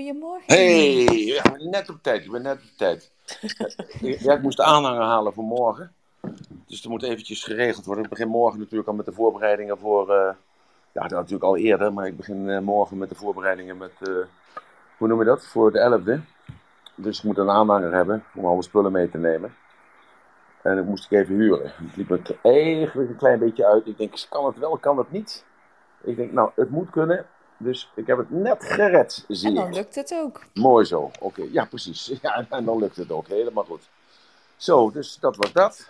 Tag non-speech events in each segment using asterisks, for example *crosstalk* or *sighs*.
Goedemorgen. Hey, ja, net op tijd. Ik ben net op tijd. ja, ik moest de aanhanger halen voor morgen. Dus er moet eventjes geregeld worden. Ik begin morgen natuurlijk al met de voorbereidingen voor... eh, ja, dat natuurlijk al eerder, maar ik begin eh, morgen met de voorbereidingen met... eh, hoe noem je dat? Voor de 11e. Dus ik moet een aanhanger hebben om alle spullen mee te nemen. En dat moest ik even huren. Het liep me eigenlijk een klein beetje uit. Ik denk, kan het wel, kan het niet? Ik denk, nou, het moet kunnen. Dus ik heb het net gered, zie En dan ik. lukt het ook. Mooi zo, oké. Ja, precies. *laughs* Ja, en dan lukt het ook helemaal goed. Zo, dus dat was dat.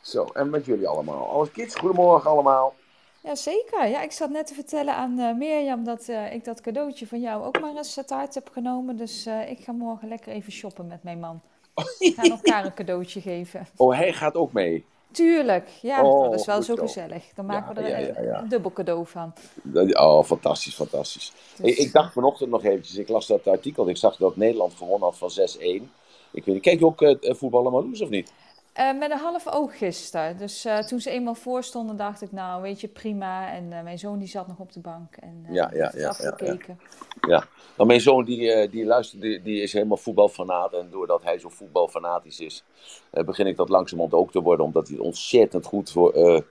Zo, en met jullie allemaal. Alles kids, goedemorgen allemaal. Jazeker. Ja, ik zat net te vertellen aan eh, Mirjam dat eh, ik dat cadeautje van jou ook maar eens te hart heb genomen. Dus eh, ik ga morgen lekker even shoppen met mijn man. *laughs* We gaan elkaar een cadeautje geven. Oh, hij gaat ook mee. Tuurlijk. Ja, Oh, dat is wel zo zo. gezellig. Dan maken we er ja, ja, ja. een dubbel cadeau van. Oh, fantastisch, fantastisch. Dus, Ik, ik dacht vanochtend nog eventjes, ik las dat artikel, ik zag dat Nederland gewonnen had van 6-1. Ik weet niet, kijk je ook eh, voetballen Marloes of niet? Eh, met een half oog gisteren. Dus eh, toen ze eenmaal voor stonden, dacht ik, nou, weet je, prima. En eh, mijn zoon die zat nog op de bank en Ja, ja, ja, ja, afgekeken. Ja, nou, mijn zoon die, die luistert, die, die is helemaal voetbalfanaat. En doordat hij zo voetbalfanatisch is, begin ik dat langzamerhand ook te worden. Omdat hij het ontzettend goed, voor,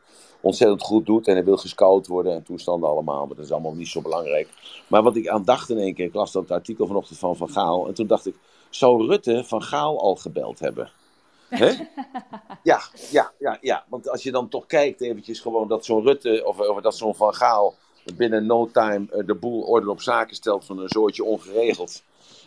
ontzettend goed doet. En hij wil gescout worden en toestanden allemaal. Maar dat is allemaal niet zo belangrijk. Maar wat ik aan dacht in één keer, ik las dat artikel vanochtend van Van Gaal. En toen dacht ik, zou Rutte Van Gaal al gebeld hebben? *laughs* Ja, ja, ja, ja. Want als je dan toch kijkt eventjes gewoon dat zo'n Rutte of, of dat zo'n Van Gaal binnen no time eh, de boel orde op zaken stelt van een soortje ongeregeld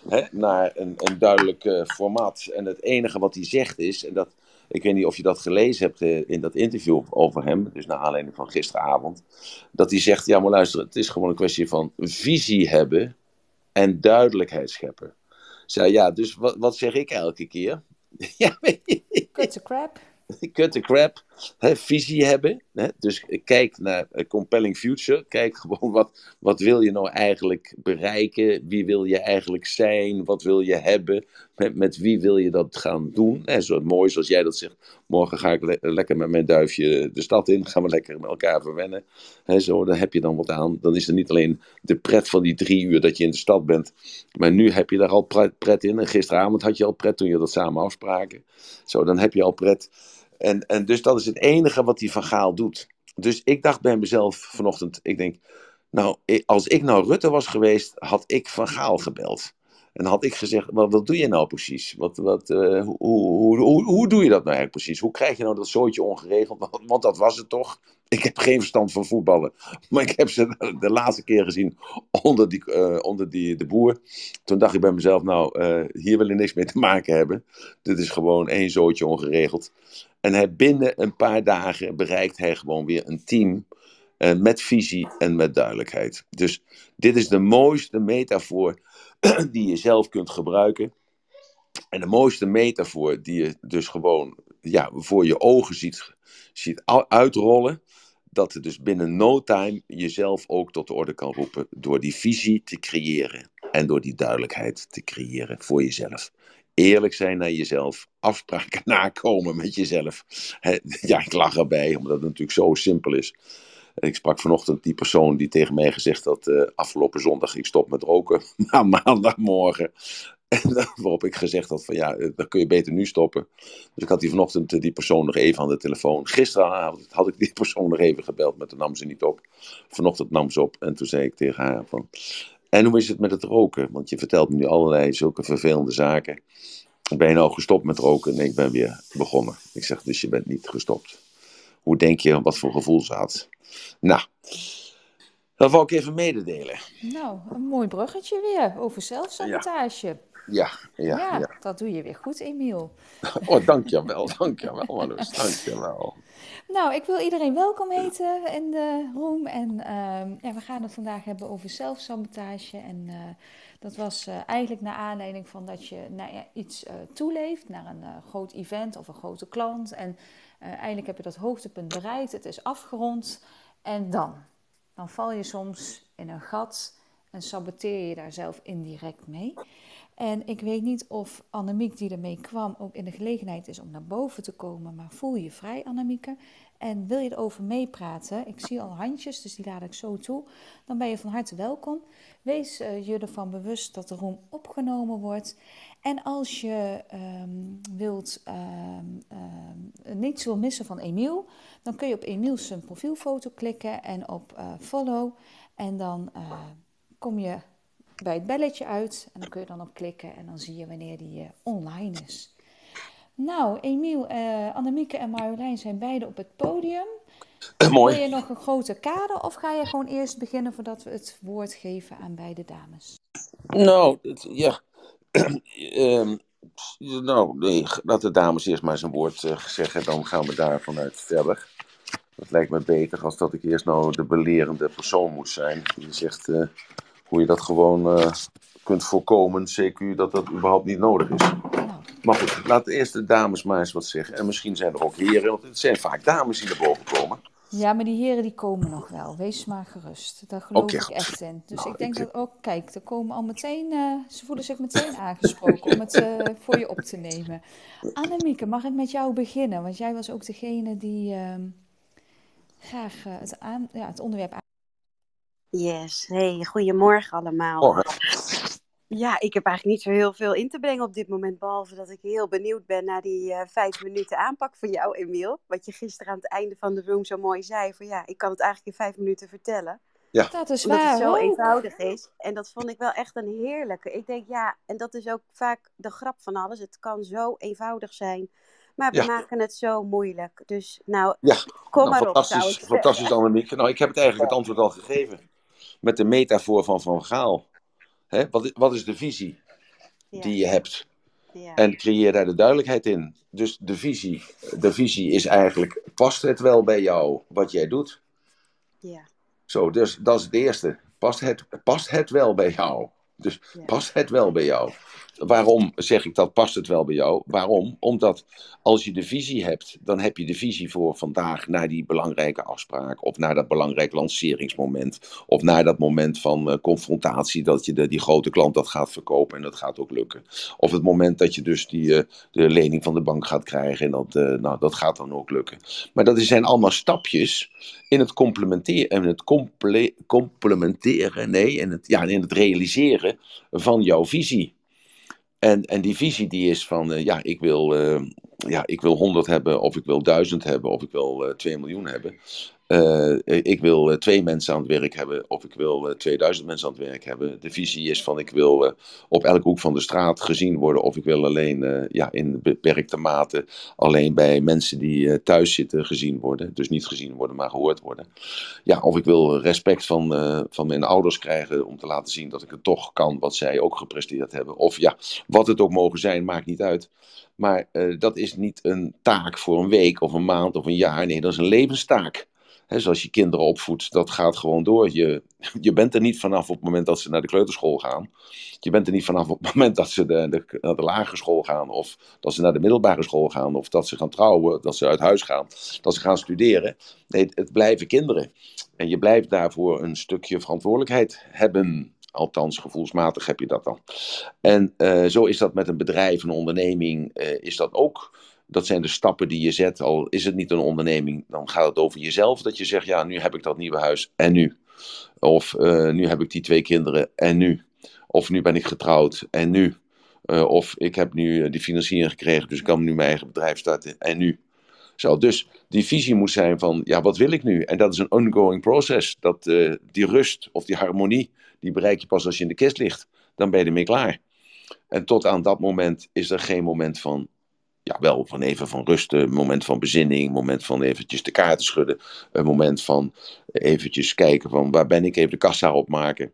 hè, naar een, een duidelijk eh, formaat. En het enige wat hij zegt is, en dat, ik weet niet of je dat gelezen hebt eh, in dat interview over hem, dus naar aanleiding van gisteravond, dat hij zegt, ja maar luister, het is gewoon een kwestie van visie hebben en duidelijkheid scheppen. Zei, ja, dus wat, wat zeg ik elke keer? *laughs* yeah. Good to crap. Good to crap. Visie hebben. Hè, dus kijk naar a compelling future. Kijk *laughs* gewoon wat, wat wil je nou eigenlijk bereiken? Wie wil je eigenlijk zijn? Wat wil je hebben? Met, met wie wil je dat gaan doen? Hè, zo mooi zoals jij dat zegt. Morgen ga ik le- lekker met mijn duifje de stad in. Gaan we lekker met elkaar verwennen. Hè, zo, dan heb je dan wat aan. Dan is er niet alleen de pret van die drie uur dat je in de stad bent. Maar nu heb je daar al pret in. En gisteravond had je al pret toen je dat samen afspraken. Zo, dan heb je al pret. En, en dus dat is het enige wat die Van Gaal doet. Dus ik dacht bij mezelf vanochtend, ik denk, nou, als ik nou Rutte was geweest, had ik Van Gaal gebeld. En had ik gezegd, wat, wat doe je nou precies? Wat, wat, eh, hoe, hoe, hoe, hoe doe je dat nou eigenlijk precies? Hoe krijg je nou dat zootje ongeregeld? Want, want dat was het toch? Ik heb geen verstand van voetballen. *laughs* Maar ik heb ze *laughs* de, laatste keer gezien onder, die, eh, onder die, de boer. Toen dacht ik bij mezelf, nou, eh, hier wil ik niks mee te maken hebben. Dit is gewoon één zootje ongeregeld. En hij, binnen een paar dagen bereikt hij gewoon weer een team met visie en met duidelijkheid. Dus dit is de mooiste metafoor *clears throat* die je zelf kunt gebruiken. En de mooiste metafoor die je dus gewoon ja, voor je ogen ziet, ziet uitrollen. Dat het dus binnen no time jezelf ook tot de orde kan roepen. Door die visie te creëren. En door die duidelijkheid te creëren voor jezelf eerlijk zijn naar jezelf, afspraken *laughs* nakomen met jezelf. Ja, ik lach erbij, omdat het natuurlijk zo simpel is. Ik sprak vanochtend die persoon die tegen mij gezegd had, eh, afgelopen zondag ik stop met roken, *laughs* maar maandagmorgen. En waarop ik gezegd had van ja, eh, dan kun je beter nu stoppen. Dus ik had die vanochtend eh, die persoon nog even aan de telefoon. Gisteravond had ik die persoon nog even gebeld, maar toen nam ze niet op. Vanochtend nam ze op en toen zei ik tegen haar van... En hoe is het met het roken? Want je vertelt me nu allerlei zulke vervelende zaken. Ben je nou gestopt met roken? Nee, ik ben weer begonnen. Ik zeg, dus je bent niet gestopt. Hoe denk je, wat voor gevoel ze had? Nou, dat wou ik even mededelen. Nou, een mooi bruggetje weer over zelfsabotage. Ja, ja, Ja, ja. dat doe je weer goed, Emiel. *laughs* Oh, dankjewel, dankjewel, Marloes, dankjewel. Nou, ik wil iedereen welkom heten in de room. En ehm, ja, we gaan het vandaag hebben over zelfsabotage. En eh, dat was eh, eigenlijk naar aanleiding van dat je naar ja, iets eh, toeleeft, naar een groot event of een grote klant. En eh, eigenlijk heb je dat hoogtepunt bereikt, het is afgerond. En dan? Dan val je soms in een gat en saboteer je daar zelf indirect mee. En ik weet niet of Annemiek die ermee kwam ook in de gelegenheid is om naar boven te komen. Maar voel je vrij, Annemieke. En wil je erover meepraten? Ik zie al handjes, dus die laat ik zo toe. Dan ben je van harte welkom. Wees uh, je ervan bewust dat de room opgenomen wordt. En als je um, wilt, um, um, niets wil missen van Emiel, dan kun je op Emiels profielfoto klikken en op uh, follow. En dan uh, kom je bij het belletje uit en dan kun je dan op klikken en dan zie je wanneer die online is. Nou, Emiel, Annemieke en Marjolein zijn beide op het podium. Mooi. Wil je nog een grote kader of ga je gewoon eerst beginnen voordat we het woord geven aan beide dames? Nou, ja. Um, *clears throat* nou, nee, laat de dames eerst maar een woord uh, zeggen, dan gaan we daar vanuit verder. Dat lijkt me beter als dat ik eerst nou de belerende persoon moet zijn. Die zegt uh, hoe je dat gewoon uh, kunt voorkomen, CQ, dat dat überhaupt niet nodig is. Maar goed, laat eerst de dames maar eens wat zeggen. En misschien zijn er ook heren, want het zijn vaak dames die naar boven komen. Ja, maar die heren die komen nog wel. Wees maar gerust. Daar geloof ik goed. echt in. Dus Nou, ik denk ik- dat ook, kijk, er komen al meteen, eh, ze voelen zich meteen *laughs* aangesproken om het eh, voor je op te nemen. Annemieke, mag ik met jou beginnen? Want jij was ook degene die ehm, graag eh, het, aan, ja, het onderwerp aan. Yes, hey, goedemorgen allemaal. Morgen. Ja, ik heb eigenlijk niet zo heel veel in te brengen op dit moment, behalve dat ik heel benieuwd ben naar die eh, vijf minuten aanpak van jou, Emiel. Wat je gisteren aan het einde van de room zo mooi zei, van ja, ik kan het eigenlijk in vijf minuten vertellen. Dat is Omdat waar. het zo hoor. eenvoudig is. En dat vond ik wel echt een heerlijke. Ik denk, ja, en dat is ook vaak de grap van alles. Het kan zo eenvoudig zijn, maar we Ja. maken het zo moeilijk. Dus nou, Ja, kom nou, maar op, zou ik fantastisch Annemiek. Nou, ik heb het eigenlijk het antwoord al gegeven. Met de metafoor van Van Gaal. Hè, wat, is, wat is de visie Ja, die je hebt? ja, En creëer daar de duidelijkheid in. Dus de visie, de visie is eigenlijk, past het wel bij jou wat jij doet? ja, Zo, dus dat is het eerste. Past het, past het wel bij jou? Dus past het wel bij jou? Waarom zeg ik dat past het wel bij jou? Waarom? Omdat als je de visie hebt, dan heb je de visie voor vandaag naar die belangrijke afspraak, of naar dat belangrijk lanceringsmoment, of naar dat moment van eh, confrontatie dat je de, die grote klant dat gaat verkopen en dat gaat ook lukken. Of het moment dat je dus die, eh, de lening van de bank gaat krijgen en dat, eh, nou, dat gaat dan ook lukken. Maar dat zijn allemaal stapjes in het complementeren, in het comple- complementeren, nee, in het, ja, in het realiseren van jouw visie. En, en die visie die is van, eh, ja, ik wil, eh, ja, ik wil 100 hebben, of ik wil 1000 hebben, of ik wil eh 2 miljoen hebben. Eh, ik wil eh, twee mensen aan het werk hebben, of ik wil eh 2000 mensen aan het werk hebben. De visie is van, ik wil eh, op elke hoek van de straat gezien worden, of ik wil alleen eh, ja, in beperkte mate alleen bij mensen die eh, thuis zitten gezien worden. Dus niet gezien worden, maar gehoord worden. Ja, of ik wil respect van, eh, van mijn ouders krijgen om te laten zien dat ik het toch kan wat zij ook gepresteerd hebben. Of ja, wat het ook mogen zijn, maakt niet uit. Maar eh, dat is niet een taak voor een week of een maand of een jaar. Nee, dat is een levenstaak. Zoals je kinderen opvoedt, dat gaat gewoon door. Je, je bent er niet vanaf op het moment dat ze naar de kleuterschool gaan. Je bent er niet vanaf op het moment dat ze de, de, naar de lagere school gaan. Of dat ze naar de middelbare school gaan. Of dat ze gaan trouwen. Dat ze uit huis gaan. Dat ze gaan studeren. Nee, het blijven kinderen. En je blijft daarvoor een stukje verantwoordelijkheid hebben. Althans, gevoelsmatig heb je dat dan. En eh, zo is dat met een bedrijf, een onderneming, eh, is dat ook. Dat zijn de stappen die je zet. Al is het niet een onderneming, dan gaat het over jezelf. Dat je zegt, ja, nu heb ik dat nieuwe huis en nu. Of eh, nu heb ik die twee kinderen en nu. Of nu ben ik getrouwd en nu. Eh, of ik heb nu eh, die financiering gekregen, dus ik kan nu mijn eigen bedrijf starten en nu. Zo, dus die visie moet zijn van, ja, wat wil ik nu? En dat is een ongoing process. Dat, die rust of die harmonie, die bereik je pas als je in de kist ligt. Dan ben je ermee klaar. En tot aan dat moment is er geen moment van, ja, wel van even van rust, een moment van bezinning, moment van eventjes de kaarten schudden, een moment van eventjes kijken van waar ben ik, even de kassa opmaken.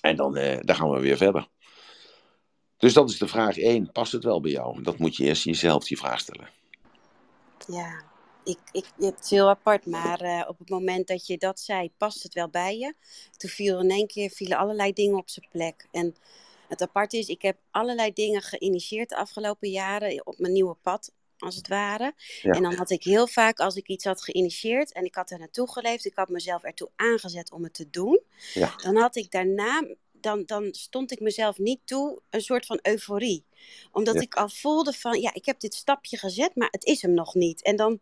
En dan, eh, dan gaan we weer verder. Dus dat is de vraag 1. Past het wel bij jou? Dat moet je eerst jezelf die vraag stellen. Ja, ik, ik, het is heel apart, maar eh, op het moment dat je dat zei, past het wel bij je? Toen viel in één keer vielen allerlei dingen op zijn plek. En het apart is, ik heb allerlei dingen geïnitieerd de afgelopen jaren op mijn nieuwe pad. als het ware. Ja. En dan had ik heel vaak, als ik iets had geïnitieerd en ik had er naartoe geleefd, ik had mezelf ertoe aangezet om het te doen, Ja. dan had ik daarna, dan, dan stond ik mezelf niet toe een soort van euforie. Omdat Ja. ik al voelde van, ja, ik heb dit stapje gezet, maar het is hem nog niet. En dan,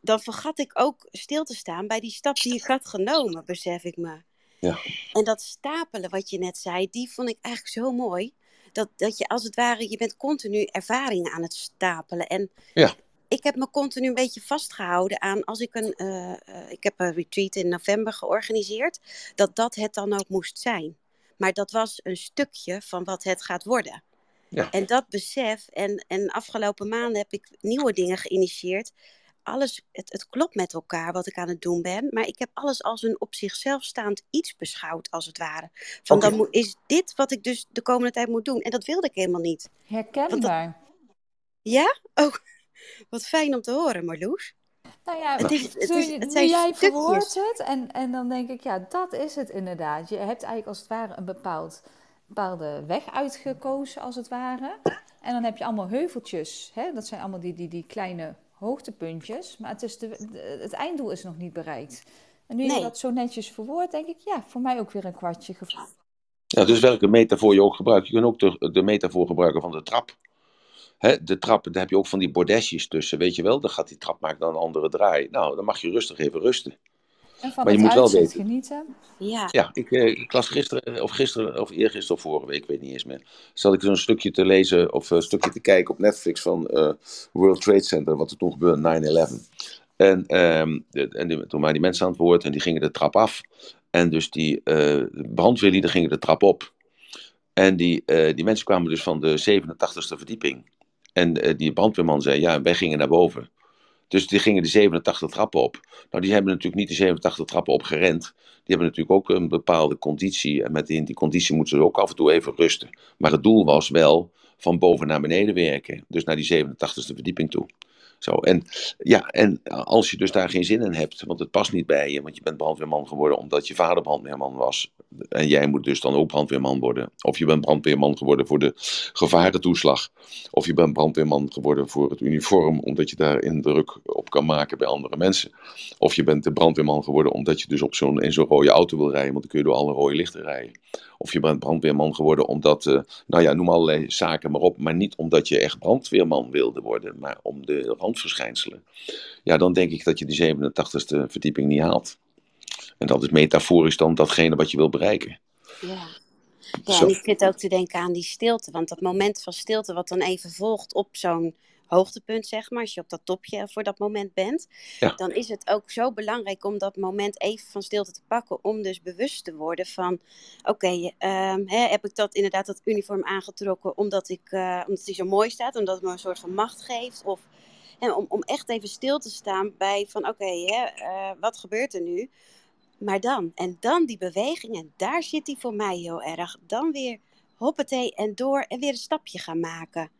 dan vergat ik ook stil te staan bij die stap die ik had genomen, besef ik me. Ja. En dat stapelen, wat je net zei, die vond ik eigenlijk zo mooi. Dat, dat je als het ware, je bent continu ervaringen aan het stapelen. En Ja. ik heb me continu een beetje vastgehouden aan, als ik een, eh, eh, ik heb een retreat in november georganiseerd, dat dat het dan ook moest zijn. Maar dat was een stukje van wat het gaat worden. Ja. En dat besef, en, en afgelopen maanden heb ik nieuwe dingen geïnitieerd. Alles, het, het klopt met elkaar wat ik aan het doen ben, maar ik heb alles als een op zichzelf staand iets beschouwd, als het ware. Van dan moet, is dit wat ik dus de komende tijd moet doen? En dat wilde ik helemaal niet. Herkenbaar. Ja? Oh, *laughs* wat fijn om te horen, Marloes. Nou ja, Het is- het toen is- het nu zijn jij stukjes. verwoordt het en, en dan denk ik, ja, dat is het inderdaad. Je hebt eigenlijk als het ware een bepaald, bepaalde weg uitgekozen, als het ware. En dan heb je allemaal heuveltjes. Hè? Dat zijn allemaal die, die, die kleine hoogtepuntjes. Maar het, is de, de- het einddoel is nog niet bereikt. En nu je dat zo netjes verwoordt, denk ik, ja, voor mij ook weer een kwartje gevallen. Ja, dus welke metafoor je ook gebruikt. Je kunt ook de, de metafoor gebruiken van de trap. Hè, de trap, daar heb je ook van die bordesjes tussen, weet je wel. Dan gaat die trap maken dan een andere draai. Nou, dan mag je rustig even rusten. En van Maar je moet wel weten. genieten. Ja, Ja, ik, eh, ik las gisteren, of gisteren, of eergisteren of vorige week, ik weet niet eens meer. Zat ik zo'n stukje te lezen, of een stukje te kijken op Netflix van eh, World Trade Center, wat er toen gebeurde, 9-11. En, ehm, de- en die, toen waren die mensen aan het woord en die gingen de trap af. En dus die eh brandweerlieden gingen de trap op. En die, eh, die mensen kwamen dus van de 87ste verdieping. En eh, die brandweerman zei, ja, wij gingen naar boven. Dus die gingen de 87 trappen op. Nou, die hebben natuurlijk niet de 87 trappen opgerend. Die hebben natuurlijk ook een bepaalde conditie. En met die, die conditie moeten ze ook af en toe even rusten. Maar het doel was wel van boven naar beneden werken. Dus naar die 87ste verdieping toe. Zo, en, ja, en als je dus daar geen zin in hebt, want het past niet bij je, want je bent brandweerman geworden omdat je vader brandweerman was. En jij moet dus dan ook brandweerman worden. Of je bent brandweerman geworden voor de gevarentoeslag. Of je bent brandweerman geworden voor het uniform, omdat je daar indruk op kan maken bij andere mensen. Of je bent de brandweerman geworden omdat je dus op zo'n, in zo'n rode auto wil rijden, want dan kun je door alle rode lichten rijden. Of je bent brandweerman geworden omdat, eh, nou ja, noem allerlei zaken maar op, maar niet omdat je echt brandweerman wilde worden, maar om de randverschijnselen. Ja, dan denk ik dat je die 87ste verdieping niet haalt. En dat is metaforisch dan datgene wat je wil bereiken. ja. Ja, Zo. en ik zit ook te denken aan die stilte. Want dat moment van stilte wat dan even volgt op zo'n hoogtepunt, zeg maar. Als je op dat topje voor dat moment bent. Ja. Dan is het ook zo belangrijk om dat moment even van stilte te pakken. Om dus bewust te worden van... Oké, ehm, heb ik dat inderdaad dat uniform aangetrokken omdat, ik, eh, omdat die zo mooi staat? Omdat het me een soort van macht geeft? Of hè, om, om echt even stil te staan bij van... Oké, eh, wat gebeurt er nu? Maar dan, en dan die beweging, en daar zit die voor mij heel erg. Dan weer hoppatee en door en weer een stapje gaan maken.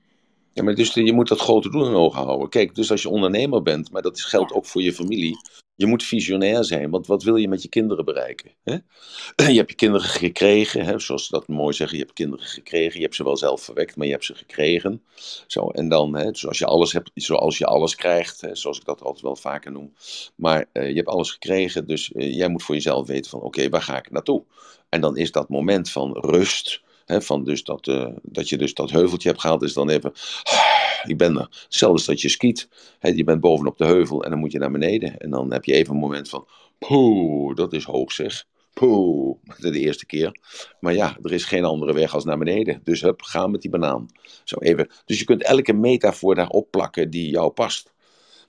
Ja, maar dus je moet dat grote doel in ogen houden. Kijk, dus als je ondernemer bent, maar dat is- geldt ook voor je familie. Je moet visionair zijn, want wat wil je met je kinderen bereiken? Hè? *clears throat* Je hebt je kinderen gekregen, hè? zoals ze dat mooi zeggen. Je hebt kinderen gekregen, je hebt ze wel zelf verwekt, maar je hebt ze gekregen. Zo, en dan, hè, zoals, je alles hebt, zoals je alles krijgt, hè, zoals ik dat altijd wel vaker noem. Maar eh, je hebt alles gekregen, dus eh, jij moet voor jezelf weten van, oké, waar ga ik naartoe? En dan is dat moment van rust, van dus dat, eh, dat je dus dat heuveltje hebt gehaald, is dan even, *sighs* ik ben er. Als dat je skiet. Je bent bovenop de heuvel en dan moet je naar beneden. En dan heb je even een moment van, poeh, dat is hoog zeg. Poeh, de eerste keer. Maar ja, er is geen andere weg als naar beneden. Dus hup, ga met die banaan. Zo even. Dus je kunt elke metafoor daarop plakken die jou past.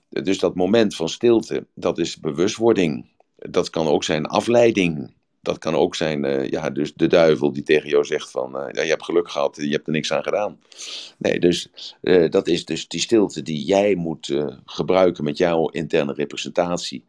Dus dat moment van stilte, dat is bewustwording. Dat kan ook zijn afleiding. Dat kan ook zijn, eh, ja, dus de duivel die tegen jou zegt van, eh, ja, je hebt geluk gehad, je hebt er niks aan gedaan. Nee, dus eh, dat is dus die stilte die jij moet gebruiken met jouw interne representatie.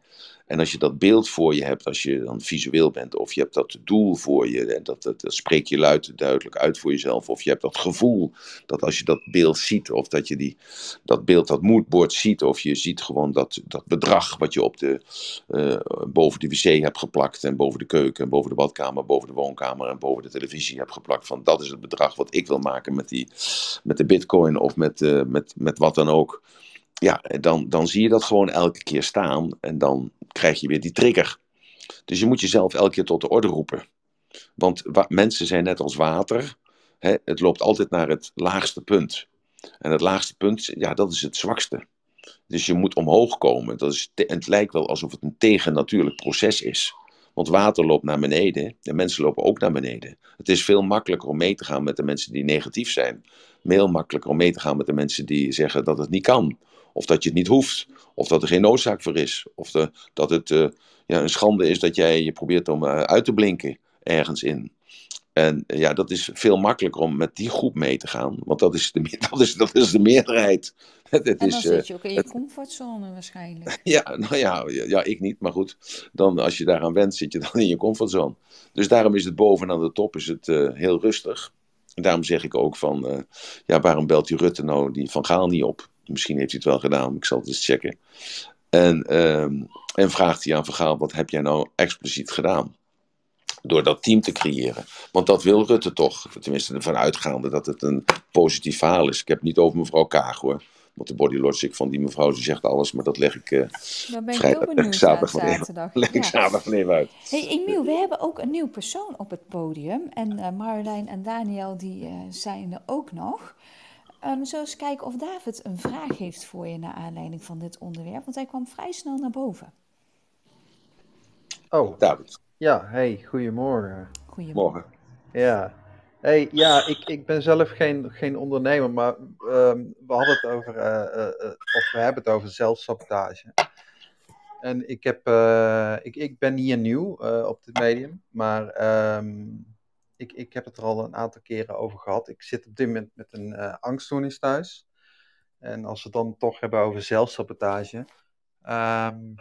En als je dat beeld voor je hebt, als je dan visueel bent, of je hebt dat doel voor je, en dat, dat, spreek je luid duidelijk uit voor jezelf, of je hebt dat gevoel dat als je dat beeld ziet, of dat je die, dat beeld, dat moodboard ziet, of je ziet gewoon dat, dat bedrag wat je op de, eh, boven de wc hebt geplakt, en boven de keuken, en boven de badkamer, boven de woonkamer, en boven de televisie hebt geplakt, van dat is het bedrag wat ik wil maken met, die, met de bitcoin, of met, eh, met, met wat dan ook. ja, dan, dan zie je dat gewoon elke keer staan en dan krijg je weer die trigger. Dus je moet jezelf elke keer tot de orde roepen. Want mensen zijn net als water. Hè, het loopt altijd naar het laagste punt. En het laagste punt, ja, dat is het zwakste. Dus je moet omhoog komen. Dat is het lijkt wel alsof het een tegennatuurlijk proces is. Want water loopt naar beneden en mensen lopen ook naar beneden. Het is veel makkelijker om mee te gaan met de mensen die negatief zijn. Veel makkelijker om mee te gaan met de mensen die zeggen dat het niet kan. Of dat je het niet hoeft. Of dat er geen noodzaak voor is. Of de, dat het uh, ja, een schande is dat jij je probeert om uh, uit te blinken ergens in. En uh, ja, dat is veel makkelijker om met die groep mee te gaan. Want dat is de, *laughs* dat is, dat is de meerderheid. *laughs* En dan is, zit je ook in je het, comfortzone waarschijnlijk. *laughs* Ja, nou ja, ja, ik niet. Maar goed, dan, als je daaraan went, zit je dan in je comfortzone. Dus daarom is het bovenaan de top is het, heel rustig. En daarom zeg ik ook van, ja, waarom belt die Rutte nou die Van Gaal niet op? Misschien heeft hij het wel gedaan, ik zal het eens checken. En, um, en vraagt hij aan Vergaal, wat heb jij nou expliciet gedaan? Door dat team te creëren. Want dat wil Rutte toch. Tenminste, ervan uitgaande dat het een positief verhaal is. Ik heb het niet over mevrouw Kaag hoor. Want de body logic van die mevrouw, die zegt alles, maar dat leg ik uh, ben ik heel benieuwd *laughs* zaterdag, zaterdag. Leg ik ja. zaterdag even uit. Hey Emiel, we hebben ook een nieuw persoon op het podium. En uh, Marjolein en Daniel, die uh, zijn er ook nog. Um, zo eens kijken of David een vraag heeft voor je naar aanleiding van dit onderwerp, want hij kwam vrij snel naar boven. Oh, David. Ja, hey, goedemorgen. Goedemorgen. Ja, hey, ja ik, ik ben zelf geen, geen ondernemer, maar um, we hadden het over, uh, uh, of we hebben het over zelfsabotage. En ik, heb, uh, ik, ik ben hier nieuw op dit medium, maar um, ik, ik heb het er al een aantal keren over gehad. Ik zit op dit moment met een uh, angststoornis thuis. En als we het dan toch hebben over zelfsabotage. Um,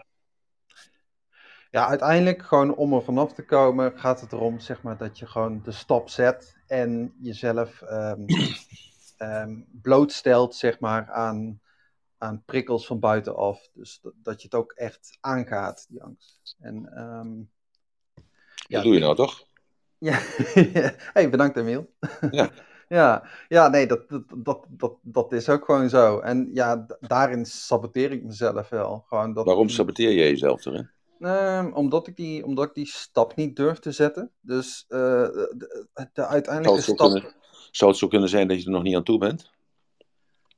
ja, uiteindelijk gewoon om er vanaf te komen gaat het erom zeg maar, dat je gewoon de stap zet en jezelf um, um, *clears throat* blootstelt zeg maar, aan, aan prikkels van buitenaf. Dus dat, dat je het ook echt aangaat, die angst. En, ja, dat doe je nou toch? Ja, *laughs* hey, bedankt Emiel. Ja. *laughs* ja, ja, nee, dat, dat, dat, dat, dat is ook gewoon zo. En ja, daarin saboteer ik mezelf wel. Gewoon dat Waarom saboteer je jezelf erin? Um, omdat, ik die, omdat ik die stap niet durf te zetten. Dus uh, de, de, uiteindelijke zou stap... Kunnen, zou het zo kunnen zijn dat je er nog niet aan toe bent?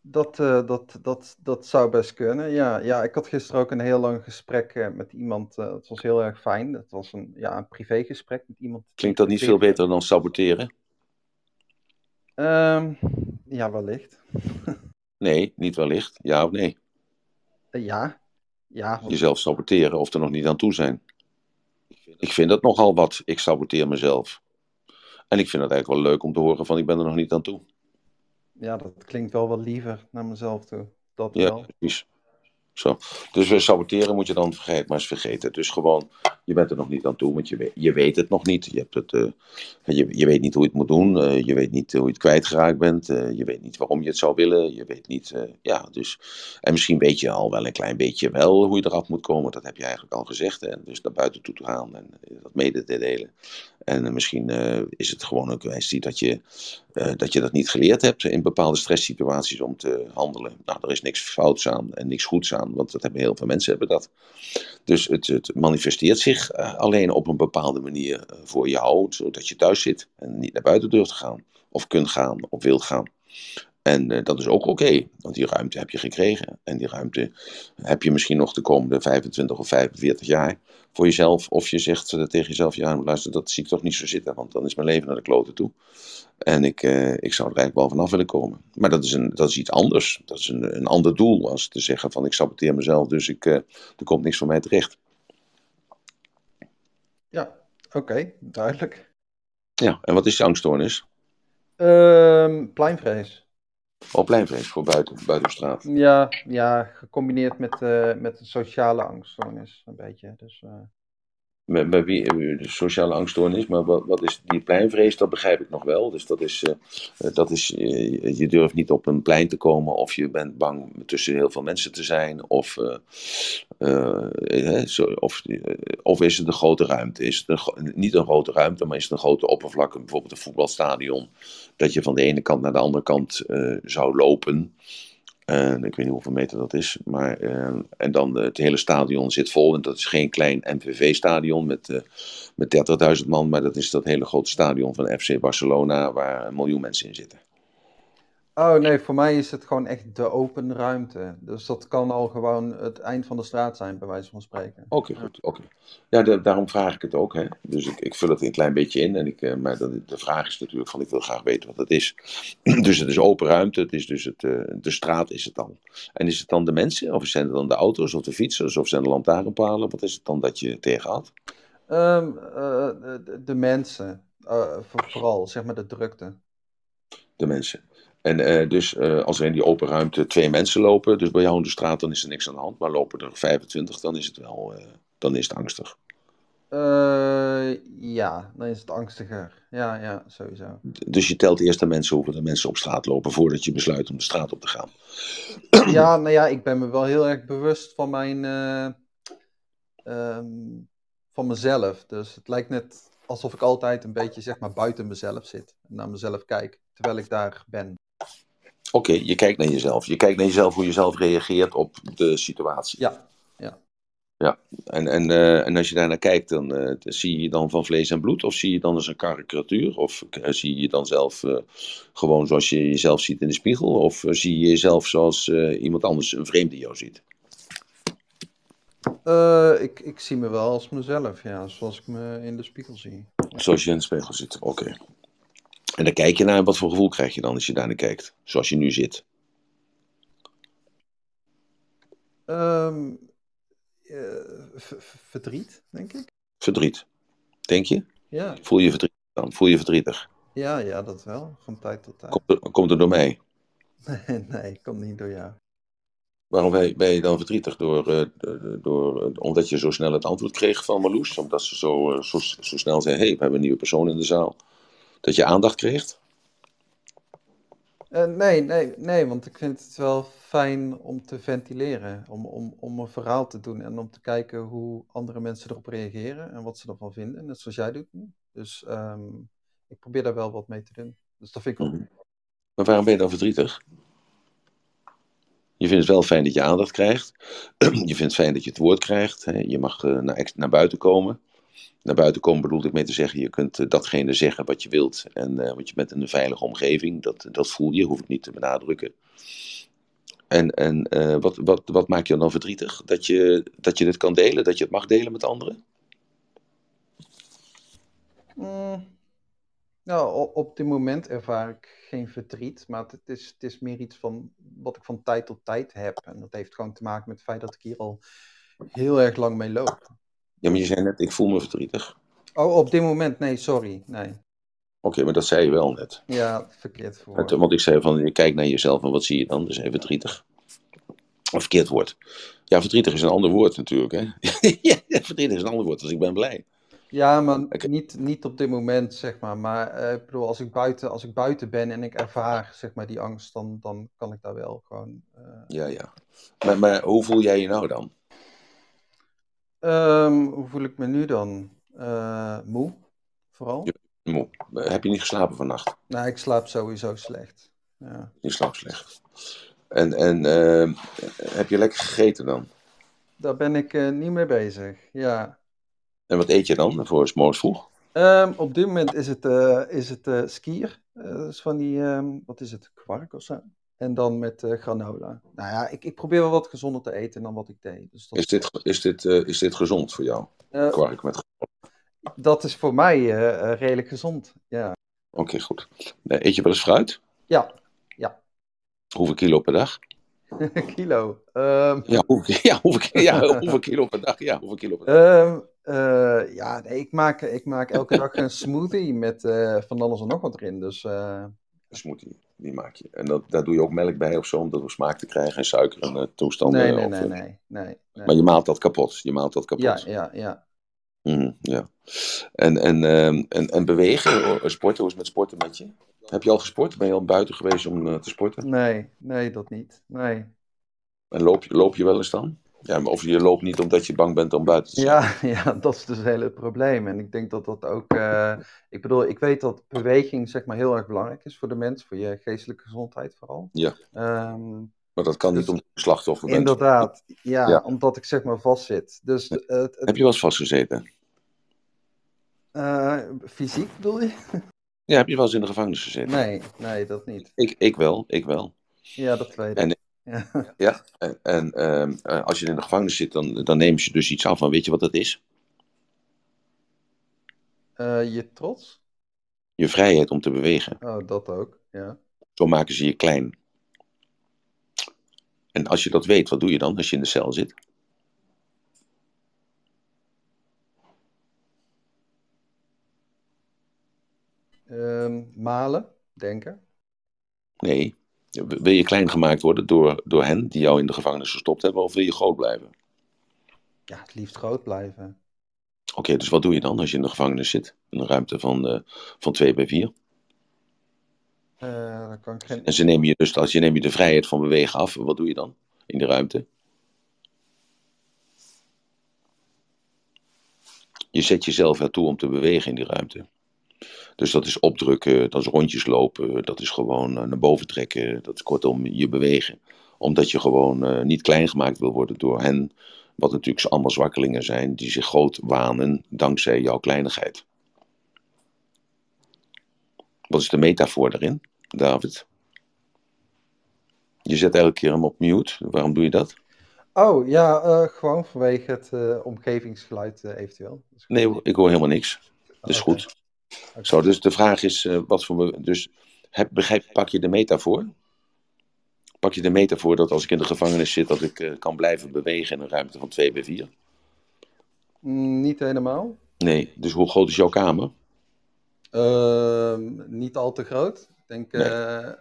Dat, uh, dat, dat, dat zou best kunnen, ja. Ja, ik had gisteren ook een heel lang gesprek uh, met iemand. Uh, dat was heel erg fijn. Dat was een, ja, een privégesprek met iemand. Klinkt dat niet veel beter dan saboteren? Um, ja, wellicht. nee, niet wellicht. Ja of nee? ja. ja want... Jezelf saboteren of er nog niet aan toe zijn. Ik vind dat nogal wat. Ik saboteer mezelf. En ik vind het eigenlijk wel leuk om te horen van ik ben er nog niet aan toe ja, dat klinkt wel wat liever naar mezelf toe. Dat ja, wel. precies. Zo. Dus we saboteren moet je dan vergeten, maar eens vergeten. Dus gewoon, je bent er nog niet aan toe, want je weet, je weet het nog niet. Je, hebt het, uh, je, je weet niet hoe je het moet doen. Uh, je weet niet hoe je het kwijtgeraakt bent. Je weet niet waarom je het zou willen. Je weet niet, ja, dus. En misschien weet je al wel een klein beetje wel hoe je eraf moet komen. Dat heb je eigenlijk al gezegd. En dus naar buiten toe te gaan en dat mede te delen. En misschien is het gewoon een kwestie dat je, dat je dat niet geleerd hebt in bepaalde stresssituaties om te handelen. Nou, er is niks fouts aan en niks goeds aan want dat hebben heel veel mensen hebben dat. Dus het, het manifesteert zich uh, alleen op een bepaalde manier uh, voor jou, zodat je thuis zit en niet naar buiten durft te gaan, of kunt gaan, of wilt gaan. En uh, dat is ook oké, okay, want die ruimte heb je gekregen. En die ruimte heb je misschien nog de komende 25 of 45 jaar voor jezelf. Of je zegt tegen jezelf, ja luister, dat zie ik toch niet zo zitten, want dan is mijn leven naar de kloten toe. En ik, uh, ik zou er eigenlijk wel vanaf willen komen. Maar dat is, een, dat is iets anders. Dat is een, een ander doel als te zeggen van ik saboteer mezelf, dus ik, uh, er komt niks van mij terecht. Ja, oké, okay, duidelijk. Ja, en wat is de angststoornis? Uh, pleinvrees. Pleinvrees voor buiten, straat. Ja, ja gecombineerd met, uh, met sociale angststoornis, een beetje. Dus, bij, bij wie de sociale angststoornis, maar wat, wat is die pleinvrees, dat begrijp ik nog wel. Dus dat is, uh, dat is je durft niet op een plein te komen of je bent bang tussen heel veel mensen te zijn of, of, of is het een grote ruimte. Is het niet een grote ruimte, maar is het een grote oppervlakte, bijvoorbeeld een voetbalstadion, dat je van de ene kant naar de andere kant zou lopen. En ik weet niet hoeveel meter dat is. Maar, eh, en dan het hele stadion zit vol. En dat is geen klein MVV-stadion met, uh, met 30.000 man. Maar dat is dat hele grote stadion van FC Barcelona waar een miljoen mensen in zitten. Oh nee, voor mij is het gewoon echt de open ruimte. Dus dat kan al gewoon het eind van de straat zijn, bij wijze van spreken. Oké, goed. Oké. Ja, daarom vraag ik het ook. Hè. Dus ik, ik vul het een klein beetje in. En ik, uh, maar de, de, vraag is natuurlijk van, ik wil graag weten wat het is. *clears throat* dus het is open ruimte. Het is dus het, uh, de straat is het dan. En is het dan de mensen? Of zijn het dan de auto's of de fietsers? Of zijn de lantaarnpalen? Wat is het dan dat je tegen had? Um, uh, de, de, mensen. vooral, zeg maar de drukte. De mensen. En uh, dus uh, als er in die open ruimte twee mensen lopen, dus bij jou in de straat, dan is er niks aan de hand. Maar lopen er 25, dan is het wel, uh, dan is het angstig. ja, dan is het angstiger. Ja, ja, sowieso. Dus je telt eerst de mensen hoeveel er mensen op straat lopen voordat je besluit om de straat op te gaan. *clears throat* Ja, nou ja, ik ben me wel heel erg bewust van mijn, um, van mezelf. Dus het lijkt net alsof ik altijd een beetje zeg maar buiten mezelf zit en naar mezelf kijk, terwijl ik daar ben. Oké, okay, je kijkt naar jezelf. Je kijkt naar jezelf hoe je zelf reageert op de situatie. Ja, ja. Ja, en, en, uh, en als je daar naar kijkt, dan uh, zie je dan van vlees en bloed? Of zie je dan als een karikatuur? Of uh, zie je dan zelf gewoon zoals je jezelf ziet in de spiegel? Of zie je jezelf zoals iemand anders, een vreemde jou ziet? ik, ik zie me wel als mezelf, ja, zoals ik me in de spiegel zie. Zoals je in de spiegel ziet, oké. Okay. En dan kijk je naar wat voor gevoel krijg je dan als je daar naar kijkt, zoals je nu zit. Um, uh, verdriet, denk ik. Verdriet, denk je? Ja. Voel je verdriet dan? Voel je verdrietig? Ja, ja, dat wel, van tijd tot tijd. Komt er, komt er door mij? Nee, *laughs* nee, komt niet door jou. Waarom ben je dan verdrietig? Door, uh, door, uh, omdat je zo snel het antwoord kreeg van Marloes? Omdat ze zo, zo, zo snel zei, hé, hey, we hebben een nieuwe persoon in de zaal. Dat je aandacht kreeg? Uh, nee, nee, nee, want ik vind het wel fijn om te ventileren. Om, om, om een verhaal te doen en om te kijken hoe andere mensen erop reageren en wat ze ervan vinden. Net zoals jij doet nu. Dus um, ik probeer daar wel wat mee te doen. Dus dat vind ik wel. Mm. Maar waarom ben je dan verdrietig? Je vindt het wel fijn dat je aandacht krijgt. *clears throat* je vindt het fijn dat je het woord krijgt. Je mag naar, naar buiten komen. Naar buiten komen bedoel ik mee te zeggen, je kunt uh, datgene zeggen wat je wilt. En uh, want je bent in een veilige omgeving, dat, dat voel je, hoef ik niet te benadrukken. En, en wat, wat, wat maakt je dan verdrietig? Dat je, dat je dit kan delen, dat je het mag delen met anderen? Mm, nou, op, op dit moment ervaar ik geen verdriet, maar het is, het is meer iets van wat ik van tijd tot tijd heb. En dat heeft gewoon te maken met het feit dat ik hier al heel erg lang mee loop. Ja, maar je zei net, ik voel me verdrietig. Oh, op dit moment? Nee, sorry. Nee. Oké, okay, maar dat zei je wel net. Ja, verkeerd woord. Want ik zei van, je kijkt naar jezelf en wat zie je dan? Dus even verdrietig. Of verkeerd woord. Ja, verdrietig is een ander woord natuurlijk, hè. *laughs* ja, verdrietig is een ander woord, dus ik ben blij. Ja, maar okay. niet, niet op dit moment, zeg maar. Maar uh, ik bedoel, als ik, buiten, als ik buiten ben en ik ervaar, zeg maar, die angst, dan, dan kan ik daar wel gewoon... Uh... Ja, ja. Maar, maar hoe voel jij je nou dan? Um, hoe voel ik me nu dan? Uh, moe, vooral. Ja, moe. Heb je niet geslapen vannacht? Nee, ik slaap sowieso slecht. Ja. Je slaapt slecht. En, en uh, heb je lekker gegeten dan? Daar ben ik uh, niet mee bezig, ja. En wat eet je dan voor s morgens vroeg? Um, op dit moment is het, uh, is het skier. Is van die, um, wat is het, kwark of zo? En dan met granola. Nou ja, ik, ik probeer wel wat gezonder te eten dan wat ik deed. Dus dat... is, dit, is, dit, is dit gezond voor jou? kwark met granola? Dat is voor mij redelijk gezond, ja. Oké, okay, goed. Eet je wel eens fruit? Ja, ja. Hoeveel kilo per dag? *laughs* kilo? Um... Ja, hoeveel, ja, hoeveel, ja, *laughs* hoeveel kilo per dag? Ja, hoeveel kilo per dag? Um, uh, ja, nee, ik, maak, ik maak elke dag een smoothie met uh, van alles en nog wat erin. Dus, uh... Een smoothie, die maak je. En dat, daar doe je ook melk bij of zo, om dat smaak te krijgen en suiker en toestanden. Nee, nee, of, nee, nee, nee, nee, Maar je maalt dat kapot. Je maalt dat kapot. Ja, ja, ja. Mm, ja. En, en, en, en bewegen, sporten, hoe is het met sporten met je? Heb je al gesport? Ben je al buiten geweest om te sporten? Nee, nee, dat niet. Nee. En loop, loop je wel eens dan? Ja, maar of je loopt niet omdat je bang bent om buiten te. Ja, *laughs* ja dat is dus het hele probleem. En ik denk dat dat ook... Uh, ik bedoel, ik weet dat beweging zeg maar heel erg belangrijk is voor de mens. Voor je geestelijke gezondheid vooral. Ja. Um, Maar dat kan niet Dus- omdat je slachtoffer bent. Inderdaad, ja, Ja. omdat ik zeg maar vastzit. Dus het, het, Heb je wel eens vastgezeten? eh, fysiek bedoel je? *laughs* Ja, heb je wel eens in de gevangenis gezeten? Nee, nee, dat niet. Ik, ik wel, ik wel. Ja, dat weet ik. En- Ja. Ja, en, en ehm, eh, als je in de gevangenis zit, dan, dan nemen ze dus iets af van, weet je wat dat is? Eh, je trots? Je vrijheid om te bewegen. Oh, dat ook, ja. Zo maken ze je klein. En als je dat weet, wat doe je dan als je in de cel zit? Ehm, malen, denken. Nee. Wil je klein gemaakt worden door, door hen die jou in de gevangenis gestopt hebben, of wil je groot blijven? Ja, het liefst groot blijven. Oké, dus wat doe je dan als je in de gevangenis zit? In een ruimte van, eh van 2 bij 4. Eh, kan ik geen... En ze nemen je dus als je neemt je de vrijheid van bewegen af. Wat doe je dan in de ruimte? Je zet jezelf ertoe om te bewegen in die ruimte. Dus dat is opdrukken, dat is rondjes lopen, dat is gewoon eh, naar boven trekken, dat is kortom je bewegen. Omdat je gewoon eh, niet klein gemaakt wil worden door hen, wat natuurlijk allemaal zwakkelingen zijn, die zich groot wanen dankzij jouw kleinigheid. Wat is de metafoor daarin, David? Je zet elke keer hem op mute. Waarom doe je dat? Oh, ja, eh, gewoon vanwege het omgevingsgeluid eventueel. Nee, ik hoor helemaal niks. Dat is goed. Zo, dus de vraag is, eh, wat voor... Dus, heb, begrijp, pak je de metafoor? Pak je de metafoor dat als ik in de gevangenis zit, dat ik eh, kan blijven bewegen in een ruimte van 2 bij 4? Mm, niet helemaal. Nee, dus hoe groot is jouw kamer? Ehm, niet al te groot. Ik denk Nee. eh,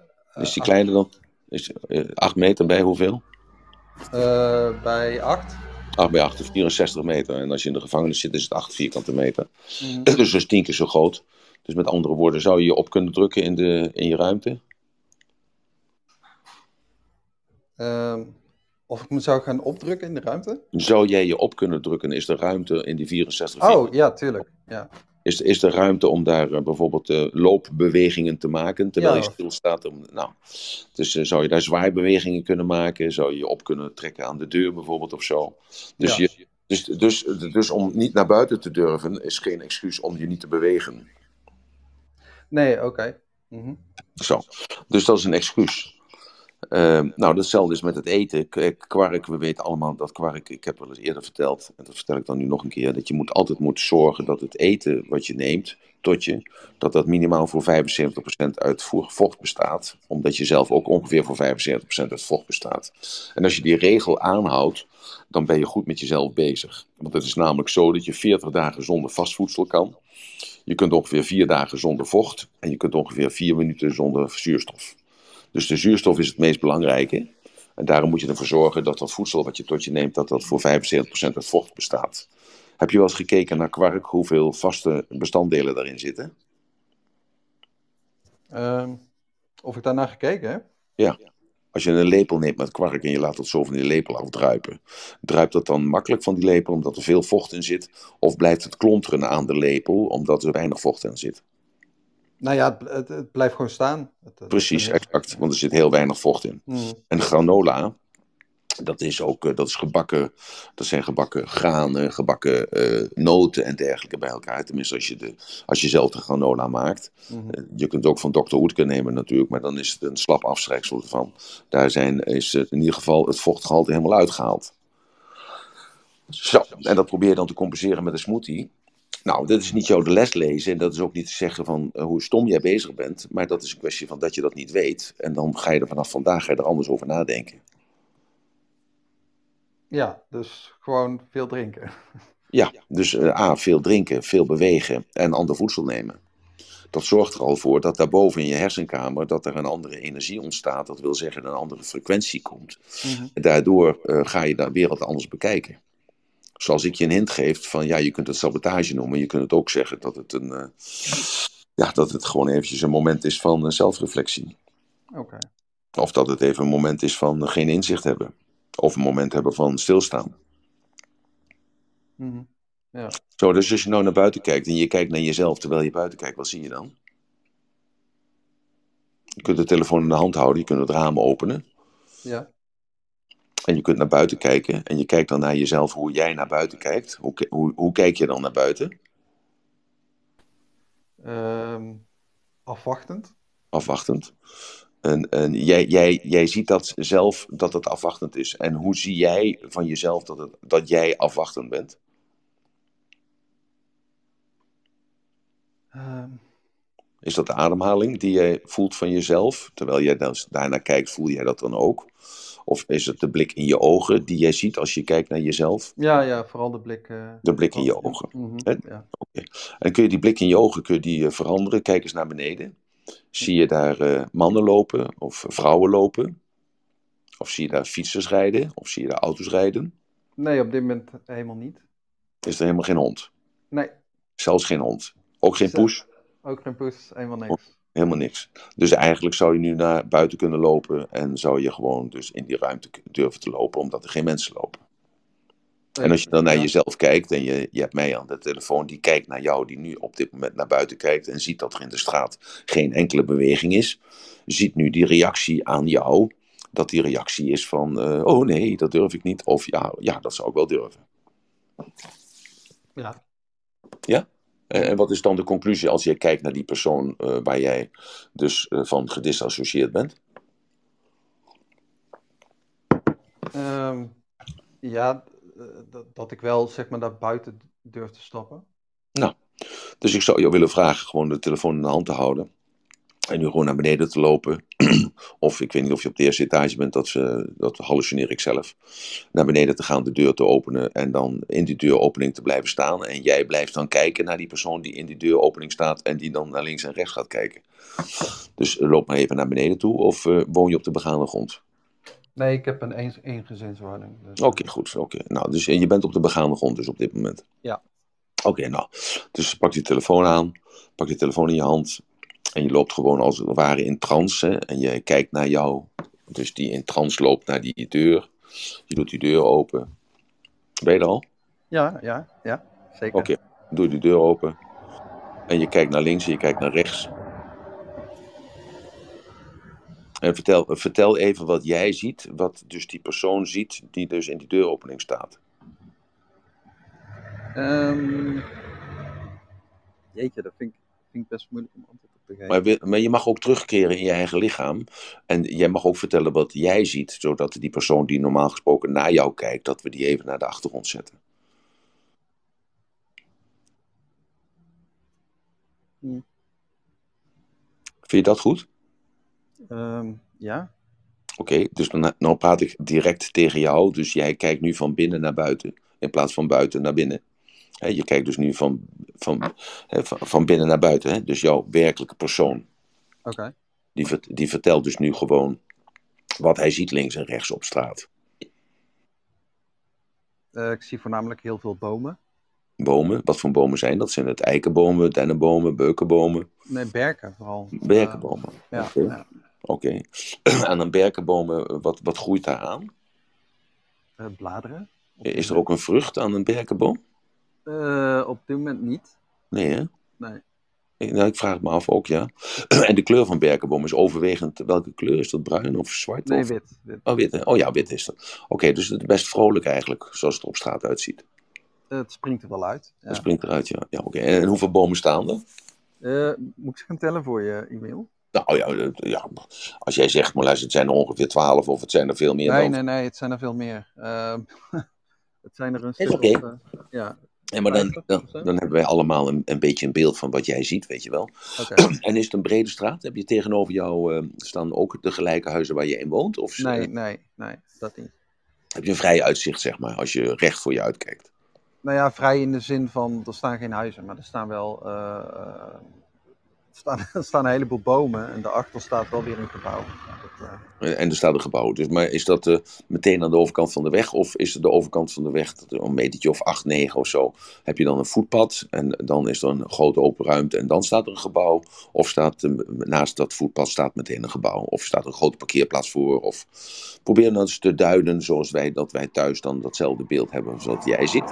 Is die kleiner dan? Is 8 meter bij hoeveel? bij 8. 8 bij 8 is 64 meter. En als je in de gevangenis zit, is het 8 vierkante meter. Mhm. *clears throat* Dus dat is 10 keer zo groot. Dus met andere woorden, zou je je op kunnen drukken in, de, in je ruimte? Ehm, of ik me zou gaan opdrukken in de ruimte? Zou jij je op kunnen drukken? Is de ruimte in die 64 Oh, ja, tuurlijk. Ja. Is, is er ruimte om daar eh, bijvoorbeeld eh, loopbewegingen te maken terwijl Ja. je stilstaat? Om, nou, dus eh, zou je daar zwaaibewegingen kunnen maken? Zou je je op kunnen trekken aan de deur bijvoorbeeld of zo? Dus, Ja. je, dus, dus, dus om niet naar buiten te durven is geen excuus om je niet te bewegen. Nee, oké. Mhm. Zo. Dus dat is een excuus. Ehm, nou, datzelfde is met het eten. K- Kwark, we weten allemaal dat kwark, ik heb wel eens eerder verteld, en dat vertel ik dan nu nog een keer, dat je moet, altijd moet zorgen dat het eten wat je neemt tot je, dat dat minimaal voor 75% uit vo- vocht bestaat, omdat je zelf ook ongeveer voor 75% uit vocht bestaat. En als je die regel aanhoudt, dan ben je goed met jezelf bezig. Want het is namelijk zo dat je 40 dagen zonder vastvoedsel kan. Je kunt ongeveer 4 dagen zonder vocht en je kunt ongeveer 4 minuten zonder zuurstof. Dus de zuurstof is het meest belangrijke. En daarom moet je ervoor zorgen dat dat voedsel wat je tot je neemt, dat dat voor 75% uit vocht bestaat. Heb je wel eens gekeken naar kwark, hoeveel vaste bestanddelen daarin zitten? Ehm, of ik daarnaar gekeken heb? Als je een lepel neemt met kwark en je laat het zo van die lepel afdruipen, druipt dat dan makkelijk van die lepel omdat er veel vocht in zit? Of blijft het klonteren aan de lepel omdat er weinig vocht in zit? Nou ja, het, het, het blijft gewoon staan. Het- Precies, exact, want er zit heel weinig vocht in. Mhm. En granola, dat is ook eh, dat is gebakken, dat zijn gebakken granen, gebakken eh, noten en dergelijke bij elkaar. Tenminste, als je, de, als je zelf de granola maakt. Mhm. Eh, Je kunt ook van Dr. Oetker nemen natuurlijk, maar dan is het een slap afstrijksel ervan. Daar zijn, is in ieder geval het vochtgehalte helemaal uitgehaald. Zo, en dat probeer je dan te compenseren met een smoothie. Nou, dat is niet jou de les lezen en dat is ook niet te zeggen van eh, hoe stom jij bezig bent, maar dat is een kwestie van dat je dat niet weet. En dan ga je er vanaf vandaag ga je er anders over nadenken. Ja, dus gewoon veel drinken. *laughs* Ja, dus eh, A, veel drinken, veel bewegen en ander voedsel nemen. Dat zorgt er al voor dat daarboven in je hersenkamer dat er een andere energie ontstaat. Dat wil zeggen een andere frequentie komt. Mhm. En daardoor eh, ga je de wereld anders bekijken. Zoals ik je een hint geef van ja, je kunt het sabotage noemen. Je kunt het ook zeggen dat het een, eh, ja, dat het gewoon eventjes een moment is van eh, zelfreflectie. Oké. Of dat het even een moment is van eh, geen inzicht hebben. Of een moment hebben van stilstaan. Mhm. Zo, dus als je nou naar buiten kijkt en je kijkt naar jezelf terwijl je buiten kijkt, wat zie je dan? Je kunt de telefoon in de hand houden, je kunt het raam openen. Ja. En je kunt naar buiten kijken. En je kijkt dan naar jezelf hoe jij naar buiten kijkt. Hoe, hoe, hoe kijk je dan naar buiten? Ehm, afwachtend. Afwachtend. En, en jij, jij, jij ziet dat zelf dat het afwachtend is. En hoe zie jij van jezelf dat, het, dat jij afwachtend bent? Ehm, Is dat de ademhaling die jij voelt van jezelf? Terwijl jij dan daarnaar kijkt, voel jij dat dan ook? Of is het de blik in je ogen die jij ziet als je kijkt naar jezelf? ja, ja, vooral de blik. eh, De blik in je ogen. Mhm, Hè? ja. En kun je die blik in je ogen kun je die, eh, veranderen? Kijk eens naar beneden. Zie je daar eh, mannen lopen of vrouwen lopen? Of zie je daar fietsers rijden? Of zie je daar auto's rijden? Nee, op dit moment helemaal niet. Is er helemaal geen hond? Nee, Zelfs geen hond. Ook geen poes? ook geen poes, helemaal niks. Helemaal niks. Dus eigenlijk zou je nu naar buiten kunnen lopen en zou je gewoon dus in die ruimte durven te lopen, omdat er geen mensen lopen. En als je dan naar Ja. jezelf kijkt en je, je hebt mij aan de telefoon, die kijkt naar jou, die nu op dit moment naar buiten kijkt en ziet dat er in de straat geen enkele beweging is, ziet nu die reactie aan jou, dat die reactie is van, eh, oh nee, dat durf ik niet, of ja, ja, dat zou ik wel durven. Ja. En, en wat is dan de conclusie als je kijkt naar die persoon eh, waar jij dus eh, van gedisassocieerd bent? Ehm, ja, eh, dat, dat ik wel zeg maar daar buiten durf te stappen. Dus ik zou jou willen vragen gewoon de telefoon in de hand te houden. En nu gewoon naar beneden te lopen. *clears throat* of ik weet niet of je op de eerste etage bent, dat, ze, dat hallucineer ik zelf. Naar beneden te gaan, de deur te openen en dan in die deuropening te blijven staan. En jij blijft dan kijken naar die persoon die in die deuropening staat en die dan naar links en rechts gaat kijken. Dus loop maar even naar beneden toe of eh, woon je op de begane grond? Nee, ik heb een eens, eengezinswoning. Dus, Oké, goed. Oké. Nou, dus je bent op de begane grond dus op dit moment? Ja. Oké, nou. Dus pak je telefoon aan, pak je telefoon in je hand en je loopt gewoon als het ware in trance hè, en je kijkt naar jou. Dus die in trance loopt naar die deur. Je doet die deur open. Ben je er al? Ja, ja, ja, zeker. Oké. Doe die deur open. En je kijkt naar links en je kijkt naar rechts. En vertel, vertel even wat jij ziet, wat dus die persoon ziet die dus in die deuropening staat. Ehm, jeetje, dat vind ik, vind ik best moeilijk om antwoord te geven. Maar, maar je mag ook terugkeren in je eigen lichaam. En jij mag ook vertellen wat jij ziet, zodat die persoon die normaal gesproken naar jou kijkt, dat we die even naar de achtergrond zetten. Hm. Vind je dat goed? Ehm, ja, Oké, dus dan, dan praat ik direct tegen jou. Dus jij kijkt nu van binnen naar buiten, in plaats van buiten naar binnen. Je kijkt dus nu van, van, van, van binnen naar buiten. Dus jouw werkelijke persoon. Die, die vertelt dus nu gewoon wat hij ziet links en rechts op straat. Eh, ik zie voornamelijk heel veel bomen. Bomen, wat voor bomen zijn dat? Zijn het eikenbomen, dennenbomen, beukenbomen, Nee, berken vooral. berkenbomen? Eh, ja, Oké. ja. En *clears throat* aan berkenbomen, wat, wat groeit daar aan? Eh, bladeren. Is er ook een vrucht aan een berkenboom? Eh, op dit moment niet. Nee, hè? Nee. Ik, nou, ik vraag het me af ook, ja. *clears throat* En de kleur van berkenboom is overwegend, welke kleur? Is dat bruin of zwart? Nee, of... wit. wit. Oh, wit, hè? oh ja, wit is dat. Oké, dus het is best vrolijk eigenlijk, zoals het er op straat uitziet. Het springt er wel uit. Ja. Dat springt eruit, ja. ja oké. En hoeveel bomen staan er? Eh, moet ik ze gaan tellen voor je, e-mail? Nou ja, eh, ja, als jij zegt, maar luister, het zijn er ongeveer twaalf of het zijn er veel meer Nee, dan. nee, nee, het zijn er veel meer. *laughs* Het zijn er een stuk oké. ja, Ja, maar dan, 50 dan, hebben wij allemaal een, een beetje een beeld van wat jij ziet, weet je wel. *clears throat* En is het een brede straat? Heb je tegenover jou eh, staan ook de gelijke huizen waar je in woont? Of Nee, nee, nee, dat niet. heb je een vrij uitzicht, zeg maar, als je recht voor je uitkijkt? Nou ja, vrij in de zin van, er staan geen huizen, maar er staan wel, eh, eh, staan, er *laughs* staan een heleboel bomen en daarachter staat wel weer een gebouw. Dat, eh, Eh, En er staat een gebouw. Dus, maar is dat eh, meteen aan de overkant van de weg? Of is het de overkant van de weg, dat een metertje of 8, 9 of zo, heb je dan een voetpad en dan is er een grote open ruimte en dan staat er een gebouw? Of staat naast dat voetpad staat meteen een gebouw? Of staat er een grote parkeerplaats voor? Of probeer dan eens te duiden zoals wij, dat wij thuis dan datzelfde beeld hebben zoals jij ziet.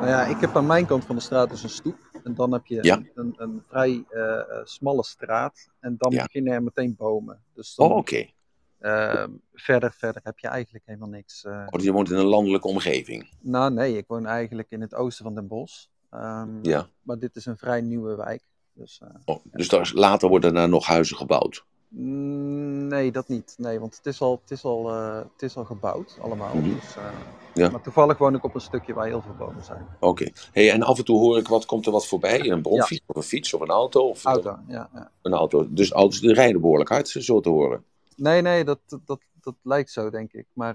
nou ja, ik heb aan mijn kant van de straat dus een stoep. En dan heb je Ja. een, een, een vrij eh, eh, smalle straat. En dan Ja. beginnen er meteen bomen. Dus dan, Oh, oké. Ehm, verder, verder heb je eigenlijk helemaal niks. Oh, je woont in een landelijke omgeving. Nou, nee, ik woon eigenlijk in het oosten van Den Bosch. Ehm, Ja. Maar dit is een vrij nieuwe wijk. Dus, Oh, dus daar is, later worden daar nog huizen gebouwd. Nee, dat niet. Nee, want het is al, het is al, eh, het is al gebouwd, allemaal. Mhm. Dus, eh, Ja. Maar toevallig woon ik op een stukje waar heel veel bomen zijn. Oké. Hey, en af en toe hoor ik, wat komt er wat voorbij? Een bromfiets of een fiets of een auto? Of, eh, Auto, ja. ja. Een auto. Dus auto's die rijden behoorlijk hard, zo te horen. Nee, nee, dat, dat, dat lijkt zo, denk ik. Maar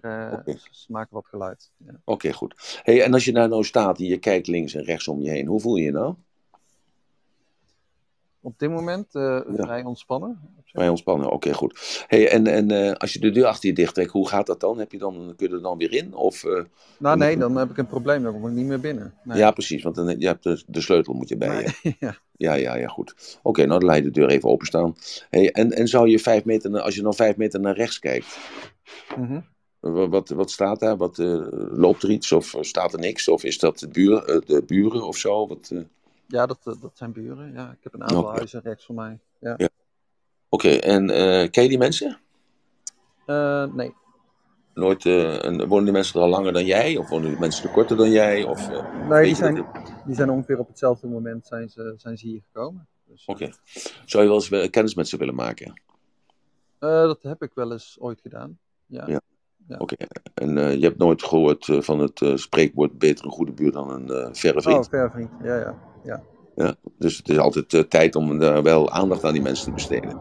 ze maken wat geluid. Ja. Oké, goed. Hey, en als je daar nou staat en je kijkt links en rechts om je heen, hoe voel je je nou? Op dit moment eh, vrij ontspannen. Vrij ontspannen, oké, goed. Hey, en en eh, als je de deur achter je dicht trekt, hoe gaat dat dan? Heb je dan kun je er dan weer in? Of, eh, Nou, nee, dan heb ik een probleem. Dan kom ik niet meer binnen. Nee. Ja, precies, want dan, je hebt de, de sleutel moet je bij je. *laughs* Ja. Ja, ja, ja, goed. Oké, nou dan laat je de deur even openstaan. Hey, en, en zou je vijf meter, als je dan vijf meter naar rechts kijkt, Mhm. Wat, wat, wat staat daar? Wat, eh, loopt er iets of staat er niks? Of is dat de, buur, eh, de buren of zo? Wat, eh, Ja, dat, eh, dat zijn buren. Ja, ik heb een aantal huizen rechts van mij. Ja. Ja. Oké, en eh, ken je die mensen? Eh, nee. Nooit, en wonen die mensen er al langer dan jij? Of wonen die mensen er korter dan jij? Of, Nee, die zijn, die zijn ongeveer op hetzelfde moment zijn ze, zijn ze hier gekomen. Dus, Oké. Zou je wel eens kennis met ze willen maken? dat heb ik wel eens ooit gedaan. Ja. Ja. Oké. En eh, je hebt nooit gehoord eh, van het eh, spreekwoord beter een goede buur dan een verre Oh, vriend? ver vriend. Ja, ja. ja. Ja, dus het is altijd tijd om daar wel aandacht aan die mensen te besteden.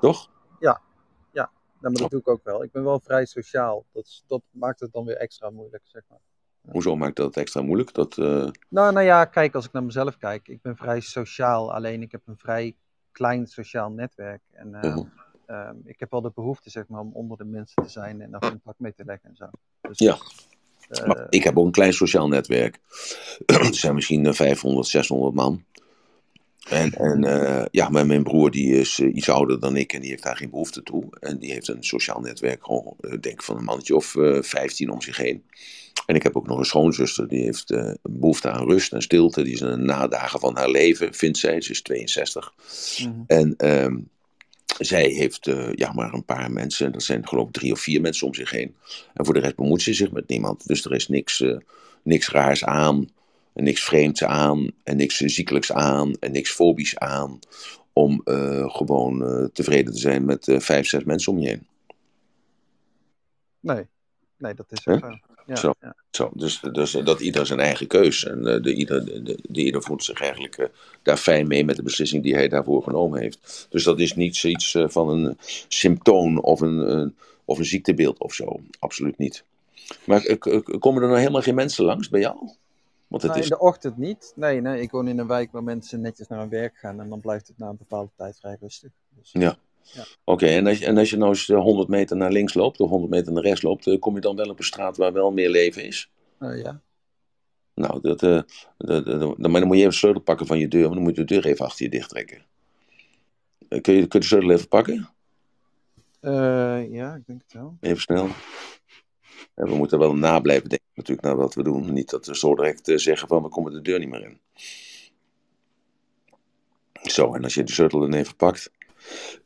Toch? Nou, maar dat doe ik ook wel. Ik ben wel vrij sociaal. Dat, is- dat maakt het dan weer extra moeilijk, zeg maar. Hoezo maakt dat extra moeilijk? Dat, Nou, nou ja, kijk, als ik naar mezelf kijk. Ik ben vrij sociaal. Alleen ik heb een vrij klein sociaal netwerk. En eh, Ehm, ik heb wel de behoefte, zeg maar, om onder de mensen te zijn en daar contact mee te leggen en zo. Dus, Ja. eh, Maar ik heb ook een klein sociaal netwerk. *clears throat* er zijn misschien eh, 500, 600 man. En, en eh, ja, maar mijn broer die is eh, iets ouder dan ik en die heeft daar geen behoefte toe. En die heeft een sociaal netwerk, gewoon, eh, denk ik van een mannetje of eh 15 om zich heen. En ik heb ook nog een schoonzuster, die heeft eh, een behoefte aan rust en stilte. Die is de nadagen van haar leven, vindt zij. Ze is 62. mhm. En ehm, zij heeft eh, ja, maar een paar mensen, dat zijn geloof ik drie of vier mensen om zich heen. En voor de rest bemoeit ze zich met niemand. Dus er is niks, eh, niks raars aan, en niks vreemds aan, en niks ziekelijks aan, en niks fobisch aan. Om eh, gewoon tevreden te zijn met vijf, zes mensen om je heen. Nee. nee, dat is ook zo. Ja, Zo. ja. Zo, dus, dus dat ieder zijn eigen keus. En eh, de, ieder, de, de, de ieder voelt zich eigenlijk eh, daar fijn mee met de beslissing die hij daarvoor genomen heeft. Dus dat is niet zoiets eh, van een symptoom of een, een- of een ziektebeeld of zo. Absoluut niet. Maar komen er nou helemaal geen mensen langs bij jou? Want het Nou, is. in de ochtend niet. Nee, nee, ik woon in een wijk waar mensen netjes naar hun werk gaan en dan blijft het na een bepaalde tijd vrij rustig. Dus, Ja. Oké, en, als, je- en als je nou eens eh, 100 meter naar links loopt of 100 meter naar rechts loopt, eh, kom je dan wel op een straat waar wel meer leven is? eh, ja. Nou, dat, eh, dat- maar dan moet je even de sleutel pakken van je deur, maar dan moet je de deur even achter je dicht trekken. Eh, Kun je, kun je de sleutel even pakken? Eh, ja, ik denk het wel. Even snel. En we moeten wel na blijven denken natuurlijk naar wat we doen. Niet dat we zo direct eh, zeggen van we komen de deur niet meer in. Zo, en als je de sleutel dan even pakt.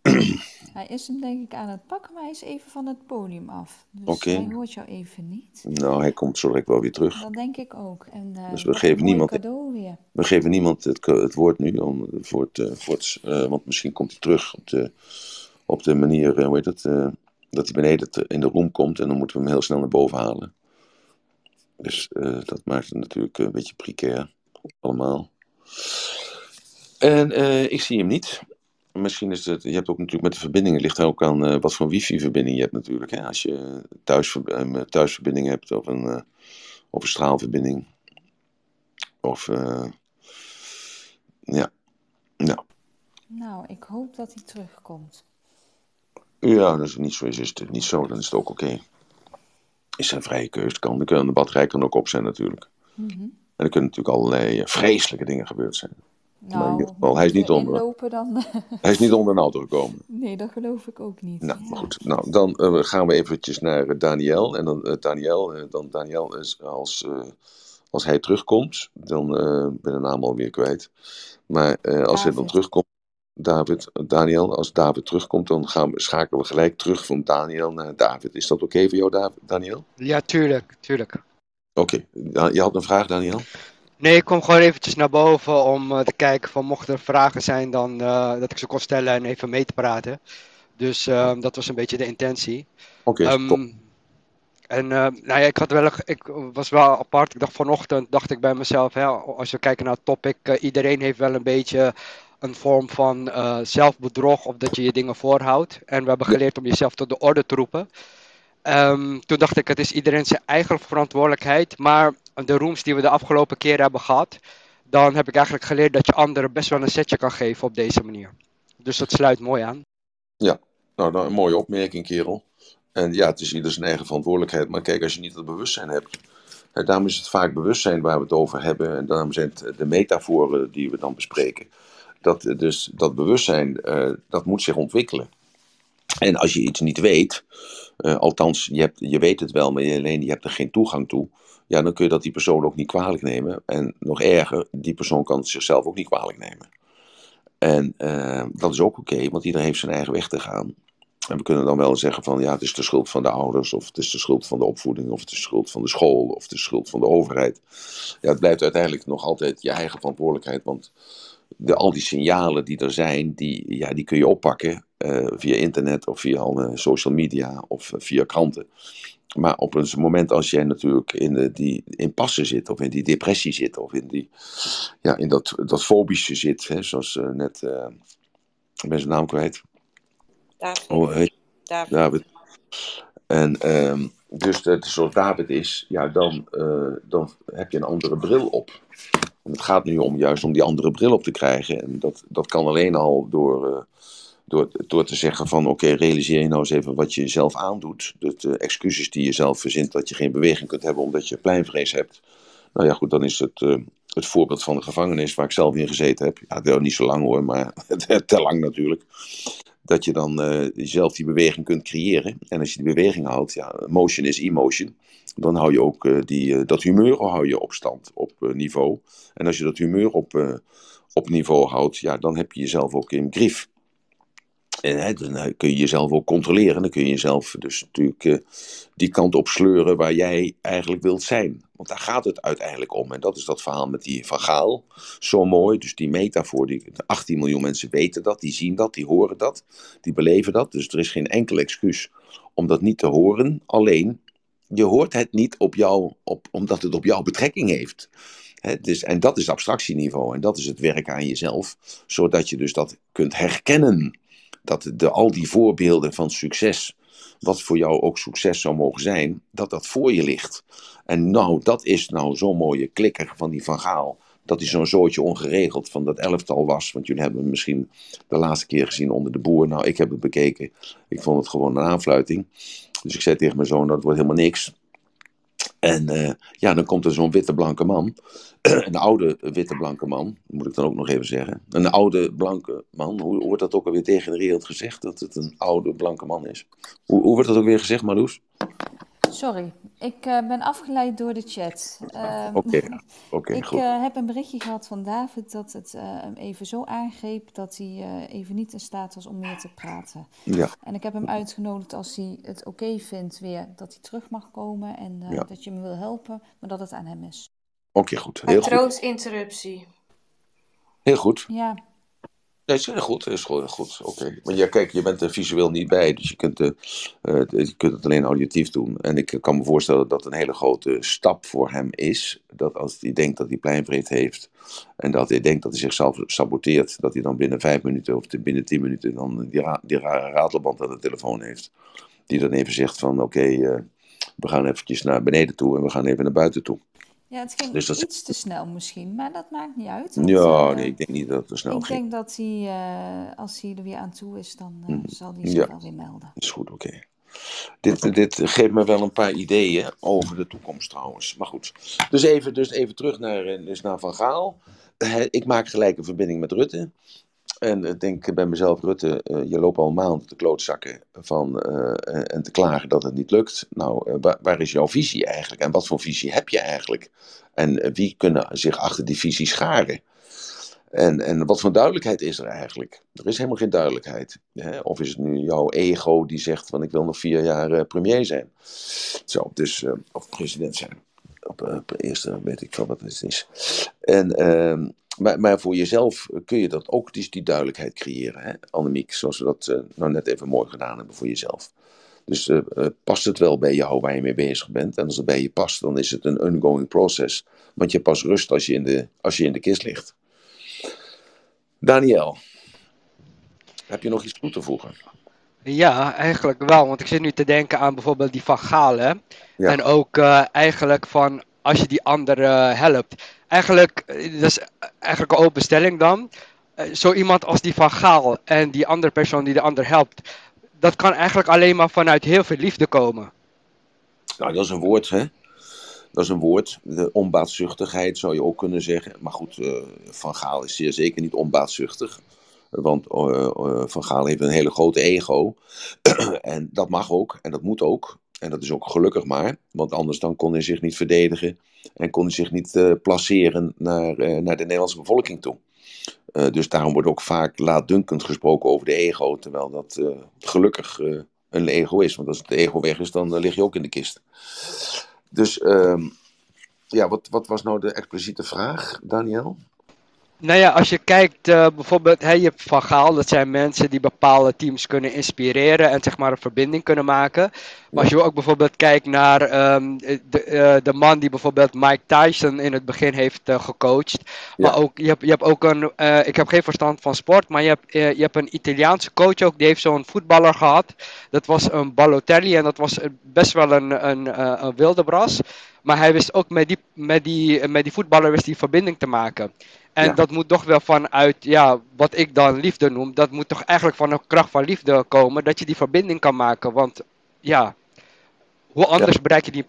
*clears throat* Hij is hem denk ik aan het pakken, maar hij is even van het podium af. Dus hij hoort jou even niet. Nou, hij komt zo direct wel weer terug. Dat denk ik ook. En, eh, Dus we geven niemand- cadeau weer. We geven niemand het, het woord nu, om, voor het, eh, voor het, eh, want misschien komt hij terug op de, op de manier, eh, hoe heet het, eh, dat hij beneden in de room komt en dan moeten we hem heel snel naar boven halen. Dus eh, dat maakt het natuurlijk een beetje precair, allemaal. En eh, ik zie hem niet. Misschien is het, je hebt ook natuurlijk met de verbinding, het ligt ook aan eh, wat voor wifi-verbinding je hebt natuurlijk. Hè? Als je thuis, een thuisverbinding hebt of een, eh, of een straalverbinding. Of, eh, ja, nou, Nou, ik hoop dat hij terugkomt. ja, als het niet zo is, is het niet zo, dan is het ook oké. Is zijn vrije keuze, kan, de batterij kan ook op zijn natuurlijk. Mhm. En er kunnen natuurlijk allerlei eh, vreselijke dingen gebeurd zijn. In Nou, ieder geval, hij is niet onder. er dan... *laughs* Hij is niet onder een auto gekomen. nee, dat geloof ik ook niet. Nou, goed. Nou, dan eh, gaan we eventjes naar eh, Daniel. En dan eh, Daniel, dan Daniel is als, eh, als hij terugkomt, dan eh ben ik de naam alweer kwijt. Maar eh, als hij dan terugkomt, David, Daniel. Als David terugkomt, dan gaan we, schakelen we gelijk terug van Daniel naar David. Is dat oké voor jou, David, Daniel? Ja, tuurlijk, tuurlijk. Oké, okay. je had een vraag, Daniel? Nee, ik kom gewoon eventjes naar boven om uh, te kijken van mochten er vragen zijn, dan uh, dat ik ze kon stellen en even mee te praten. Dus uh, dat was een beetje de intentie. Oké, okay, um, En nou ja, ik, had wel, ik was wel apart. Ik dacht vanochtend, dacht ik bij mezelf, hè, als we kijken naar het topic, iedereen heeft wel een beetje een vorm van zelfbedrog of dat je je dingen voorhoudt. En we hebben geleerd om jezelf tot de orde te roepen. Um, toen dacht ik, het is iedereen zijn eigen verantwoordelijkheid. Maar de rooms die we de afgelopen keer hebben gehad, dan heb ik eigenlijk geleerd dat je anderen best wel een setje kan geven op deze manier. Dus dat sluit mooi aan. Ja, nou, een mooie opmerking, kerel. En ja, het is ieder zijn eigen verantwoordelijkheid. Maar kijk, als je niet het bewustzijn hebt. Daarom is het vaak bewustzijn waar we het over hebben. En daarom zijn het de metaforen die we dan bespreken. Dat, dus dat bewustzijn, uh, dat moet zich ontwikkelen. En als je iets niet weet, uh, althans, je, hebt, je weet het wel, maar je, alleen je hebt er geen toegang toe. Ja, dan kun je dat die persoon ook niet kwalijk nemen. En nog erger, die persoon kan het zichzelf ook niet kwalijk nemen. En uh, dat is ook oké, want iedereen heeft zijn eigen weg te gaan. En we kunnen dan wel zeggen van ja, het is de schuld van de ouders, of het is de schuld van de opvoeding, of het is de schuld van de school, of het is de schuld van de overheid. Ja, het blijft uiteindelijk nog altijd je eigen verantwoordelijkheid, want de, al die signalen die er zijn, die, ja, die kun je oppakken uh, via internet of via uh, social media of uh, via kranten. Maar op een moment als jij natuurlijk in de, die impasse zit, of in die depressie zit, of in, die, ja, in dat, dat fobische zit, hè, zoals net, ik ben zijn naam kwijt. David. Oh, hey. David. David. En um, dus dat zoals David is, ja, dan, dan heb je een andere bril op. Het gaat nu om juist om die andere bril op te krijgen. En dat, dat kan alleen al door, uh, door, door te zeggen van oké, realiseer je nou eens even wat je jezelf aandoet. De uh, excuses die je zelf verzint dat je geen beweging kunt hebben omdat je pleinvrees hebt. Nou ja, goed, dan is het, uh, het voorbeeld van de gevangenis waar ik zelf in gezeten heb. Ja, niet zo lang hoor, maar *laughs* te lang natuurlijk. Dat je dan zelf die beweging kunt creëren. En als je die beweging houdt, ja, motion is emotion dan hou je ook uh, die, uh, dat humeur hou je op stand, op uh, niveau. En als je dat humeur op, op niveau houdt, ja, dan heb je jezelf ook in grief. En hè, dan kun je jezelf ook controleren. Dan kun je jezelf dus natuurlijk die kant op sleuren waar jij eigenlijk wilt zijn. Want daar gaat het uiteindelijk om. En dat is dat verhaal met die Van Gaal. Zo mooi. Dus die metafoor. Die, 18 miljoen mensen weten dat. Die zien dat. Die horen dat. Die beleven dat. Dus er is geen enkel excuus om dat niet te horen. Alleen je hoort het niet op jou, op, omdat het op jou betrekking heeft. He, dus, en dat is abstractieniveau en dat is het werk aan jezelf, zodat je dus dat kunt herkennen. Dat de, al die voorbeelden van succes, wat voor jou ook succes zou mogen zijn, dat dat voor je ligt. En nou, dat is nou zo'n mooie klikker van die Van Gaal. Dat hij zo'n zootje ongeregeld van dat elftal was. Want jullie hebben hem misschien de laatste keer gezien onder de boer. Nou, ik heb het bekeken. Ik vond het gewoon een aanfluiting. Dus ik zei tegen mijn zoon, dat wordt helemaal niks. En uh, ja, dan komt er zo'n witte blanke man. *clears throat* een oude witte blanke man, moet ik dan ook nog even zeggen. Een oude blanke man. Hoe, hoe wordt dat ook alweer tegen de wereld gezegd? Dat het een oude blanke man is. Hoe, hoe wordt dat ook weer gezegd, Marloes? Sorry, ik uh, ben afgeleid door de chat. Oké, uh, okay. okay, ik goed. Uh, heb een berichtje gehad van David dat het hem even zo aangreep dat hij even niet in staat was om meer te praten. Ja. En ik heb hem uitgenodigd als hij het oké okay vindt weer dat hij terug mag komen en ja. dat je hem wil helpen, maar dat het aan hem is. Oké, okay, goed. Heel goed. Heel goed. Ja. Nee, is goed. Dat is gewoon goed. Oké. Maar ja, kijk, je bent er visueel niet bij, dus je kunt, uh, uh, je kunt het alleen auditief doen. En ik kan me voorstellen dat het een hele grote stap voor hem is. Dat als hij denkt dat hij pleinvreed heeft en dat hij denkt dat hij zichzelf saboteert, dat hij dan binnen vijf minuten of binnen tien minuten dan die, die rare ratelband aan de telefoon heeft. Die dan even zegt van oké, uh, we gaan eventjes naar beneden toe en we gaan even naar buiten toe. Ja, het ging Dus dat iets te snel misschien, maar dat maakt niet uit. want, Ja, eh, nee, ik denk niet dat het er snel ik ging. denk dat hij, eh, als hij er weer aan toe is, dan eh, Mm, zal hij zich wel weer melden. Is goed, oké. Dit, dit geeft me wel een paar ideeën over de toekomst trouwens. Maar goed. Dus even, dus even terug naar, dus naar Van Gaal. Ik maak gelijk een verbinding met Rutte. En ik denk bij mezelf, Rutte, eh, je loopt al een maand te klootzakken van, eh, en te klagen dat het niet lukt. Nou, eh, waar, is jouw visie eigenlijk? En wat voor visie heb je eigenlijk? En wie kunnen zich achter die visie scharen? En, en wat voor duidelijkheid is er eigenlijk? Er is helemaal geen duidelijkheid. Hè? Of is het nu jouw ego die zegt van ik wil nog vier jaar uh, premier zijn. Zo, dus, uh, of president zijn. Op uh, eerste weet ik wel wat het is. En, ehm, maar, maar voor jezelf kun je dat ook dus die duidelijkheid creëren, hè? Annemiek. Zoals we dat nou net even mooi gedaan hebben voor jezelf. Dus past het wel bij jou waar je mee bezig bent? En als het bij je past, dan is het een ongoing process. Want je pas rust als je in de, als je in de kist ligt. Daniel, heb je nog iets toe te voegen? Ja, eigenlijk wel. Want ik zit nu te denken aan bijvoorbeeld die van Galen. Ja. En ook uh, eigenlijk van als je die andere helpt. Eigenlijk, dat is eigenlijk een open stelling dan. Uh, zo iemand als die van Gaal en die andere persoon die de ander helpt. Dat kan eigenlijk alleen maar vanuit heel veel liefde komen. Nou, dat is een woord, hè? Dat is een woord. De onbaatzuchtigheid zou je ook kunnen zeggen. Maar goed, uh, Van Gaal is zeer zeker niet onbaatzuchtig. Want Van Gaal heeft een hele grote ego. *clears throat* en dat mag ook en dat moet ook. En dat is ook gelukkig maar. Want anders dan kon hij zich niet verdedigen. En kon hij zich niet placeren naar, naar de Nederlandse bevolking toe. dus daarom wordt ook vaak laatdunkend gesproken over de ego. Terwijl dat gelukkig een ego is. Want als het ego weg is, dan lig je ook in de kist. Dus um, ja, wat, wat was nou de expliciete vraag, Daniel? Nou ja, als je kijkt uh, bijvoorbeeld, hey, je hebt Van Gaal, dat zijn mensen die bepaalde teams kunnen inspireren en zeg maar een verbinding kunnen maken. Maar als je ook bijvoorbeeld kijkt naar um, de, uh, de man die bijvoorbeeld Mike Tyson in het begin heeft uh, gecoacht. Maar ja. ook, je hebt, je hebt ook een, ik heb geen verstand van sport, maar je hebt, je hebt een Italiaanse coach ook, die heeft zo'n voetballer gehad. Dat was een Balotelli en dat was best wel een, een, een wilde bras. Maar hij wist ook met die, met die, met die voetballer wist die verbinding te maken. En ja. dat moet toch wel vanuit, ja, wat ik dan liefde noem, dat moet toch eigenlijk van een kracht van liefde komen, dat je die verbinding kan maken. Want ja, hoe anders ja. bereik je die.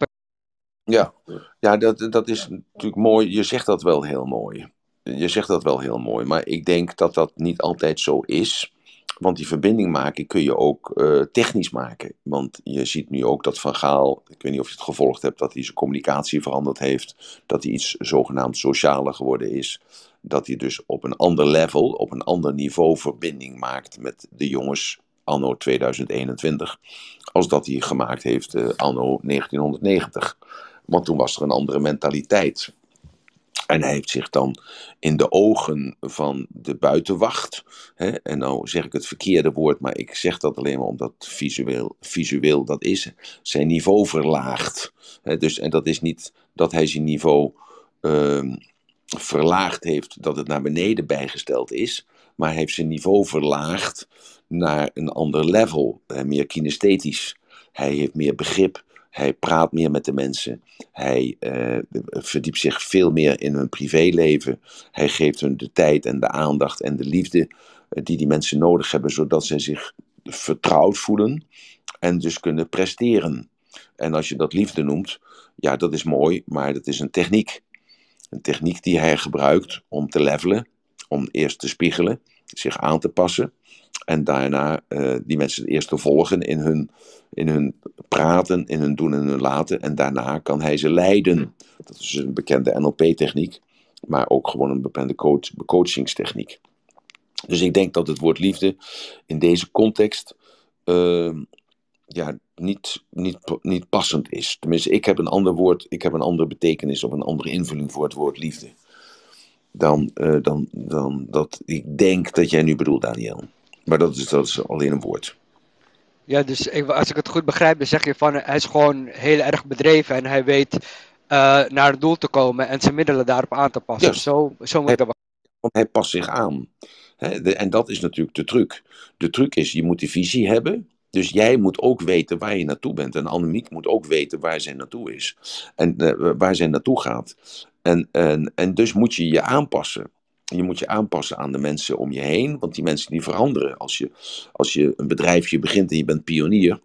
Ja, ja dat, dat is natuurlijk mooi. Je zegt dat wel heel mooi. Je zegt dat wel heel mooi, maar ik denk dat dat niet altijd zo is. Want die verbinding maken kun je ook uh, technisch maken. Want je ziet nu ook dat Van Gaal, ik weet niet of je het gevolgd hebt, dat hij zijn communicatie veranderd heeft. Dat hij iets zogenaamd socialer geworden is. Dat hij dus op een ander level, op een ander niveau verbinding maakt met de jongens anno 2021. Als dat hij gemaakt heeft uh, anno 1990. Want toen was er een andere mentaliteit. En hij heeft zich dan in de ogen van de buitenwacht, hè, en nou zeg ik het verkeerde woord, maar ik zeg dat alleen maar omdat visueel, visueel dat is, zijn niveau verlaagd. Hè, dus, en dat is niet dat hij zijn niveau uh, verlaagd heeft, dat het naar beneden bijgesteld is, maar heeft zijn niveau verlaagd naar een ander level, hè, meer kinesthetisch. Hij heeft meer begrip hij praat meer met de mensen. Hij uh, verdiept zich veel meer in hun privéleven. Hij geeft hun de tijd en de aandacht en de liefde uh, die die mensen nodig hebben, zodat ze zich vertrouwd voelen en dus kunnen presteren. En als je dat liefde noemt, ja, dat is mooi, maar dat is een techniek. Een techniek die hij gebruikt om te levelen, om eerst te spiegelen, zich aan te passen en daarna uh, die mensen eerst te volgen in hun, in hun praten, in hun doen en hun laten. En daarna kan hij ze leiden. Dat is een bekende NLP-techniek, maar ook gewoon een bekende coach, coachingstechniek. Dus ik denk dat het woord liefde in deze context uh, ja, niet, niet, niet passend is. Tenminste, ik heb een ander woord, ik heb een andere betekenis of een andere invulling voor het woord liefde. Dan, uh, dan, dan dat ik denk dat jij nu bedoelt, Daniel. Maar dat is, dat is alleen een woord. Ja, dus ik, als ik het goed begrijp, dan zeg je van hij is gewoon heel erg bedreven en hij weet uh, naar het doel te komen en zijn middelen daarop aan te passen. Yes. Zo, zo moet hij, dat Want hij past zich aan. He, de, en dat is natuurlijk de truc. De truc is, je moet die visie hebben. Dus jij moet ook weten waar je naartoe bent. En Annemiek moet ook weten waar zij naartoe is. En uh, waar zij naartoe gaat. En, en, en dus moet je je aanpassen. Je moet je aanpassen aan de mensen om je heen, want die mensen die veranderen. Als je, als je een bedrijfje begint en je bent pionier,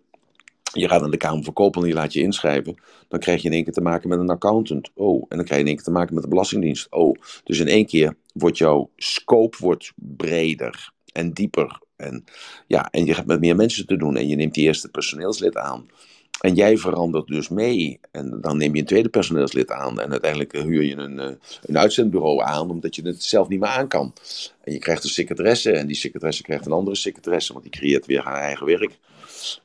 je gaat naar de Kamer Koophandel en je laat je inschrijven, dan krijg je in één keer te maken met een accountant. Oh, en dan krijg je in één keer te maken met de Belastingdienst. Oh, dus in één keer wordt jouw scope wordt breder en dieper. En, ja, en je hebt met meer mensen te doen en je neemt die eerste personeelslid aan. En jij verandert dus mee. En dan neem je een tweede personeelslid aan. En uiteindelijk huur je een, eh, een uitzendbureau aan, omdat je het zelf niet meer aan kan. En je krijgt een secretaresse. En die secretaresse krijgt een andere secretaresse, want die creëert weer haar eigen werk.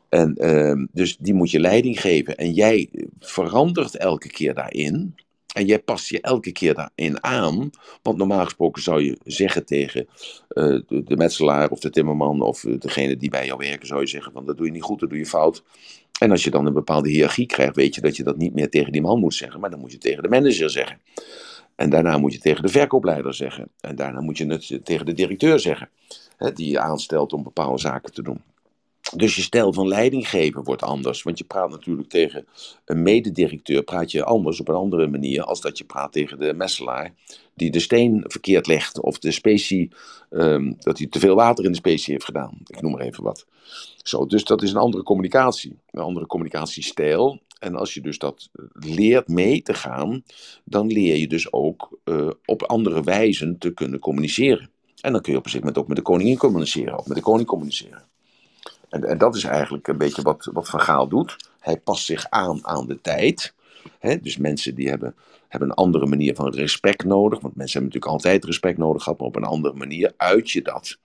En ehm, dus die moet je leiding geven. En jij verandert elke keer daarin. En jij past je elke keer daarin aan. Want normaal gesproken zou je zeggen tegen uh, de, de, metselaar of de timmerman of degene die bij jou werken, zou je zeggen van dat doe je niet goed, dat doe je fout. En als je dan een bepaalde hiërarchie krijgt, weet je dat je dat niet meer tegen die man moet zeggen, maar dan moet je tegen de manager zeggen. En daarna moet je tegen de verkoopleider zeggen. En daarna moet je het tegen de directeur zeggen, hè, die je aanstelt om bepaalde zaken te doen. Dus je stijl van leidinggeven wordt anders. Want je praat natuurlijk tegen een mededirecteur, praat je anders op een andere manier als dat je praat tegen de messelaar die de steen verkeerd legt of de specie, um, dat hij te veel water in de specie heeft gedaan. Ik noem maar even wat. Zo, dus dat is een andere communicatie, een andere communicatiestijl. En als je dus dat leert mee te gaan, dan leer je dus ook uh, op andere wijzen te kunnen communiceren. En dan kun je op een gegeven moment ook met de koningin communiceren, of met de koning communiceren. En, dat is eigenlijk een beetje wat, wat Van Gaal doet. Hij past zich aan aan de tijd. Dus mensen die hebben, hebben een andere manier van respect nodig. Want mensen hebben natuurlijk altijd respect nodig gehad, maar op een andere manier uit je dat.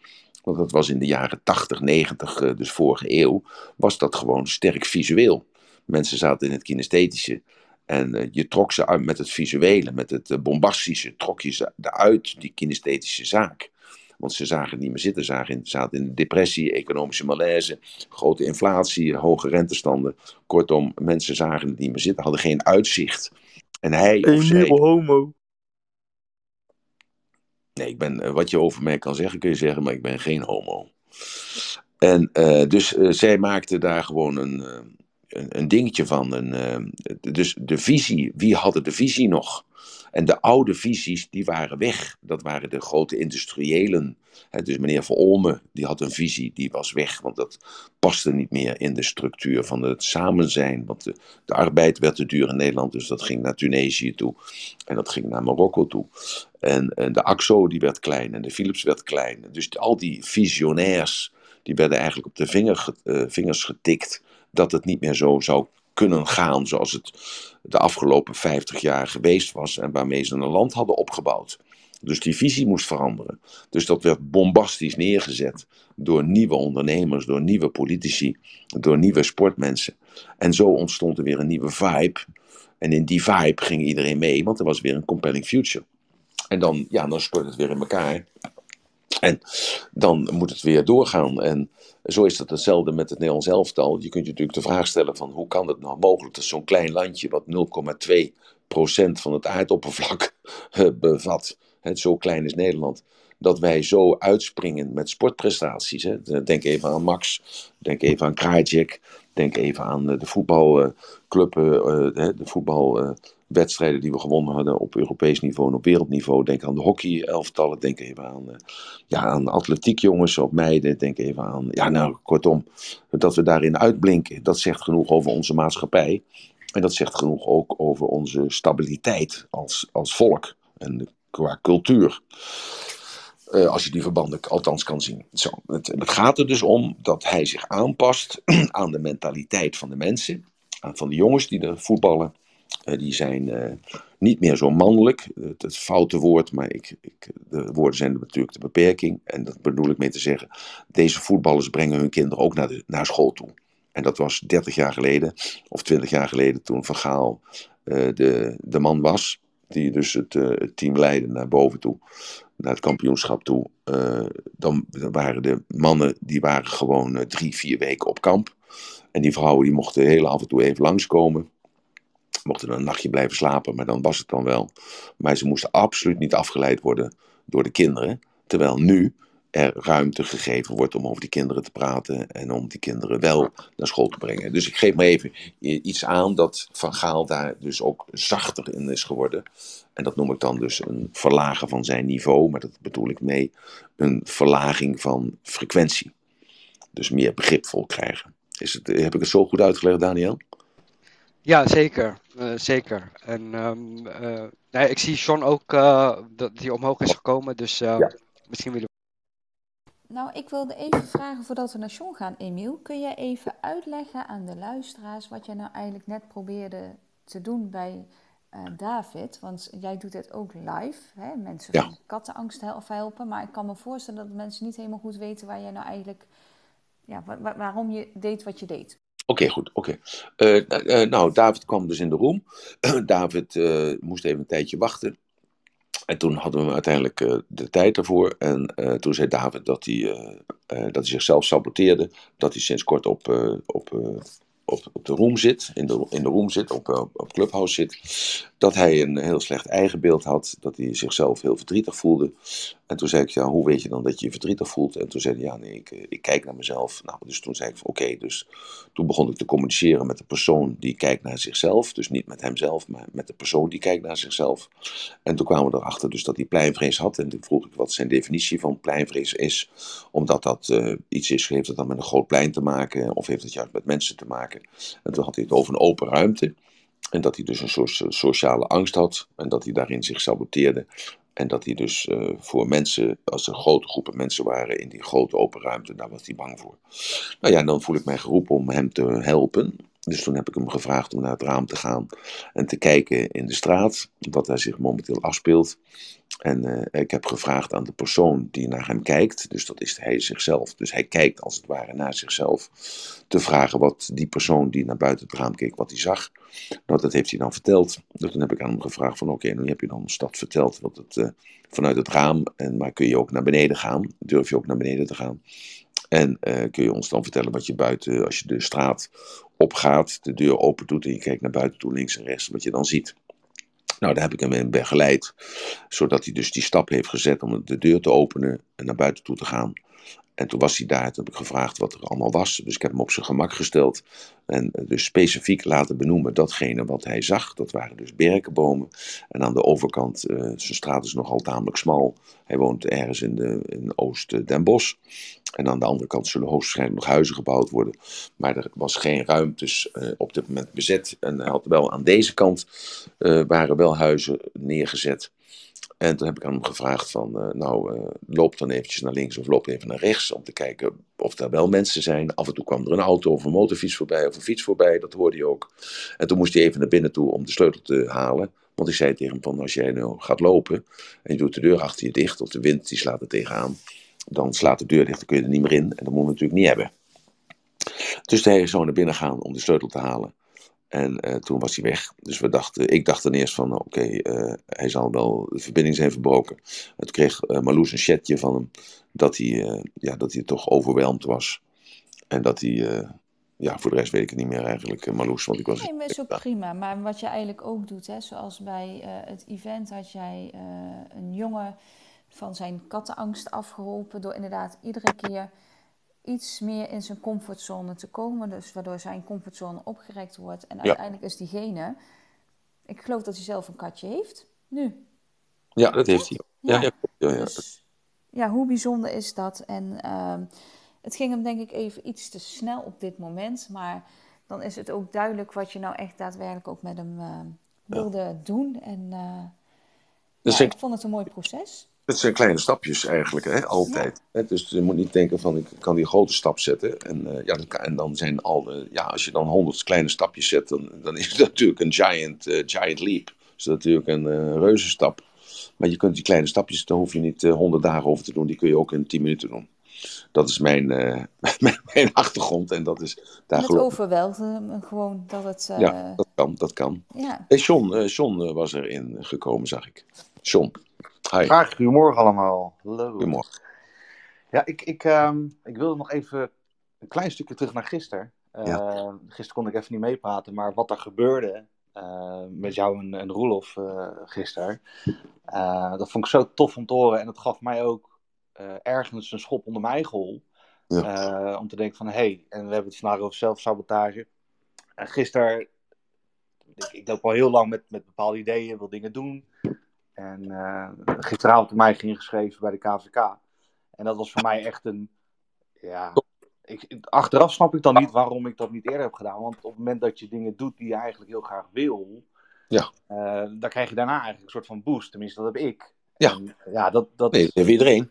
Want dat was in de jaren 80, 90, eh, dus vorige eeuw, was dat gewoon sterk visueel. Mensen zaten in het kinesthetische. En uh, je trok ze uit met het visuele, met het uh, bombastische, trok je ze uit, die kinesthetische zaak. Want ze zagen het niet meer zitten, zagen, zaten in depressie, economische malaise, grote inflatie, hoge rentestanden. Kortom, mensen zagen het niet meer zitten, hadden geen uitzicht. En hij of zij... homo. Nee, ik ben, eh, wat je over mij kan zeggen, kun je zeggen, maar ik ben geen homo. En uh, dus uh, zij maakte daar gewoon een, uh, een, een, dingetje van. Een, dus de visie, wie hadden de visie nog? En de oude visies, die waren weg. Dat waren de grote industriëlen. dus meneer Van Olme, die had een visie, die was weg. Want dat paste niet meer in de structuur van het samen zijn. Want de, de arbeid werd te duur in Nederland, dus dat ging naar Tunesië toe. En dat ging naar Marokko toe. En, en de AXO, die werd klein. En de Philips werd klein. Dus al die visionairs, die werden eigenlijk op de vinger, uh, vingers getikt. Dat het niet meer zo zou kunnen gaan zoals het de afgelopen 50 jaar geweest was en waarmee ze een land hadden opgebouwd. Dus die visie moest veranderen. Dus dat werd bombastisch neergezet door nieuwe ondernemers, door nieuwe politici, door nieuwe sportmensen. En zo ontstond er weer een nieuwe vibe. En in die vibe ging iedereen mee, want er was weer een compelling future. En dan, ja, dan het weer in elkaar. En dan moet het weer doorgaan. En zo is dat hetzelfde met het Nederlands elftal. Je kunt je natuurlijk de vraag stellen van hoe kan het nou mogelijk dat zo'n klein landje wat 0,2% van het aardoppervlak *laughs* eh, bevat, zo klein is Nederland, dat wij zo uitspringen met sportprestaties. Denk even aan Max, denk even aan Krajcek, denk even aan eh, de voetbalclub, eh, de voetbal wedstrijden die we gewonnen hadden op Europees niveau en op wereldniveau. Denk aan de hockey-elftallen, denk even aan, uh, ja, aan atletiekjongens of meiden. Denk even aan, ja nou kortom, dat we daarin uitblinken. Dat zegt genoeg over onze maatschappij. En dat zegt genoeg ook over onze stabiliteit als, als volk en qua cultuur. Uh, als je die verbanden althans kan zien. Zo, het, het gaat er dus om dat hij zich aanpast *clears throat* aan de mentaliteit van de mensen. Van de jongens die er voetballen. Uh, die zijn uh, niet meer zo mannelijk. Het, het foute woord, maar ik, ik, de woorden zijn natuurlijk de beperking. En dat bedoel ik mee te zeggen. Deze voetballers brengen hun kinderen ook naar, de, naar school toe. En dat was 30 jaar geleden, of 20 jaar geleden, toen Van Gaal uh, de, de man was. Die dus het, het, team leidde naar boven toe, naar het kampioenschap toe. dan waren de mannen, die waren gewoon drie, vier weken op kamp. En die vrouwen die mochten heel af en toe even langskomen mochten een nachtje blijven slapen, maar dan was het dan wel. Maar ze moesten absoluut niet afgeleid worden door de kinderen. Terwijl nu er ruimte gegeven wordt om over die kinderen te praten en om die kinderen wel naar school te brengen. Dus ik geef maar even iets aan dat Van Gaal daar dus ook zachter in is geworden. En dat noem ik dan dus een verlagen van zijn niveau, maar dat bedoel ik mee een verlaging van frequentie. Dus meer begripvol krijgen. Is het, heb ik het zo goed uitgelegd, Daniel? Ja, zeker. Uh, zeker. En um, uh, nee, ik zie John ook uh, dat hij omhoog is gekomen, dus ja. misschien willen Nou, ik wilde even vragen voordat we naar John gaan, Emiel. Kun jij even uitleggen aan de luisteraars wat jij nou eigenlijk net probeerde te doen bij eh, David? Want jij doet het ook live, hè? mensen Ja. van kattenangst hel- helpen. Maar ik kan me voorstellen dat mensen niet helemaal goed weten waar jij nou eigenlijk, ja, wa- wa- waarom je deed wat je deed. Oké, goed. Oké. Eh, eh, nou, David kwam dus in de room. *clears throat* David eh, moest even een tijdje wachten. En toen hadden we uiteindelijk eh, de tijd ervoor. En eh, toen zei David dat hij, eh, eh, dat hij zichzelf saboteerde. Dat hij sinds kort op, eh, op, eh, op, op de room zit. In de, in de room zit, op, eh, op Clubhouse zit. Dat hij een heel slecht eigenbeeld had. Dat hij zichzelf heel verdrietig voelde. En toen zei ik, ja, hoe weet je dan dat je je verdrietig voelt? En toen zei hij, ja, nee, ik, eh, ik kijk naar mezelf. Nou, dus toen zei ik, oké, dus toen begon ik te communiceren met de persoon die kijkt naar zichzelf. Dus niet met hemzelf, maar met de persoon die kijkt naar zichzelf. En toen kwamen we erachter dus dat hij pleinvrees had. En toen vroeg ik wat zijn definitie van pleinvrees is. Omdat dat eh, iets is, heeft het dan met een groot plein te maken? Of heeft het juist met mensen te maken? En toen had hij het over een open ruimte. En dat hij dus een soort eh, sociale angst had. En dat hij daarin zich saboteerde. En dat hij dus eh, voor mensen, als er grote groepen mensen waren in die grote open ruimte, daar was hij bang voor. Nou ja, dan voel ik mij geroepen om hem te helpen. Dus toen heb ik hem gevraagd om naar het raam te gaan en te kijken in de straat, wat daar zich momenteel afspeelt. En eh, ik heb gevraagd aan de persoon die naar hem kijkt, dus dat is hij zichzelf. Dus hij kijkt als het ware naar zichzelf, te vragen wat die persoon die naar buiten het raam keek, wat hij zag. Nou, dat heeft hij dan verteld. Dus toen heb ik aan hem gevraagd van oké, nu heb je dan stad verteld wat het, eh, vanuit het raam. En, maar kun je ook naar beneden gaan? Durf je ook naar beneden te gaan? En eh, kun je ons dan vertellen wat je buiten, als je de straat opgaat, de deur open doet en je kijkt naar buiten toe, links en rechts, wat je dan ziet? Nou, daar heb ik hem in begeleid, zodat hij dus die stap heeft gezet om de deur te openen en naar buiten toe te gaan. En toen was hij daar, toen heb ik gevraagd wat er allemaal was. Dus ik heb hem op zijn gemak gesteld. En eh, dus specifiek laten benoemen datgene wat hij zag. Dat waren dus berkenbomen. En aan de overkant, eh, zijn straat is nogal tamelijk smal. Hij woont ergens in, de, in Oost-Den Bosch. En aan de andere kant zullen hoogstwaarschijnlijk nog huizen gebouwd worden. Maar er was geen ruimtes eh, op dit moment bezet. En hij had wel aan deze kant eh, waren wel huizen neergezet. En toen heb ik aan hem gevraagd van, eh, nou, eh, loop dan eventjes naar links of loop even naar rechts om te kijken of er wel mensen zijn. Af en toe kwam er een auto of een motorfiets voorbij of een fiets voorbij, dat hoorde hij ook. En toen moest hij even naar binnen toe om de sleutel te halen. Want ik zei tegen hem van, als jij nu gaat lopen en je doet de deur achter je dicht of de wind die slaat er tegenaan, dan slaat de deur dicht, dan kun je er niet meer in. En dat moeten we natuurlijk niet hebben. Dus hij zo naar binnen gaan om de sleutel te halen. En eh, toen was hij weg. Dus we dachten, ik dacht dan eerst van, nou, oké, eh, hij zal wel, de verbinding zijn verbroken. En toen kreeg eh, Marloes een chatje van hem, dat hij, ja, dat hij toch overweldigd was. En dat hij, ja, voor de rest weet ik het niet meer eigenlijk, Marloes, want ik was... Nee, maar ook prima. Maar wat je eigenlijk ook doet, hè, zoals bij het event had jij een jongen van zijn kattenangst afgeholpen door inderdaad iedere keer iets meer in zijn comfortzone te komen. Dus waardoor zijn comfortzone opgerekt wordt. En uiteindelijk is diegene, ik geloof dat hij zelf een katje heeft, nu. Ja, dat heeft hij. Ja, ja, ja, ja. Dus ja, hoe bijzonder is dat? En ehm, het ging hem denk ik even iets te snel op dit moment. Maar dan is het ook duidelijk wat je nou echt daadwerkelijk ook met hem eh, wilde doen. En ja, zijn, ik vond het een mooi proces. Dat zijn kleine stapjes eigenlijk, hè, altijd. Dus je moet niet denken van, ik kan die grote stap zetten. En, eh, ja, kan- en dan zijn al, de- ja, als je dan honderd kleine stapjes zet, dan, dan is het *laughs* natuurlijk een giant, eh, giant leap. Dus dat is natuurlijk een eh reuzenstap. Maar je kunt die kleine stapjes, daar hoef je niet eh, honderd dagen over te doen. Die kun je ook in tien minuten doen. Dat is mijn, eh, *laughs* mijn, mijn achtergrond en dat is, En daar het gewoon dat het... eh, Ja, dat kan, dat kan. ja. Hey, John, eh, John eh, was erin gekomen, zag ik. John, hi. Graag, goedemorgen allemaal. Hallo. Goedemorgen. Ja, ik, ik, ehm, ik wilde nog even een klein stukje terug naar gisteren. Uh, Ja. Gisteren kon ik even niet meepraten, maar wat er gebeurde uh, met jou en, en Roelof uh, gisteren, dat vond ik zo tof om te horen. En dat gaf mij ook ergens een schop onder mijn. Ja. om te denken van, hé, hey, en we hebben het vandaag over zelfsabotage. En gisteren, ik, ik loop al heel lang met, met bepaalde ideeën, wil dingen doen. En uh, gisteravond op mij ging geschreven bij de KVK. En dat was voor mij echt een. Ja. Ik, achteraf snap ik dan niet waarom ik dat niet eerder heb gedaan. Want op het moment dat je dingen doet die je eigenlijk heel graag wil. Ja. Uh, dan krijg je daarna eigenlijk een soort van boost. Tenminste, dat heb ik. Ja. En, ja, dat, dat... Nee, dat heeft iedereen.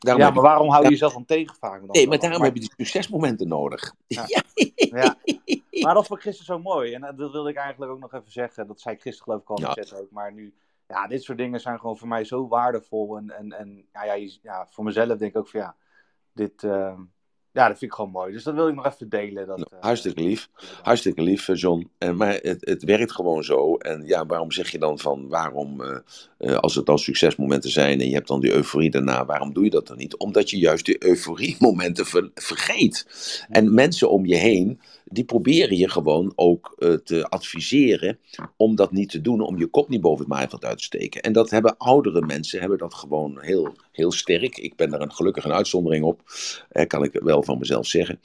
Daarom Ja, maar waarom hou je jezelf dan tegen vaak? Nee, maar daarom heb je die succesmomenten nodig. Ja. Ja. Ja. *laughs* Maar dat vond ik gisteren zo mooi. En eh, dat wilde ik eigenlijk ook nog even zeggen. Dat zei ik gisteren geloof ik al in Ja. de chat ook. Maar nu, ja, dit soort dingen zijn gewoon voor mij zo waardevol. En, en, en ja, ja, je- ja, voor mezelf denk ik ook van ja, dit, eh, ja, dat vind ik gewoon mooi. Dus dat wil ik nog even delen. Dat, Nou, eh, hartstikke lief. Hartstikke lief, eh, John. En, maar het, het werkt gewoon zo. En ja, waarom zeg je dan van waarom, eh, eh, als het dan succesmomenten zijn en je hebt dan die euforie daarna, waarom doe je dat dan niet? Omdat je juist die euforie-momenten ver- vergeet. En mensen om je heen, die proberen je gewoon ook eh, te adviseren om dat niet te doen, om je kop niet boven het maaiveld uit te steken. En dat hebben oudere mensen, hebben dat gewoon heel, heel sterk. Ik ben daar een, gelukkig een uitzondering op, kan ik wel van mezelf zeggen.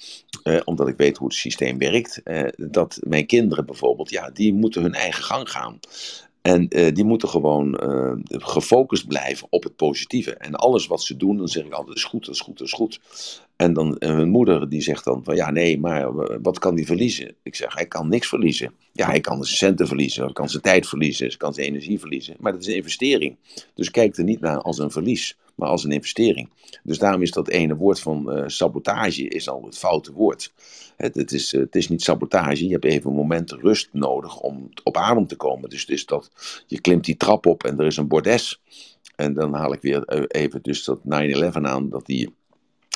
Omdat ik weet hoe het systeem werkt. eh, dat mijn kinderen bijvoorbeeld, ja, die moeten hun eigen gang gaan. En eh, die moeten gewoon eh, gefocust blijven op het positieve. En alles wat ze doen, dan zeg ik altijd, is goed, dat is goed, dat is goed. En dan en mijn moeder die zegt dan van, ja nee, maar eh, wat kan die verliezen? Ik zeg, hij kan niks verliezen. Ja, hij kan zijn centen verliezen, hij kan zijn tijd verliezen, hij kan zijn energie verliezen. Maar dat is een investering. Dus kijk er niet naar als een verlies, maar als een investering. Dus daarom is dat ene woord van eh, sabotage is al het foute woord. Het, het, is, eh, het is niet sabotage, je hebt even een moment rust nodig om op adem te komen. Dus is dat, je klimt die trap op en er is een bordes. En dan haal ik weer eh, even dus dat 9-11 aan, dat die,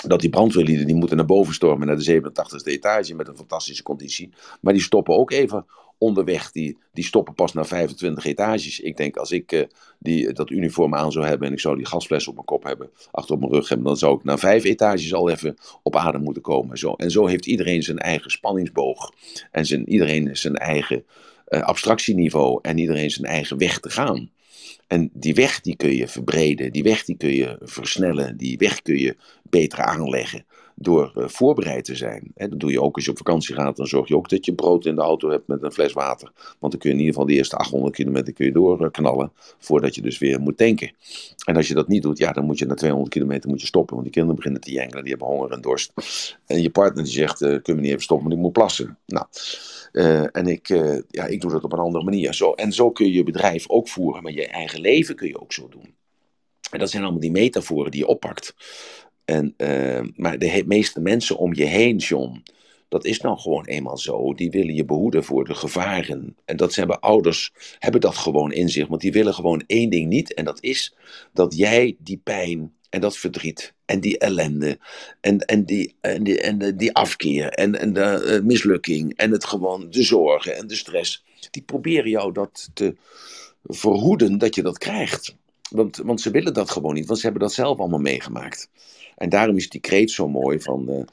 dat die brandweerlieden die moeten naar boven stormen naar de 87e etage met een fantastische conditie. Maar die stoppen ook even onderweg, die, die stoppen pas na 25 etages. Ik denk als ik eh, die, dat uniform aan zou hebben en ik zou die gasfles op mijn kop hebben, achter op mijn rug hebben, dan zou ik na vijf etages al even op adem moeten komen. Zo. En zo heeft iedereen zijn eigen spanningsboog en zijn, iedereen zijn eigen eh, abstractieniveau en iedereen zijn eigen weg te gaan. En die weg die kun je verbreden, die weg die kun je versnellen, die weg kun je beter aanleggen door eh, voorbereid te zijn. Hè, dat doe je ook als je op vakantie gaat, dan zorg je ook dat je brood in de auto hebt met een fles water. Want dan kun je in ieder geval de eerste 800 kilometer kun je doorknallen voordat je dus weer moet tanken. En als je dat niet doet, ja, dan moet je na 200 kilometer moet je stoppen, want die kinderen beginnen te jengelen, die hebben honger en dorst. En je partner die zegt, eh kun je niet even stoppen, want ik moet plassen. Nou, eh, en ik, eh, ja, ik doe dat op een andere manier. Zo, en zo kun je je bedrijf ook voeren, maar je eigen leven kun je ook zo doen. En dat zijn allemaal die metaforen die je oppakt. En, eh, maar de meeste mensen om je heen, John, dat is nou gewoon eenmaal zo. Die willen je behoeden voor de gevaren. En dat hebben ouders, hebben dat gewoon in zich. Want die willen gewoon één ding niet. En dat is dat jij die pijn en dat verdriet en die ellende en, en, die, en, die, en de- die afkeer en, en de eh, mislukking en het gewoon de zorgen en de stress. Die proberen jou dat te verhoeden dat je dat krijgt. Want, want ze willen dat gewoon niet, want ze hebben dat zelf allemaal meegemaakt. En daarom is die kreet zo mooi van, eh,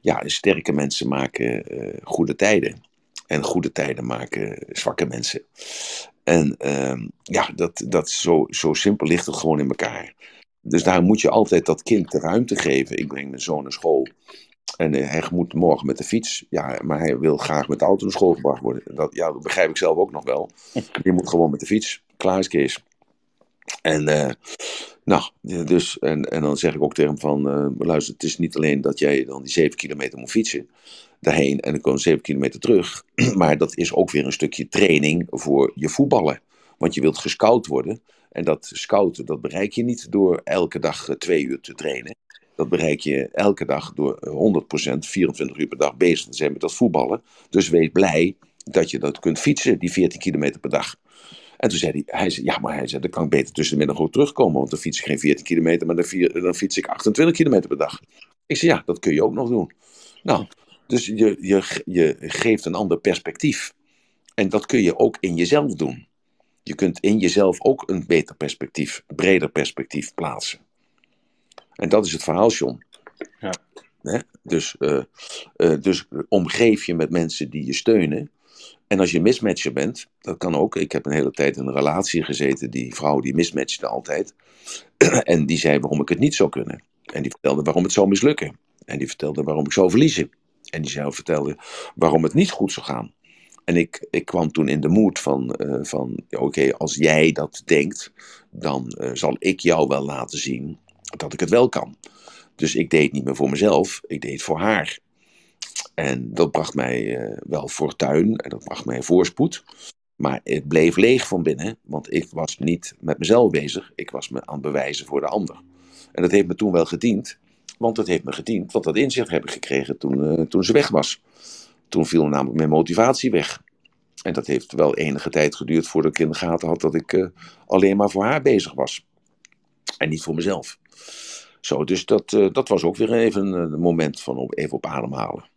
ja, sterke mensen maken eh, goede tijden. En goede tijden maken zwakke mensen. En ehm, ja, dat, dat zo, zo simpel ligt het gewoon in elkaar. Dus daar moet je altijd dat kind de ruimte geven. Ik breng mijn zoon naar school. En eh, hij moet morgen met de fiets. Ja, maar hij wil graag met de auto naar school gebracht worden. Dat, ja, dat begrijp ik zelf ook nog wel. Je moet gewoon met de fiets. Klaar is Kees. En, nou, dus, en, en dan zeg ik ook tegen hem van, eh, luister, het is niet alleen dat jij dan die 7 kilometer moet fietsen, daarheen en dan komen 7 kilometer terug, *clears throat* maar dat is ook weer een stukje training voor je voetballen. Want je wilt gescout worden en dat scouten, dat bereik je niet door elke dag eh, twee uur te trainen. Dat bereik je elke dag door eh, 100% 24 uur per dag bezig te zijn met dat voetballen. Dus wees blij dat je dat kunt fietsen, die 14 kilometer per dag. En toen zei hij, hij zei, ja, maar hij zei, dan kan ik beter tussen de middag ook terugkomen, want dan fiets ik geen 14 kilometer, maar dan, vier- dan fiets ik 28 kilometer per dag. Ik zei, ja, dat kun je ook nog doen. Nou, dus je, je, je geeft een ander perspectief. En dat kun je ook in jezelf doen. Je kunt in jezelf ook een beter perspectief, een breder perspectief plaatsen. En dat is het verhaal, John. Ja. Dus, eh, eh, dus omgeef je met mensen die je steunen. En als je mismatcher bent, dat kan ook. Ik heb een hele tijd in een relatie gezeten, die vrouw die mismatchte altijd. *clears throat* en die zei waarom ik het niet zou kunnen. En die vertelde waarom het zou mislukken. En die vertelde waarom ik zou verliezen. En die vertelde waarom het niet goed zou gaan. En ik, ik kwam toen in de moed van, eh, van oké, als jij dat denkt, dan eh, zal ik jou wel laten zien dat ik het wel kan. Dus ik deed niet meer voor mezelf, ik deed het voor haar. En dat bracht mij eh, wel fortuin en dat bracht mij voorspoed. Maar het bleef leeg van binnen, want ik was niet met mezelf bezig. Ik was me aan het bewijzen voor de ander. En dat heeft me toen wel gediend. Want dat heeft me gediend. Want dat inzicht heb ik gekregen toen, uh, toen ze weg was. Toen viel namelijk mijn motivatie weg. En dat heeft wel enige tijd geduurd voordat ik in de gaten had dat ik uh, alleen maar voor haar bezig was. En niet voor mezelf. Zo, dus dat, uh, dat was ook weer even een moment van even op ademhalen.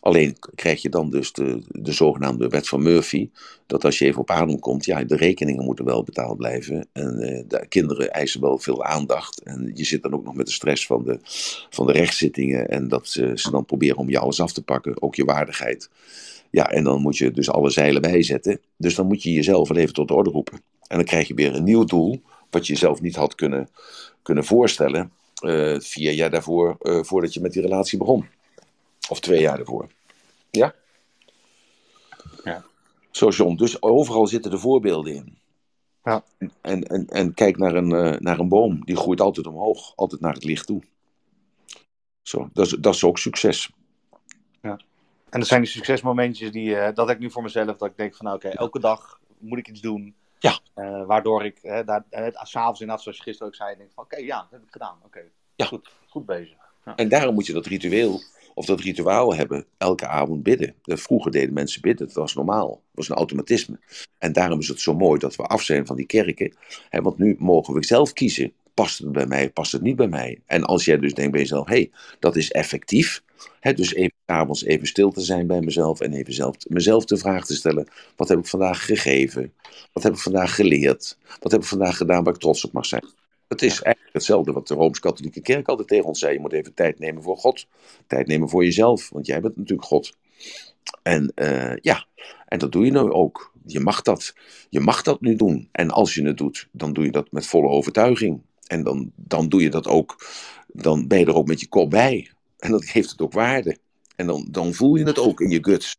Alleen krijg je dan dus de, de zogenaamde wet van Murphy. Dat als je even op adem komt, ja, de rekeningen moeten wel betaald blijven. En uh, de kinderen eisen wel veel aandacht. En je zit dan ook nog met de stress van de, van de rechtszittingen. En dat ze, ze dan proberen om je alles af te pakken, ook je waardigheid. Ja, en dan moet je dus alle zeilen bijzetten. Dus dan moet je jezelf wel even tot de orde roepen. En dan krijg je weer een nieuw doel, wat je jezelf niet had kunnen, kunnen voorstellen. Uh, vier jaar daarvoor, uh, voordat je met die relatie begon. Of twee jaar daarvoor. Ja? Ja. Zo, John. Dus overal zitten de voorbeelden in. Ja. En, en, en kijk naar een, uh, naar een boom. Die groeit altijd omhoog. Altijd naar het licht toe. Zo, dat is, dat is ook succes. Ja. En dat zijn die succesmomentjes die, uh, dat ik nu voor mezelf, dat ik denk van nou, oké, okay, elke dag moet ik iets doen. Ja. Uh, waardoor ik uh, daar, s'avonds inderdaad, zoals je gisteren ook zei, denk van oké, okay, ja, dat heb ik gedaan. Oké, okay, ja. goed, goed bezig. Ja. En daarom moet je dat ritueel of dat rituaal hebben, elke avond bidden. Vroeger deden mensen bidden, dat was normaal. Dat was een automatisme. En daarom is het zo mooi dat we af zijn van die kerken. Hè, want nu mogen we zelf kiezen. Past het bij mij, past het niet bij mij? En als jij dus denkt bij jezelf, hé, hey, dat is effectief. Hè, dus even avonds even stil te zijn bij mezelf en even zelf, mezelf de vraag te stellen. Wat heb ik vandaag gegeven? Wat heb ik vandaag geleerd? Wat heb ik vandaag gedaan waar ik trots op mag zijn? Het is eigenlijk hetzelfde wat de Rooms-Katholieke Kerk altijd tegen ons zei. Je moet even tijd nemen voor God. Tijd nemen voor jezelf, want jij bent natuurlijk God. En uh, ja, en dat doe je nu ook. Je mag dat. Je mag dat nu doen. En als je het doet, dan doe je dat met volle overtuiging. En dan, dan doe je dat ook. Dan ben je er ook met je kop bij. En dat geeft het ook waarde. En dan, dan voel je het ook in je guts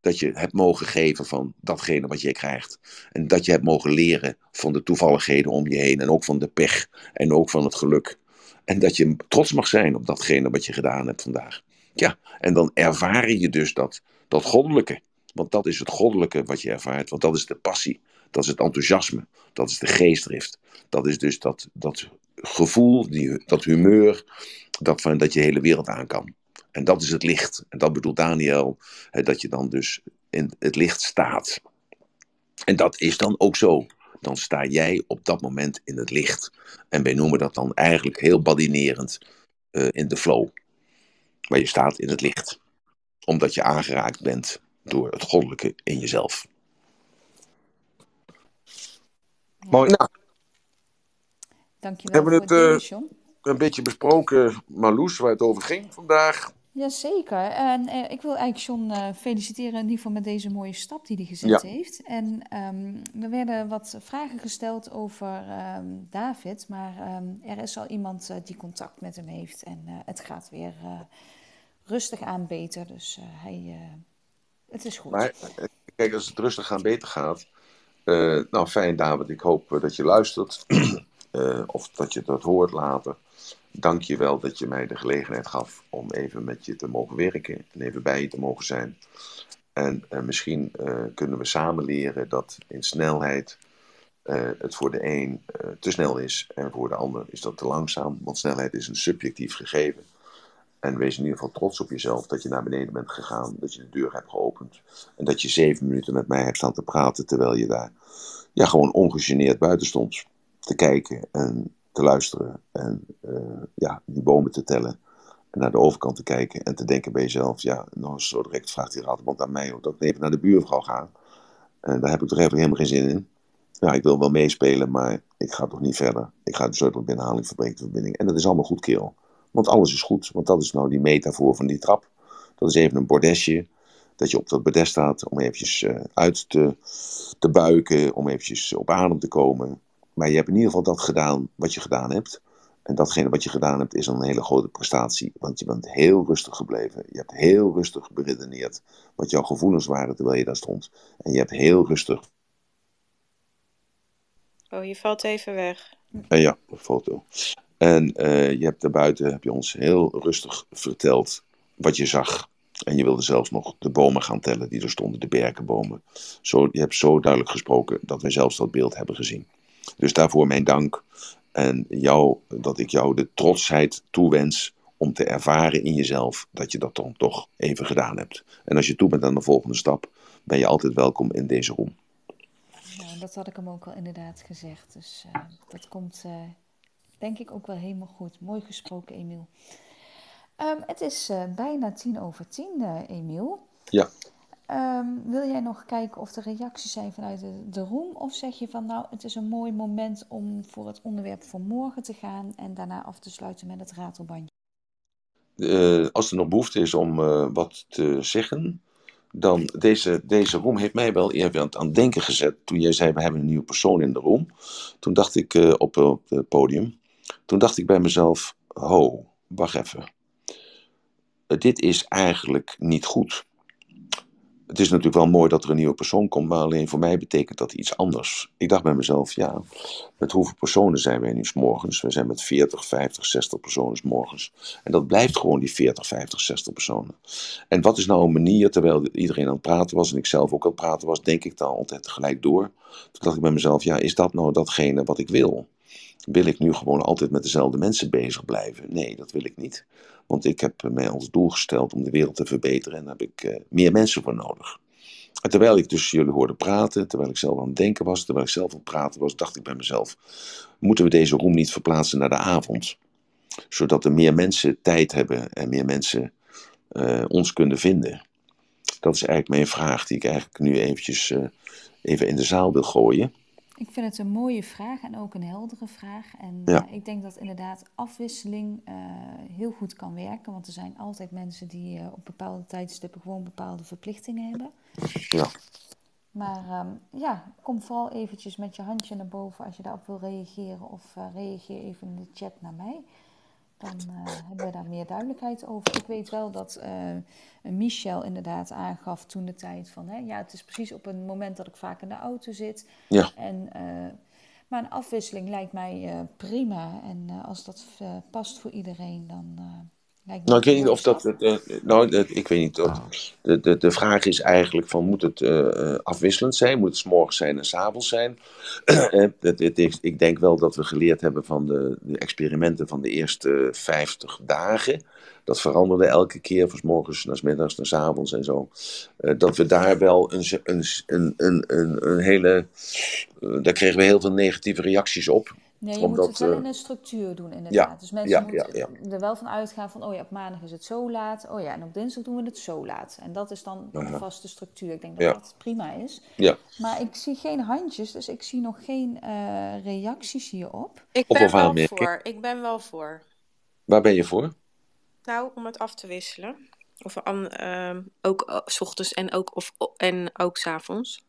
dat je hebt mogen geven van datgene wat je krijgt. En dat je hebt mogen leren van de toevalligheden om je heen. En ook van de pech. En ook van het geluk. En dat je trots mag zijn op datgene wat je gedaan hebt vandaag. Ja, en dan ervaar je dus dat, dat goddelijke. Want dat is het goddelijke wat je ervaart. Want dat is de passie. Dat is het enthousiasme. Dat is de geestdrift. Dat is dus dat, dat gevoel, die, dat humeur. Dat, van, dat je de hele wereld aan kan. En dat is het licht. En dat bedoelt Daniel, hè, dat je dan dus in het licht staat. En dat is dan ook zo. Dan sta jij op dat moment in het licht. En wij noemen dat dan eigenlijk heel badinerend uh, in de flow. Maar je staat in het licht. Omdat je aangeraakt bent door het goddelijke in jezelf. Mooi. Nou, Dankjewel Hebben voor het, eh, een beetje besproken, Marloes, waar het over ging vandaag. Jazeker. En eh, ik wil eigenlijk John eh, feliciteren in ieder geval met deze mooie stap die hij gezet Ja. heeft. En ehm, er werden wat vragen gesteld over ehm, David, maar ehm, er is al iemand eh, die contact met hem heeft en het gaat weer rustig aan beter. Dus hij, het is goed. Maar kijk, als het rustig aan beter gaat. nou, fijn, David. Ik hoop dat je luistert. *clears throat* of dat je dat hoort later. Dank je wel dat je mij de gelegenheid gaf om even met je te mogen werken. En even bij je te mogen zijn. En eh, misschien eh, kunnen we samen leren dat in snelheid eh, het voor de een te snel is. En voor de ander is dat te langzaam. Want snelheid is een subjectief gegeven. En wees in ieder geval trots op jezelf dat je naar beneden bent gegaan, dat je de deur hebt geopend. En dat je zeven minuten met mij hebt staan te praten terwijl je daar ja, gewoon ongegeneerd buiten stond. Te kijken en te luisteren en eh, ja, die bomen te tellen. En naar de overkant te kijken en te denken bij jezelf, ja, nou zo direct vraagt die raadband aan mij of dat even naar de buurvrouw ga. En daar heb ik toch even helemaal geen zin in. Ja, ik wil wel meespelen, maar ik ga toch niet verder. Ik ga de sleutel binnenhalen, ik de verbinding. En dat is allemaal goed, kerel. Want alles is goed. Want dat is nou die metafoor van die trap. Dat is even een bordesje. Dat je op dat bordes staat om eventjes eh, uit te, te buiken. Om eventjes op adem te komen. Maar je hebt in ieder geval dat gedaan wat je gedaan hebt. En datgene wat je gedaan hebt is een hele grote prestatie. Want je bent heel rustig gebleven. Je hebt heel rustig beredeneerd wat jouw gevoelens waren terwijl je daar stond. En je hebt heel rustig... Oh, je valt even weg. Eh, ja, een foto. En je hebt daarbuiten heb je ons heel rustig verteld wat je zag. En je wilde zelfs nog de bomen gaan tellen die er stonden, de berkenbomen. Zo, je hebt zo duidelijk gesproken dat wij zelfs dat beeld hebben gezien. Dus daarvoor mijn dank. En jou, dat ik jou de trotsheid toewens om te ervaren in jezelf dat je dat dan toch even gedaan hebt. En als je toe bent aan de volgende stap, ben je altijd welkom in deze room. Nou, dat had ik hem ook al inderdaad gezegd. Dus uh, dat komt uh, denk ik ook wel helemaal goed. Mooi gesproken, Emiel. Um, het is uh, bijna tien over tien, Emiel. Ja. Um, wil jij nog kijken of er reacties zijn vanuit de, de room? Of zeg je van nou, het is een mooi moment om voor het onderwerp van morgen te gaan en daarna af te sluiten met het ratelbandje? Uh, als er nog behoefte is om uh, wat te zeggen, dan deze, deze room heeft mij wel even aan het denken gezet. Toen jij zei, we hebben een nieuwe persoon in de room. Toen dacht ik uh, op, op het podium, toen dacht ik bij mezelf, ho, wacht even. dit is eigenlijk niet goed het is natuurlijk wel mooi dat er een nieuwe persoon komt, maar alleen voor mij betekent dat iets anders. Ik dacht bij mezelf, ja, met hoeveel personen zijn wij nu morgens? We zijn met 40, 50, 60 personen morgens. En dat blijft gewoon die 40, 50, 60 personen. En wat is nou een manier, terwijl iedereen aan het praten was en ik zelf ook aan het praten was, denk ik dan altijd tegelijk door. Toen dacht ik bij mezelf, ja, is dat nou datgene wat ik wil? Wil ik nu gewoon altijd met dezelfde mensen bezig blijven? Nee, dat wil ik niet. Want ik heb mij als doel gesteld om de wereld te verbeteren en daar heb ik uh, meer mensen voor nodig. En terwijl ik dus jullie hoorde praten, terwijl ik zelf aan het denken was, terwijl ik zelf aan het praten was, dacht ik bij mezelf: moeten we deze room niet verplaatsen naar de avond? Zodat er meer mensen tijd hebben en meer mensen uh, ons kunnen vinden. Dat is eigenlijk mijn vraag die ik eigenlijk nu eventjes even in de zaal wil gooien. Ik vind het een mooie vraag en ook een heldere vraag. En Ja. uh, ik denk dat inderdaad afwisseling uh, heel goed kan werken. Want er zijn altijd mensen die uh, op bepaalde tijdstippen gewoon bepaalde verplichtingen hebben. Ja. Maar um, ja, kom vooral eventjes met je handje naar boven als je daarop wil reageren. Of reageer even in de chat naar mij. Dan uh, hebben we daar meer duidelijkheid over. Ik weet wel dat uh, Michel inderdaad aangaf toen de tijd van... Hè, ja, het is precies op een moment dat ik vaak in de auto zit. Ja. En, uh, maar een afwisseling lijkt mij prima. En als dat past voor iedereen, dan Nou, ik weet niet of dat. Uh, nou, dat- ik weet niet. Of, de, de, de vraag is eigenlijk: van, moet het eh, afwisselend zijn? Moet het 's morgens zijn en 's avonds zijn? *clears throat* Eh, het, het is, ik denk wel dat we geleerd hebben van de, de experimenten van de eerste 50 dagen. Dat veranderde elke keer, van 's morgens naar 's middags naar 's avonds en zo. Eh, dat we daar wel een, een, een, een, een, hele. eh, daar kregen we heel veel negatieve reacties op. Nee, je Omdat, moet het wel eh, in een structuur doen, inderdaad. ja, dus mensen ja, moeten ja, er wel van uitgaan van, oh ja, op maandag is het zo laat. Oh ja, en op dinsdag doen we het zo laat. En dat is dan een Aha. vaste structuur. Ik denk dat Ja. dat prima is. Ja. Maar ik zie geen handjes, dus ik zie nog geen eh, reacties hierop. Ik ben of wel voor. Ik ben wel voor. Waar ben je voor? Nou, om het af te wisselen. Of ehm, ook eh, s ochtends en ook, of, en ook s'avonds.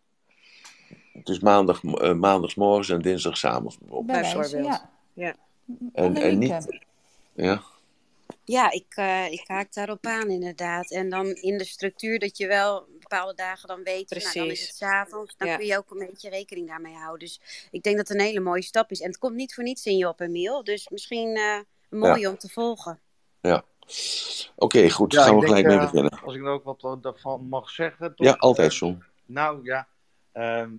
Dus maandag, eh, maandagsmorgens en dinsdagavonds bijvoorbeeld. Bij wijze, Bijvoorbeeld. ja. Ja. En, en niet. Ja. Ja, ik, eh, ik haak daarop aan inderdaad. En dan in de structuur dat je wel bepaalde dagen dan weet, nou, dan is Precies. het 's avonds. Dan Ja. kun je ook een beetje rekening daarmee houden. Dus ik denk dat het een hele mooie stap is. En het komt niet voor niets in je op, Emiel. Dus misschien eh een mooie om te volgen. ja. Oké, goed. Ja, gaan we denk, gelijk mee beginnen. Als ik er ook wat daarvan mag zeggen. Toch? Ja, altijd zo. Nou ja, ehm,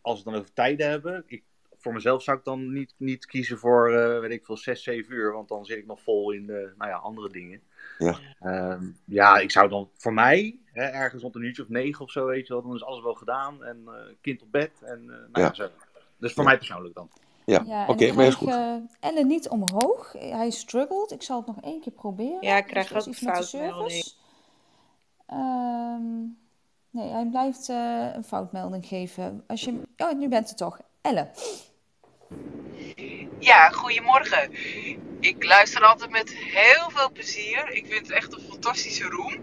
als we het dan over tijden hebben. Ik, voor mezelf zou ik dan niet, niet kiezen voor, eh, weet ik veel, 6, 7 uur. Want dan zit ik nog vol in de, nou ja, andere dingen. Ja. Ehm, ja, ik zou dan voor mij, hè, ergens rond een uurtje of negen of zo, weet je wel. Dan is alles wel gedaan. En eh, kind op bed. En eh, nou ja. Ja. zo. Dus voor Ja. mij persoonlijk dan. Ja, oké, maar is goed. Ellen niet omhoog. Hij struggelt. Ik zal het nog één keer proberen. Ja, ik Dus krijg dat is ook iets met de service. Ehm, nee, hij blijft eh, een foutmelding geven. Als je... Oh, nu bent het toch. Ellen. Ja, goedemorgen. Ik luister altijd met heel veel plezier. Ik vind het echt een fantastische room.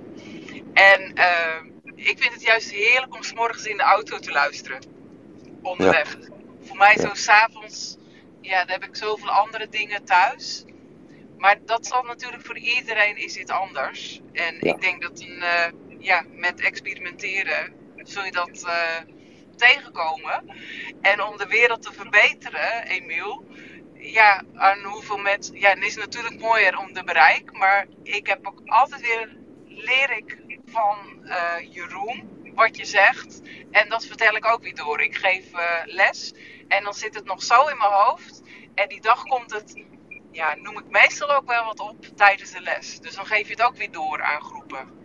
En eh, ik vind het juist heerlijk om 's morgens in de auto te luisteren. Onderweg. Voor mij zo s'avonds, ja, dan heb ik zoveel andere dingen thuis. Maar dat zal natuurlijk voor iedereen is dit anders. En Ja. ik denk dat een, eh, ja, met experimenteren zul je dat eh, tegenkomen. En om de wereld te verbeteren, Emiel, ja, aan hoeveel met, ja, het is natuurlijk mooier om de bereik, maar ik heb ook altijd weer, leer ik van eh, Jeroen wat je zegt. En dat vertel ik ook weer door. Ik geef eh, les en dan zit het nog zo in mijn hoofd. En die dag komt het, ja, noem ik meestal ook wel wat op tijdens de les. Dus dan geef je het ook weer door aan groepen.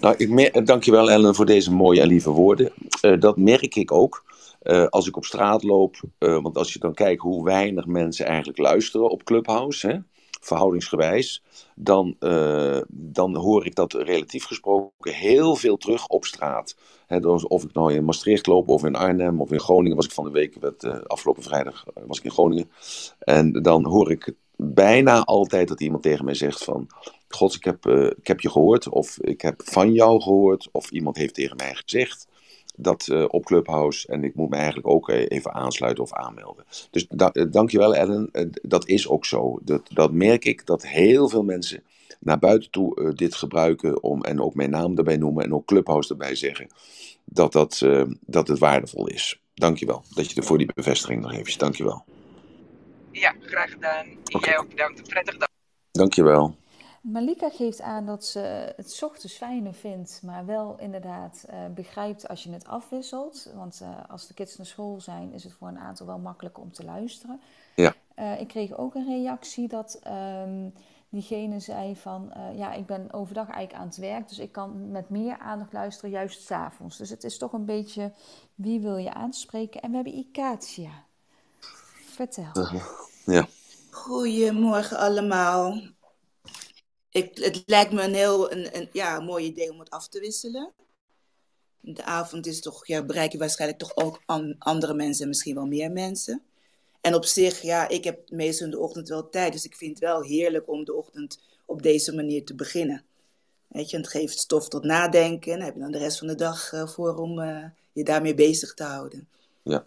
Nou, ik mer- dankjewel Ellen voor deze mooie en lieve woorden. Eh, dat merk ik ook eh, als ik op straat loop. eh, want als je dan kijkt hoe weinig mensen eigenlijk luisteren op Clubhouse, hè, verhoudingsgewijs, dan, eh, dan hoor ik dat relatief gesproken heel veel terug op straat. Of ik nou in Maastricht loop, of in Arnhem, of in Groningen, was ik van de week, werd, eh, afgelopen vrijdag eh, was ik in Groningen. En dan hoor ik bijna altijd dat iemand tegen mij zegt van... God, ik heb, eh, ik heb je gehoord, of ik heb van jou gehoord, of iemand heeft tegen mij gezegd dat eh, op Clubhouse en ik moet me eigenlijk ook eh, even aansluiten of aanmelden. Dus da dankjewel Ellen, dat is ook zo. Dat, dat merk ik, dat heel veel mensen naar buiten toe dit gebruiken om, en ook mijn naam erbij noemen en ook Clubhouse erbij zeggen, dat, dat, dat het waardevol is. Dankjewel dat je er voor die bevestiging nog even, dankjewel. Ja, graag gedaan. Jij ook bedankt. Een prettige dag. Dankjewel. Malika geeft aan dat ze het 's ochtends fijner vindt, maar wel inderdaad eh, begrijpt als je het afwisselt. Want eh, als de kids naar school zijn, is het voor een aantal wel makkelijker om te luisteren. Ja. Eh, ik kreeg ook een reactie dat ehm, diegene zei van, eh, ja, ik ben overdag eigenlijk aan het werk, dus ik kan met meer aandacht luisteren, juist 's avonds. Dus het is toch een beetje, wie wil je aanspreken? En we hebben Ikatia. Vertel. Ja. Goedemorgen allemaal. Ik, het lijkt me een heel een, ja, mooi idee om het af te wisselen. De avond is toch, ja, bereik je waarschijnlijk toch ook an- andere mensen, misschien wel meer mensen. En op zich, ja, ik heb meestal in de ochtend wel tijd, dus ik vind het wel heerlijk om de ochtend op deze manier te beginnen. Weet je, het geeft stof tot nadenken en dan heb je dan de rest van de dag eh, voor om eh, je daarmee bezig te houden. Ja.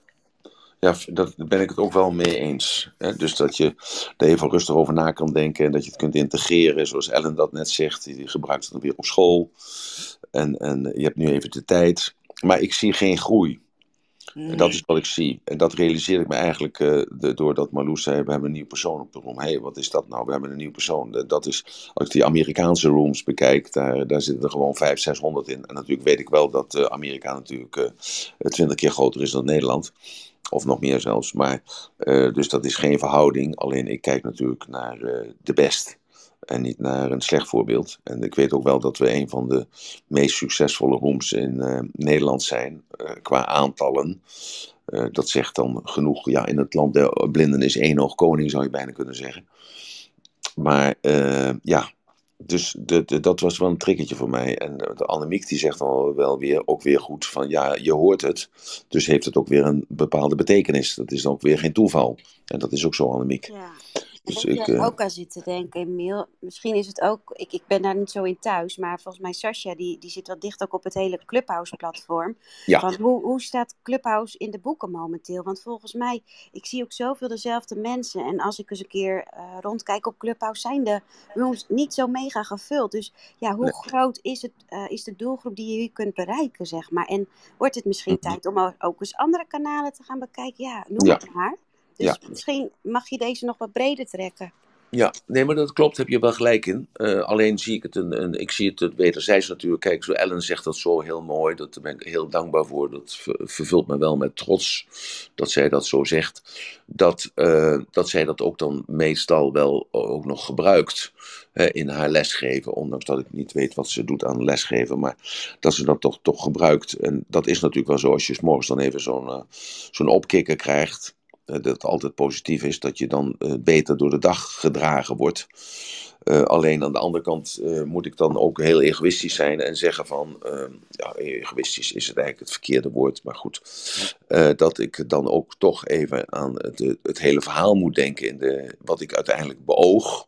Ja, dat daar ben ik het ook wel mee eens. Hè? Dus dat je er even rustig over na kan denken en dat je het kunt integreren, zoals Ellen dat net zegt. Die gebruikt het dan weer op school. En, en je hebt nu even de tijd. Maar ik zie geen groei. En dat is wat ik zie. En dat realiseer ik me eigenlijk eh, de, doordat Marloes zei, we hebben een nieuw persoon op de room. Hé, hey, wat is dat nou? We hebben een nieuw persoon. Dat is, als ik die Amerikaanse rooms bekijk, daar, daar zitten er gewoon 500, 600 in. En natuurlijk weet ik wel dat eh, Amerika natuurlijk eh, 20 keer groter is dan Nederland. Of nog meer zelfs. Maar, eh, dus dat is geen verhouding. Alleen ik kijk natuurlijk naar eh, de best. En niet naar een slecht voorbeeld. En ik weet ook wel dat we een van de meest succesvolle rooms in eh, Nederland zijn. qua aantallen. Dat zegt dan genoeg. Ja, in het land der blinden is één oog koning, zou je bijna kunnen zeggen. Maar ja, dus de, dat was wel een triggertje voor mij. En de Annemiek die zegt dan wel weer, ook weer goed van ja, je hoort het. Dus heeft het ook weer een bepaalde betekenis. Dat is dan ook weer geen toeval. En dat is ook zo, Annemiek. Ja. Dus ik ik, er eh, ook aan zitten denken, Emiel. Misschien is het ook, ik, ik ben daar niet zo in thuis, maar volgens mij Sascha, die, die zit wel dicht ook op het hele Clubhouse-platform. Ja. Van hoe, hoe staat Clubhouse in de boeken momenteel? Want volgens mij, ik zie ook zoveel dezelfde mensen. En als ik eens een keer eh, rondkijk op Clubhouse, zijn de rooms niet zo mega gevuld. Dus ja, hoe Nee. groot is, het, eh, is de doelgroep die je hier kunt bereiken, zeg maar? En wordt het misschien Mhm. tijd om ook- ook eens andere kanalen te gaan bekijken? Ja, noem Ja. het maar. Dus Ja. misschien mag je deze nog wat breder trekken. Ja, nee, maar dat klopt, heb je wel gelijk in. Eh, alleen zie ik het, een, een, ik zie het, het wederzijds natuurlijk. Kijk, zo Ellen zegt dat zo heel mooi, dat, daar ben ik heel dankbaar voor. Dat ver- vervult me wel met trots dat zij dat zo zegt. Dat, eh, dat zij dat ook dan meestal wel ook nog gebruikt in haar lesgeven. Ondanks dat ik niet weet wat ze doet aan lesgeven, maar dat ze dat toch, toch gebruikt. En dat is natuurlijk wel zo als je 's morgens dan even zo'n eh, zo'n opkikker krijgt dat het altijd positief is, dat je dan eh, beter door de dag gedragen wordt. Eh, alleen aan de andere kant eh, moet ik dan ook heel egoïstisch zijn en zeggen van, eh, ja, egoïstisch is het eigenlijk het verkeerde woord, maar goed, eh, dat ik dan ook toch even aan het, het hele verhaal moet denken in de, wat ik uiteindelijk beoog.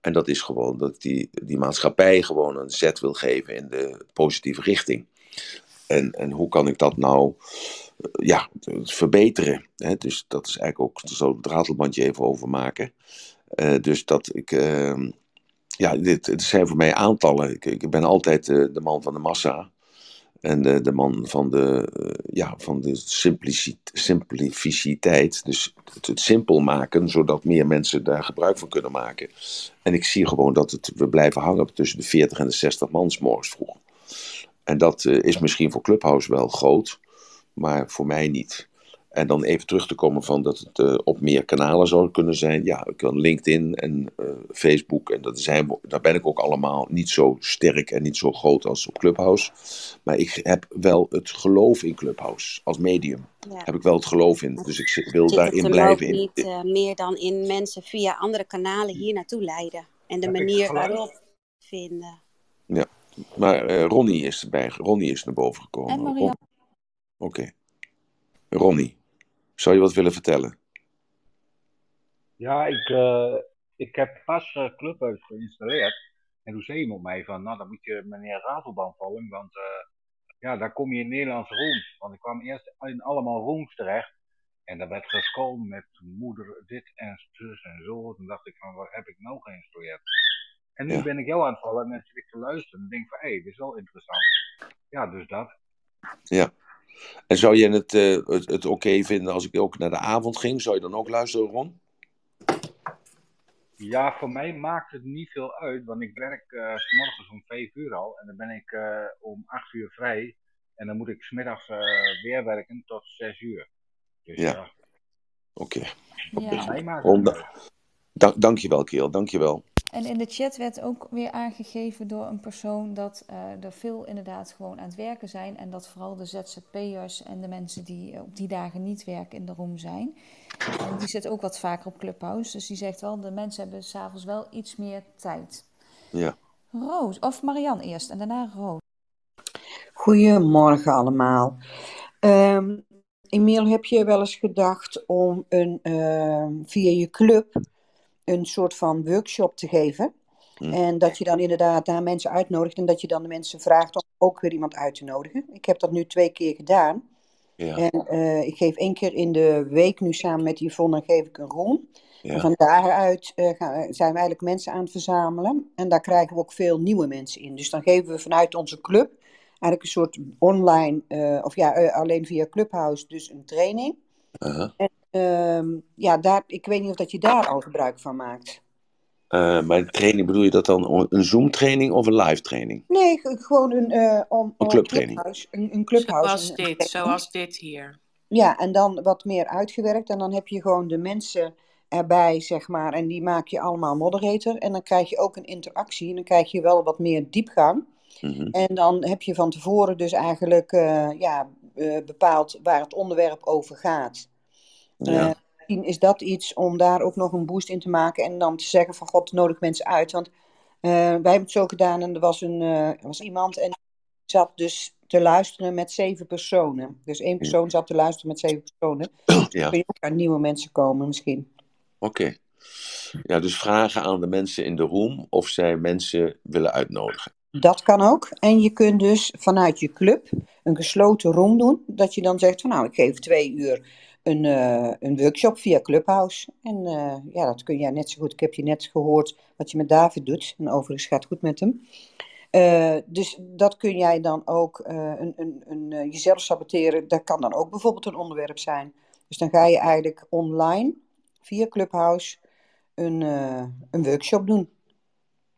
En dat is gewoon dat die, die maatschappij gewoon een zet wil geven in de positieve richting. En, en hoe kan ik dat nou eh, ja, verbeteren? Hè? Dus dat is eigenlijk ook, daar zal het ratelbandje even over maken. Eh, dus dat ik, ehm, ja, dit, zijn voor mij aantallen. Ik, ik ben altijd eh, de man van de massa. En de, de man van de, eh, ja, van de simplificiteit. Dus het, simpel maken, zodat meer mensen daar gebruik van kunnen maken. En ik zie gewoon dat het, we blijven hangen tussen de 40 en de 60 man 's morgens vroeg. En dat is misschien voor Clubhouse wel groot, maar voor mij niet. en dan even terug te komen van dat het eh, op meer kanalen zou kunnen zijn. Ja, ik kan LinkedIn en eh, Facebook. En dat zijn, daar ben ik ook allemaal niet zo sterk en niet zo groot als op Clubhouse. Maar ik heb wel het geloof in Clubhouse. Als medium Ja. heb ik wel het geloof in. Dus ik wil Zit daarin blijven. In, niet eh, meer dan in mensen via andere kanalen hier naartoe leiden? En de manier waarop vinden. ja. Maar eh, Ronnie is erbij. Ronnie is naar boven gekomen. Oké. Ronnie, zou je wat willen vertellen? Ja, ik, eh, ik heb pas eh, Clubhouse geïnstalleerd. En toen zei iemand mij van, nou dan moet je meneer Ratelband volgen, want eh, ja, daar kom je in Nederlandse rooms. Want ik kwam eerst in allemaal rooms terecht. En daar werd gescrollt met moeder dit en zus en zo. Toen dacht ik van, wat heb ik nou geïnstalleerd? En nu Ja. ben ik jou aan het vallen en zit ik te luisteren. En denk van, hé, dit is wel interessant. Ja, dus dat. Ja. En zou je het, eh, het, het oké vinden als ik ook naar de avond ging? Zou je dan ook luisteren, Ron? Ja, voor mij maakt het niet veel uit, want ik werk eh, s morgens om 5 uur al en dan ben ik eh, om 8 uur vrij. En dan moet ik smiddags eh weer werken tot 6 uur. Dus Ja. ja, Oké. voor Ja. mij maakt het Ron, niet da- uit. dank, dankjewel, Keel. Dankjewel. En in de chat werd ook weer aangegeven door een persoon dat eh, er veel inderdaad gewoon aan het werken zijn. En dat vooral de ZZP'ers en de mensen die eh, op die dagen niet werken in de room zijn. En die zit ook wat vaker op Clubhouse. Dus die zegt wel, de mensen hebben s'avonds wel iets meer tijd. Ja. Roos, of Marianne eerst en daarna Roos. Goedemorgen allemaal. Ehm Emiel, heb je wel eens gedacht om een, ehm, via je club een soort van workshop te geven? Hm. En dat je dan inderdaad daar mensen uitnodigt en dat je dan de mensen vraagt om ook weer iemand uit te nodigen. Ik heb dat nu twee keer gedaan. Ja. En eh, ik geef één keer in de week nu samen met Yvonne geef ik een room. En van daaruit eh, gaan, zijn we eigenlijk mensen aan het verzamelen. En daar krijgen we ook veel nieuwe mensen in. Dus dan geven we vanuit onze club eigenlijk een soort online, eh, of ja, eh, alleen via Clubhouse, dus een training. En ehm, ja, daar, ik weet niet of dat je daar al gebruik van maakt. Eh, maar training, bedoel je dat dan een Zoom-training of een live-training? Nee, ge- gewoon een, eh om, Een clubtraining. Clubhouse. Een, een Clubhouse. Zoals een- een dit, training. zoals dit hier. Ja, en dan wat meer uitgewerkt. En dan heb je gewoon de mensen erbij, zeg maar. En die maak je allemaal moderator. En dan krijg je ook een interactie. En dan krijg je wel wat meer diepgang. Mhm. En dan heb je van tevoren dus eigenlijk eh, ja, eh, bepaald waar het onderwerp over gaat. Eh, misschien is dat iets om daar ook nog een boost in te maken. En dan te zeggen van god, nodig mensen uit. Want eh, wij hebben het zo gedaan en er was, een, eh, er was iemand en die zat dus te luisteren met zeven personen. Dus één persoon zat te luisteren met zeven personen. *clears throat* Ja. Kun je ook aan nieuwe mensen komen misschien. Oké. Ja, dus vragen aan de mensen in de room of zij mensen willen uitnodigen. Dat kan ook. En je kunt dus vanuit je club een gesloten room doen. Dat je dan zegt van nou, ik geef twee uur een, eh, een workshop via Clubhouse. En eh, ja, dat kun jij net zo goed. Ik heb je net gehoord wat je met David doet. En overigens gaat het goed met hem. Eh, dus dat kun jij dan ook een, een, een, jezelf saboteren. Dat kan dan ook bijvoorbeeld een onderwerp zijn. Dus dan ga je eigenlijk online via Clubhouse een, een workshop doen.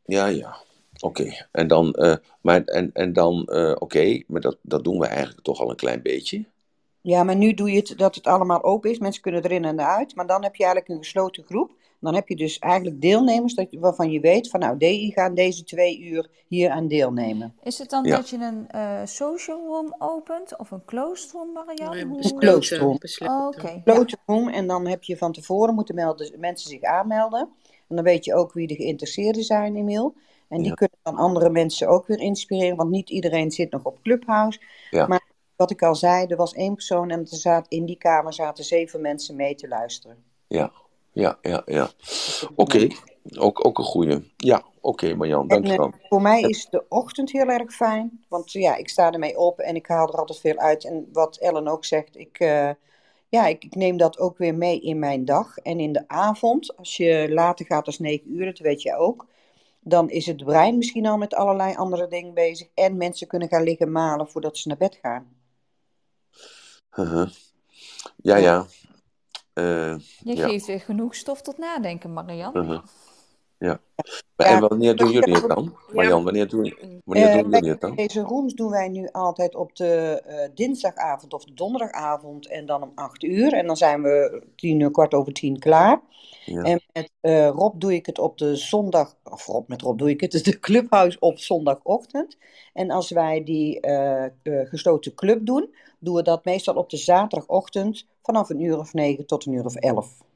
Ja, ja. Oké. En dan, maar, en, en dan oké, maar dat, dat doen we eigenlijk toch al een klein beetje. Ja, maar nu doe je het dat het allemaal open is. Mensen kunnen erin en eruit. Maar dan heb je eigenlijk een gesloten groep. Dan heb je dus eigenlijk deelnemers dat, je- waarvan je weet van nou, die gaan deze twee uur hier aan deelnemen. Is het dan Ja. dat je een eh, social room opent of een closed room, Marianne? Hoe- Closed room. Oh. Gesloten room en dan heb je van tevoren moeten melden, mensen zich aanmelden. En dan weet je ook wie de geïnteresseerden zijn, Emiel. En die Ja. kunnen dan andere mensen ook weer inspireren, want niet iedereen zit nog op Clubhouse. Ja. Maar wat ik al zei, er was één persoon en er zat, in die kamer zaten zeven mensen mee te luisteren. Ja, ja, ja, ja. Oké, ook, ook een goeie. Ja, oké, Marjan, En dankjewel. eh, voor mij is de ochtend heel erg fijn, want ja, ik sta ermee op en ik haal er altijd veel uit. En wat Ellen ook zegt, ik, eh, ja, ik, ik neem dat ook weer mee in mijn dag. En in de avond, als je later gaat als 9 uur, dat weet je ook, dan is het brein misschien al met allerlei andere dingen bezig. En mensen kunnen gaan liggen malen voordat ze naar bed gaan. Uh-huh. Ja, Ja. ja. Eh, Je ja. geeft weer genoeg stof tot nadenken, Marianne. uh-huh. Ja. Maar en wanneer doen jullie het dan? Ja. Marjan, wanneer doen, wanneer Eh, doen jullie het dan? deze rooms doen wij nu altijd op de eh, dinsdagavond of de donderdagavond en dan om 8 uur. En dan zijn we tien uur, kwart over tien klaar. Ja. En met eh, Rob doe ik het op de zondag, of Rob, met Rob doe ik het, dus *laughs* de clubhouse op zondagochtend. En als wij die eh, eh, gesloten club doen, doen we dat meestal op de zaterdagochtend vanaf een uur of negen tot een uur of elf.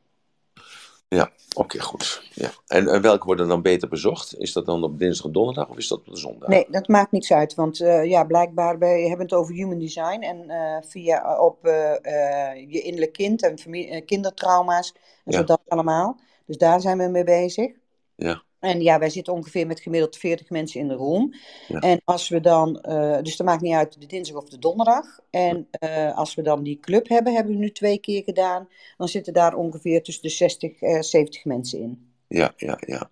Ja, oké, goed. Ja. En, en welke worden dan beter bezocht? Is dat dan op dinsdag en donderdag of is dat op de zondag? Nee, dat maakt niets uit, want eh, ja, blijkbaar, wij hebben het over human design en eh, via op eh, eh, je innerlijk kind en familie, kindertrauma's en zo dat allemaal. Dus daar zijn we mee bezig. Ja. En ja, wij zitten ongeveer met gemiddeld 40 mensen in de room. Ja. En als we dan, eh, dus dat maakt niet uit de dinsdag of de donderdag. En eh, als we dan die club hebben, hebben we nu twee keer gedaan, dan zitten daar ongeveer tussen de 60 en 70 mensen in. Ja, ja, ja.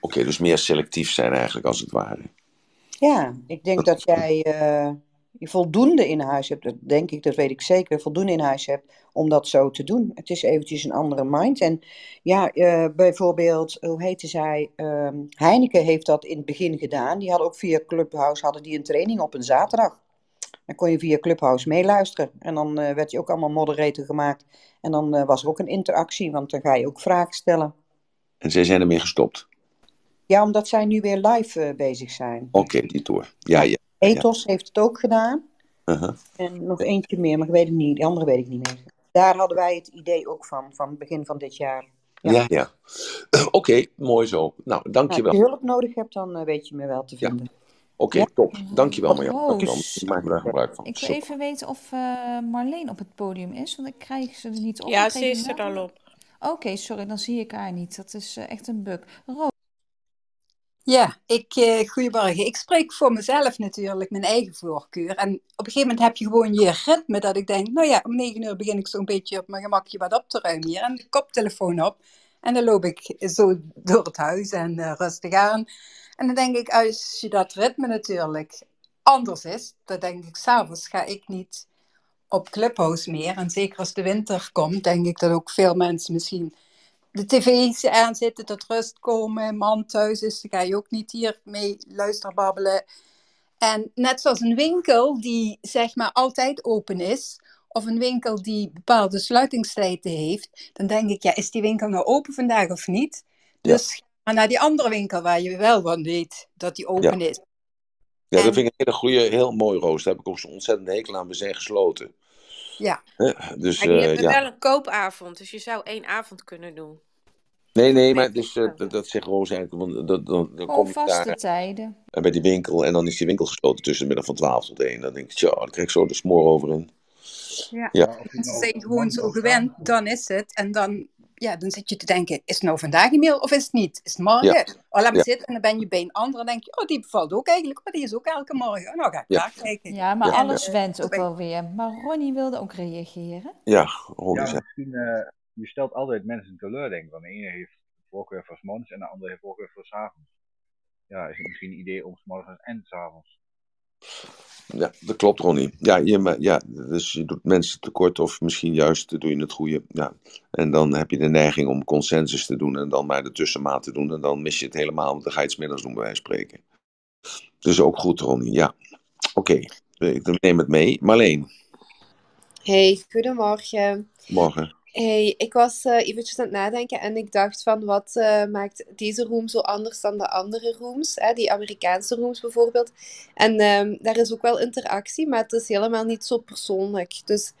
Oké, dus meer selectief zijn eigenlijk als het ware. Ja, ik denk dat jij eh, je voldoende in huis hebt, dat denk ik, dat weet ik zeker, voldoende in huis hebt om dat zo te doen. Het is eventjes een andere mind. En ja, eh, bijvoorbeeld, hoe heette zij? Ehm, Heineken heeft dat in het begin gedaan. Die hadden ook via Clubhouse hadden die een training op een zaterdag. Dan kon je via Clubhouse meeluisteren. En dan eh, werd je ook allemaal moderator gemaakt. En dan eh, was er ook een interactie, want dan ga je ook vragen stellen. En zij zijn ermee gestopt. Ja, omdat zij nu weer live bezig zijn. Oké, die tour. Ja, ja. Ja. Ethos heeft het ook gedaan. Uh-huh. En nog eentje meer, maar ik weet het niet. Die andere weet ik niet meer. Daar hadden wij het idee ook van, van het begin van dit jaar. Ja. Ja, ja. *clears throat* Oké, mooi zo. Nou, Nou, als dankjewel. je hulp nodig hebt, dan eh, weet je me wel te Ja. vinden. Oké, Ja. top. Dankjewel Marjan. Dankjewel. Ik maak daar gebruik van. ik wil Super. even weten of eh, Marleen op het podium is, want ik krijg ze er niet op. Ja, ze is er al op. Oké, sorry, dan zie ik haar niet. Dat is eh, echt een bug. Roos, Ja, ik, eh, goedemorgen. Ik spreek voor mezelf natuurlijk, mijn eigen voorkeur. En op een gegeven moment heb je gewoon je ritme dat ik denk, nou ja, om negen uur begin ik zo'n beetje op mijn gemakje wat op te ruimen hier. En de koptelefoon op. En dan loop ik zo door het huis en eh, rustig aan. En dan denk ik, als je dat ritme natuurlijk anders is, dan denk ik, s'avonds ga ik niet op Clubhouse meer. En zeker als de winter komt, denk ik dat ook veel mensen misschien de tv's aanzetten, tot rust komen, man thuis is, dan ga je ook niet hier mee luisterbabbelen. En net zoals een winkel die zeg maar altijd open is, of een winkel die bepaalde sluitingstijden heeft, dan denk ik, ja, is die winkel nou open vandaag of niet? Ja. Dus ga maar naar die andere winkel waar je wel van weet dat die open is. Ja, dat vind ik een hele goede, heel mooi Roos. Daar heb ik ook zo'n ontzettend hekel aan. We zijn gesloten. Ja? Dus je eh, hebt ja. wel een koopavond, dus je zou één avond kunnen doen. Nee, nee, maar dus, eh, dat, dat zegt Roos eigenlijk. Want dat, dan, dan kom vaste daar tijden. eh, bij die winkel en dan is die winkel gesloten tussen de middag van 12 tot 1. Dan denk ik, tja, dan krijg ik zo de smoor over in. ja. Ja, Maar zijn gewoon zo gewend, dan is het. En dan, ja, dan zit je te denken, is het nou vandaag een mail of is het niet? Is het morgen? ja, Oh, laat me ja, zitten. En dan ben je bij een andere en denk je, oh, die bevalt ook eigenlijk. Oh, die is ook elke morgen. Nou, ga ik ja, daar kijken. Ja, maar ja, alles eh, wendt zo ook wel weer. Maar Ronnie wilde ook reageren. ja, Ronnie Ja, zei. misschien, eh, je stelt altijd mensen teleur, denk ik. Want de ene heeft voorkeur voor 's morgens en de andere heeft voorkeur voor 's avonds. Ja, is het misschien een idee om 's morgens en 's avonds? Ja, dat klopt, Ronnie. Ja, je, ma- ja, dus je doet mensen tekort of misschien juist doe je het goede. Ja. En dan heb je de neiging om consensus te doen en dan maar de tussenmaat te doen. En dan mis je het helemaal, want dan ga je middags doen, bij wijze van spreken. Dus ook goed, Ronnie. Ja, oké. Ik neem het mee. Marleen, Hey, goedemorgen. morgen. Hey, ik was eh eventjes aan het nadenken en ik dacht van wat eh, maakt deze room zo anders dan de andere rooms, hè, die Amerikaanse rooms bijvoorbeeld. En ehm, daar is ook wel interactie, maar het is helemaal niet zo persoonlijk. Dus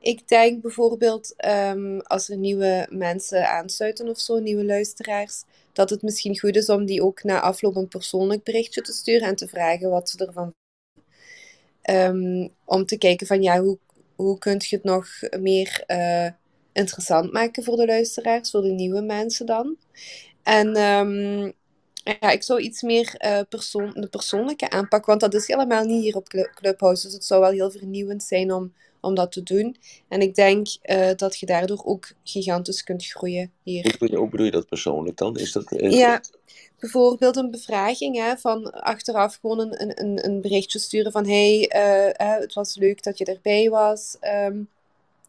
ik denk bijvoorbeeld ehm, als er nieuwe mensen aansluiten of zo, nieuwe luisteraars, dat het misschien goed is om die ook na afloop een persoonlijk berichtje te sturen en te vragen wat ze ervan Ehm, om te kijken van ja, hoe, hoe kun je het nog meer eh, interessant maken voor de luisteraars, voor de nieuwe mensen dan. En ehm, ja, ik zou iets meer eh, persoon, de persoonlijke aanpak, want dat is helemaal niet hier op Clu- Clubhouse. Dus het zou wel heel vernieuwend zijn om, om dat te doen. En ik denk eh, dat je daardoor ook gigantisch kunt groeien hier. Hoe bedoel je, hoe bedoel je dat persoonlijk dan? Is dat, eh, Ja, bijvoorbeeld een bevraging, hè, van achteraf gewoon een, een- een, berichtje sturen van hey, het was leuk dat je erbij was. Ehm,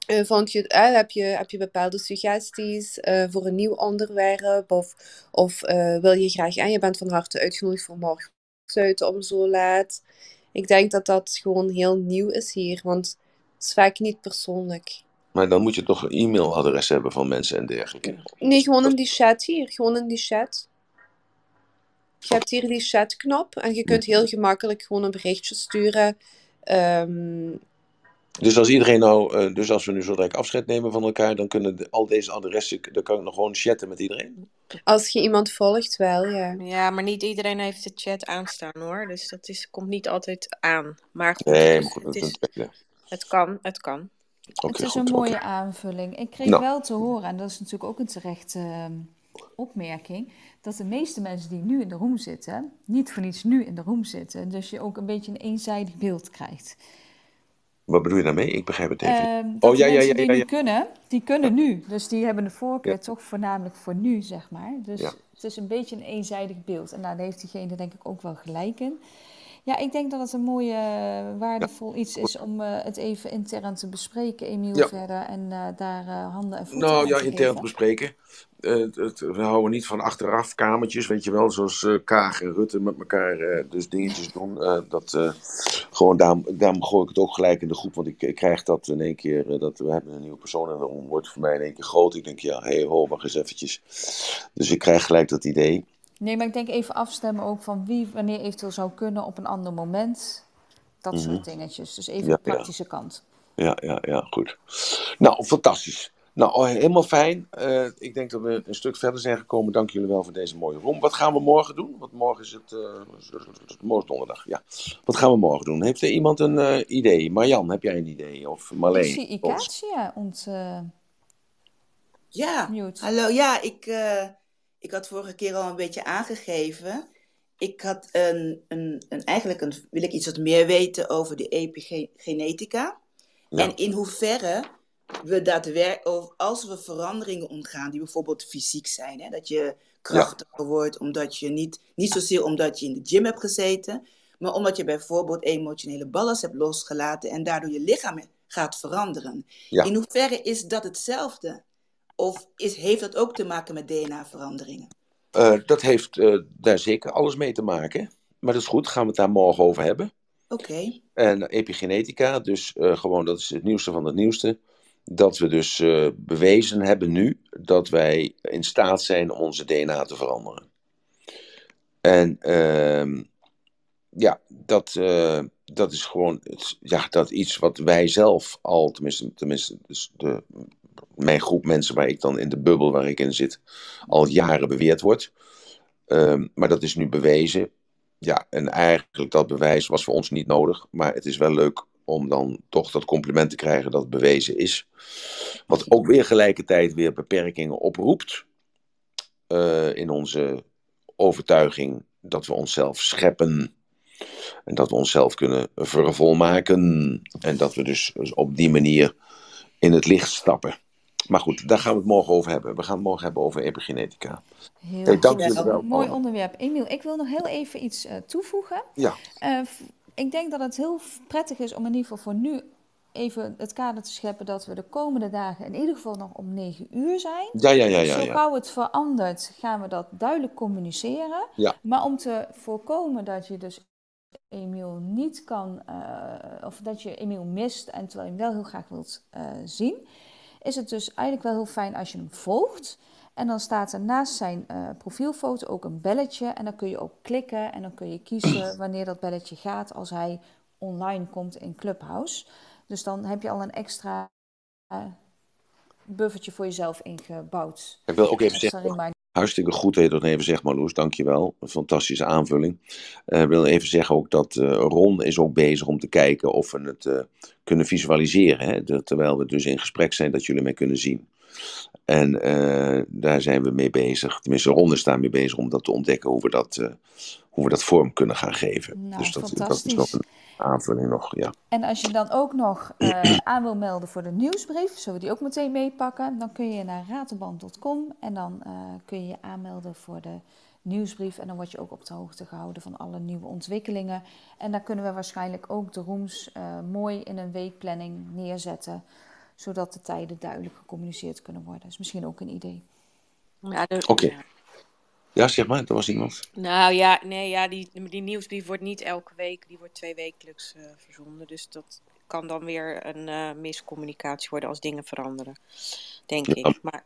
Vond je, eh, heb je, heb je bepaalde suggesties eh, voor een nieuw onderwerp? Of, of eh, wil je graag, en je bent van harte uitgenodigd voor morgen sluiten om zo laat. Ik denk dat dat gewoon heel nieuw is hier, want het is vaak niet persoonlijk. Maar dan moet je toch een e-mailadres hebben van mensen en dergelijke. Nee, gewoon in die chat hier, gewoon in die chat. Je hebt hier die chatknop en je kunt heel gemakkelijk gewoon een berichtje sturen. Ehm, Dus als iedereen nou, eh, dus als we nu zo direct afscheid nemen van elkaar, dan kunnen de- al deze adressen, dan kan ik nog gewoon chatten met iedereen. als je iemand volgt, wel, ja. Ja, maar niet iedereen heeft de chat aanstaan hoor. Dus dat is, komt niet altijd aan. Maar goed, Nee, het, maar goed, het, is het kan, het kan. Oké, Het is goed, een mooie aanvulling. Ik kreeg Nou. wel te horen, en dat is natuurlijk ook een terechte ehm, opmerking, dat de meeste mensen die nu in de room zitten, niet voor niets nu in de room zitten. Dus je ook een beetje een eenzijdig beeld krijgt. Wat bedoel je daarmee? Ik begrijp het even. Ehm, Oh ja, ja, ja, die ja, kunnen, die kunnen nu. Dus die hebben de voorkeur Ja. toch voornamelijk voor nu, zeg maar. Dus het is een beetje een eenzijdig beeld. En daar heeft diegene denk ik ook wel gelijk in. Ja, ik denk dat het een mooie, eh, waardevol iets is om eh, het even intern te bespreken, Emiel, Ja. verder. En eh, daar handen en voeten Nou ja, te intern te bespreken. Het- we houden niet van achteraf kamertjes, weet je wel, zoals Kaag en Rutte met elkaar dus dingetjes doen. Dat, gewoon daarom, daarom gooi ik het ook gelijk in de groep, want ik, ik krijg dat in één keer, dat we hebben een nieuwe persoon en dan wordt het voor mij in één keer groot. Ik denk, ja, hé, hey, ho, wacht eens eventjes. Dus ik krijg gelijk dat idee. Nee, maar ik denk even afstemmen ook van wie wanneer eventueel zou kunnen op een ander moment. Dat Mhm. soort dingetjes. Dus even Ja, de praktische kant. Ja, ja, ja, goed. Nou, fantastisch. Nou, oh, helemaal fijn. Eh, ik denk dat we een stuk verder zijn gekomen. Dank jullie wel voor deze mooie room. Wat gaan we morgen doen? Want morgen is het, eh, morgen is donderdag, ja. Wat gaan we morgen doen? Heeft er iemand een eh, idee? Marjan, heb jij een idee? Of Ik Marleen? zie Of- Ikatia ont, Ja, mute. hallo. Ja, ik, eh, ik had vorige keer al een beetje aangegeven. Ik had een, een, een, eigenlijk een, wil ik iets wat meer weten over de epigenetica. Ja. En in hoeverre we daadwerkelijk, als we veranderingen ontgaan, die bijvoorbeeld fysiek zijn, hè, dat je krachtiger wordt, omdat je niet, niet zozeer omdat je in de gym hebt gezeten, maar omdat je bijvoorbeeld emotionele ballast hebt losgelaten en daardoor je lichaam gaat veranderen. Ja. In hoeverre is dat hetzelfde? Of is, heeft dat ook te maken met DNA-veranderingen? Eh, dat heeft eh, daar zeker alles mee te maken. Maar dat is goed, gaan we het daar morgen over hebben. Oké. En epigenetica, dus eh, gewoon dat is het nieuwste van het nieuwste. Dat we dus bewezen hebben nu dat wij in staat zijn om onze DNA te veranderen. En ehm, ja, dat, dat is gewoon het, ja, dat iets wat wij zelf al, tenminste, tenminste dus de, mijn groep mensen waar ik dan in de bubbel waar ik in zit, al jaren beweerd wordt. Ehm, maar dat is nu bewezen. Ja, en eigenlijk dat bewijs was voor ons niet nodig. Maar het is wel leuk om dan toch dat compliment te krijgen dat bewezen is. Wat ook weer gelijkertijd weer beperkingen oproept. eh, in onze overtuiging dat we onszelf scheppen. En dat we onszelf kunnen vervolmaken. En dat we dus op die manier in het licht stappen. Maar goed, daar gaan we het morgen over hebben. We gaan het morgen hebben over epigenetica. Heel Hey, dank jullie wel. Mooi onderwerp. Emiel, ik wil nog heel even iets eh, toevoegen. Ja, Eh, ik denk dat het heel prettig is om in ieder geval voor nu even het kader te scheppen dat we de komende dagen in ieder geval nog om 9 uur zijn. ja, ja, ja, ja. Zo ja. gauw het verandert, gaan we dat duidelijk communiceren. Ja. Maar om te voorkomen dat je dus Emiel niet kan, eh, of dat je Emiel mist en terwijl je hem wel heel graag wilt zien, is het dus eigenlijk wel heel fijn als je hem volgt. En dan staat er naast zijn eh, profielfoto ook een belletje. En dan kun je ook klikken en dan kun je kiezen *clears throat* wanneer dat belletje gaat als hij online komt in Clubhouse. Dus dan heb je al een extra eh, buffertje voor jezelf ingebouwd. Ik wil ook even Extra zeggen. Hartstikke goed dat je dat even zegt, Marloes. Dankjewel. Een fantastische aanvulling. Eh, Ik wil even zeggen ook dat eh, Ron is ook bezig om te kijken of we het eh, kunnen visualiseren. Hè? Terwijl we dus in gesprek zijn, dat jullie mij kunnen zien. En eh, daar zijn we mee bezig. Tenminste, Ron is daar mee bezig om dat te ontdekken, hoe we dat, eh, hoe we dat vorm kunnen gaan geven. Nou, dus dat, dat is fantastisch. nog een aanvulling nog, ja. En als je dan ook nog eh, *clears throat* aan wil melden voor de nieuwsbrief, zullen we die ook meteen meepakken. Dan kun je naar ratenband.com en dan eh, kun je je aanmelden voor de nieuwsbrief. En dan word je ook op de hoogte gehouden van alle nieuwe ontwikkelingen. En dan kunnen we waarschijnlijk ook de rooms eh, mooi in een weekplanning neerzetten. zodat de tijden duidelijk gecommuniceerd kunnen worden. Dat is misschien ook een idee. Ja, de- Oké. Ja, zeg maar, er was iemand. Nou ja, nee, ja die, die nieuwsbrief wordt niet elke week, die wordt twee wekelijks eh, verzonden. Dus dat kan dan weer een eh, miscommunicatie worden als dingen veranderen, denk Ja. ik. Maar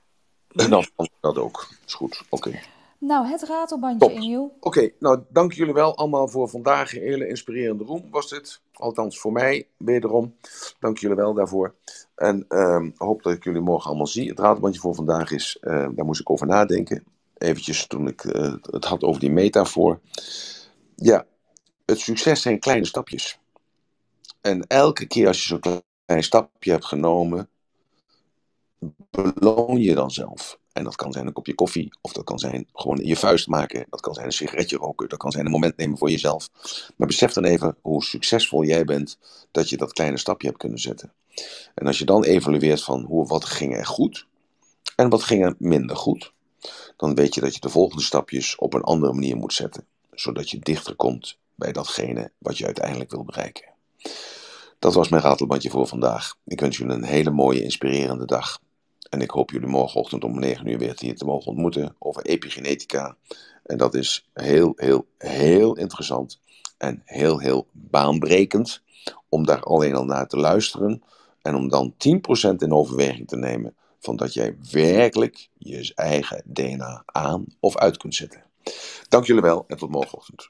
En dan dat ook. Is goed. Oké. Nou, het ratelbandje, Top. Emiel. Oké, nou dank jullie wel allemaal voor vandaag. Een hele inspirerende room was dit. Althans voor mij, wederom. Dank jullie wel daarvoor. En ehm, hoop dat ik jullie morgen allemaal zie. Het ratelbandje voor vandaag is, eh, daar moest ik over nadenken. Eventjes toen ik eh, het had over die metafoor. Ja, het succes zijn kleine stapjes. En elke keer als je zo'n klein stapje hebt genomen, beloon je dan zelf. En dat kan zijn een kopje koffie, of dat kan zijn gewoon je vuist maken, dat kan zijn een sigaretje roken, dat kan zijn een moment nemen voor jezelf. Maar besef dan even hoe succesvol jij bent dat je dat kleine stapje hebt kunnen zetten. En als je dan evalueert van hoe, wat ging er goed en wat ging er minder goed, dan weet je dat je de volgende stapjes op een andere manier moet zetten, zodat je dichter komt bij datgene wat je uiteindelijk wil bereiken. Dat was mijn ratelbandje voor vandaag. Ik wens jullie een hele mooie, inspirerende dag. En ik hoop jullie morgenochtend om 9 uur weer hier te mogen ontmoeten over epigenetica. En dat is heel, heel, heel interessant en heel, heel baanbrekend om daar alleen al naar te luisteren en om dan 10% in overweging te nemen van dat jij werkelijk je eigen DNA aan of uit kunt zetten. Dank jullie wel en tot morgenochtend.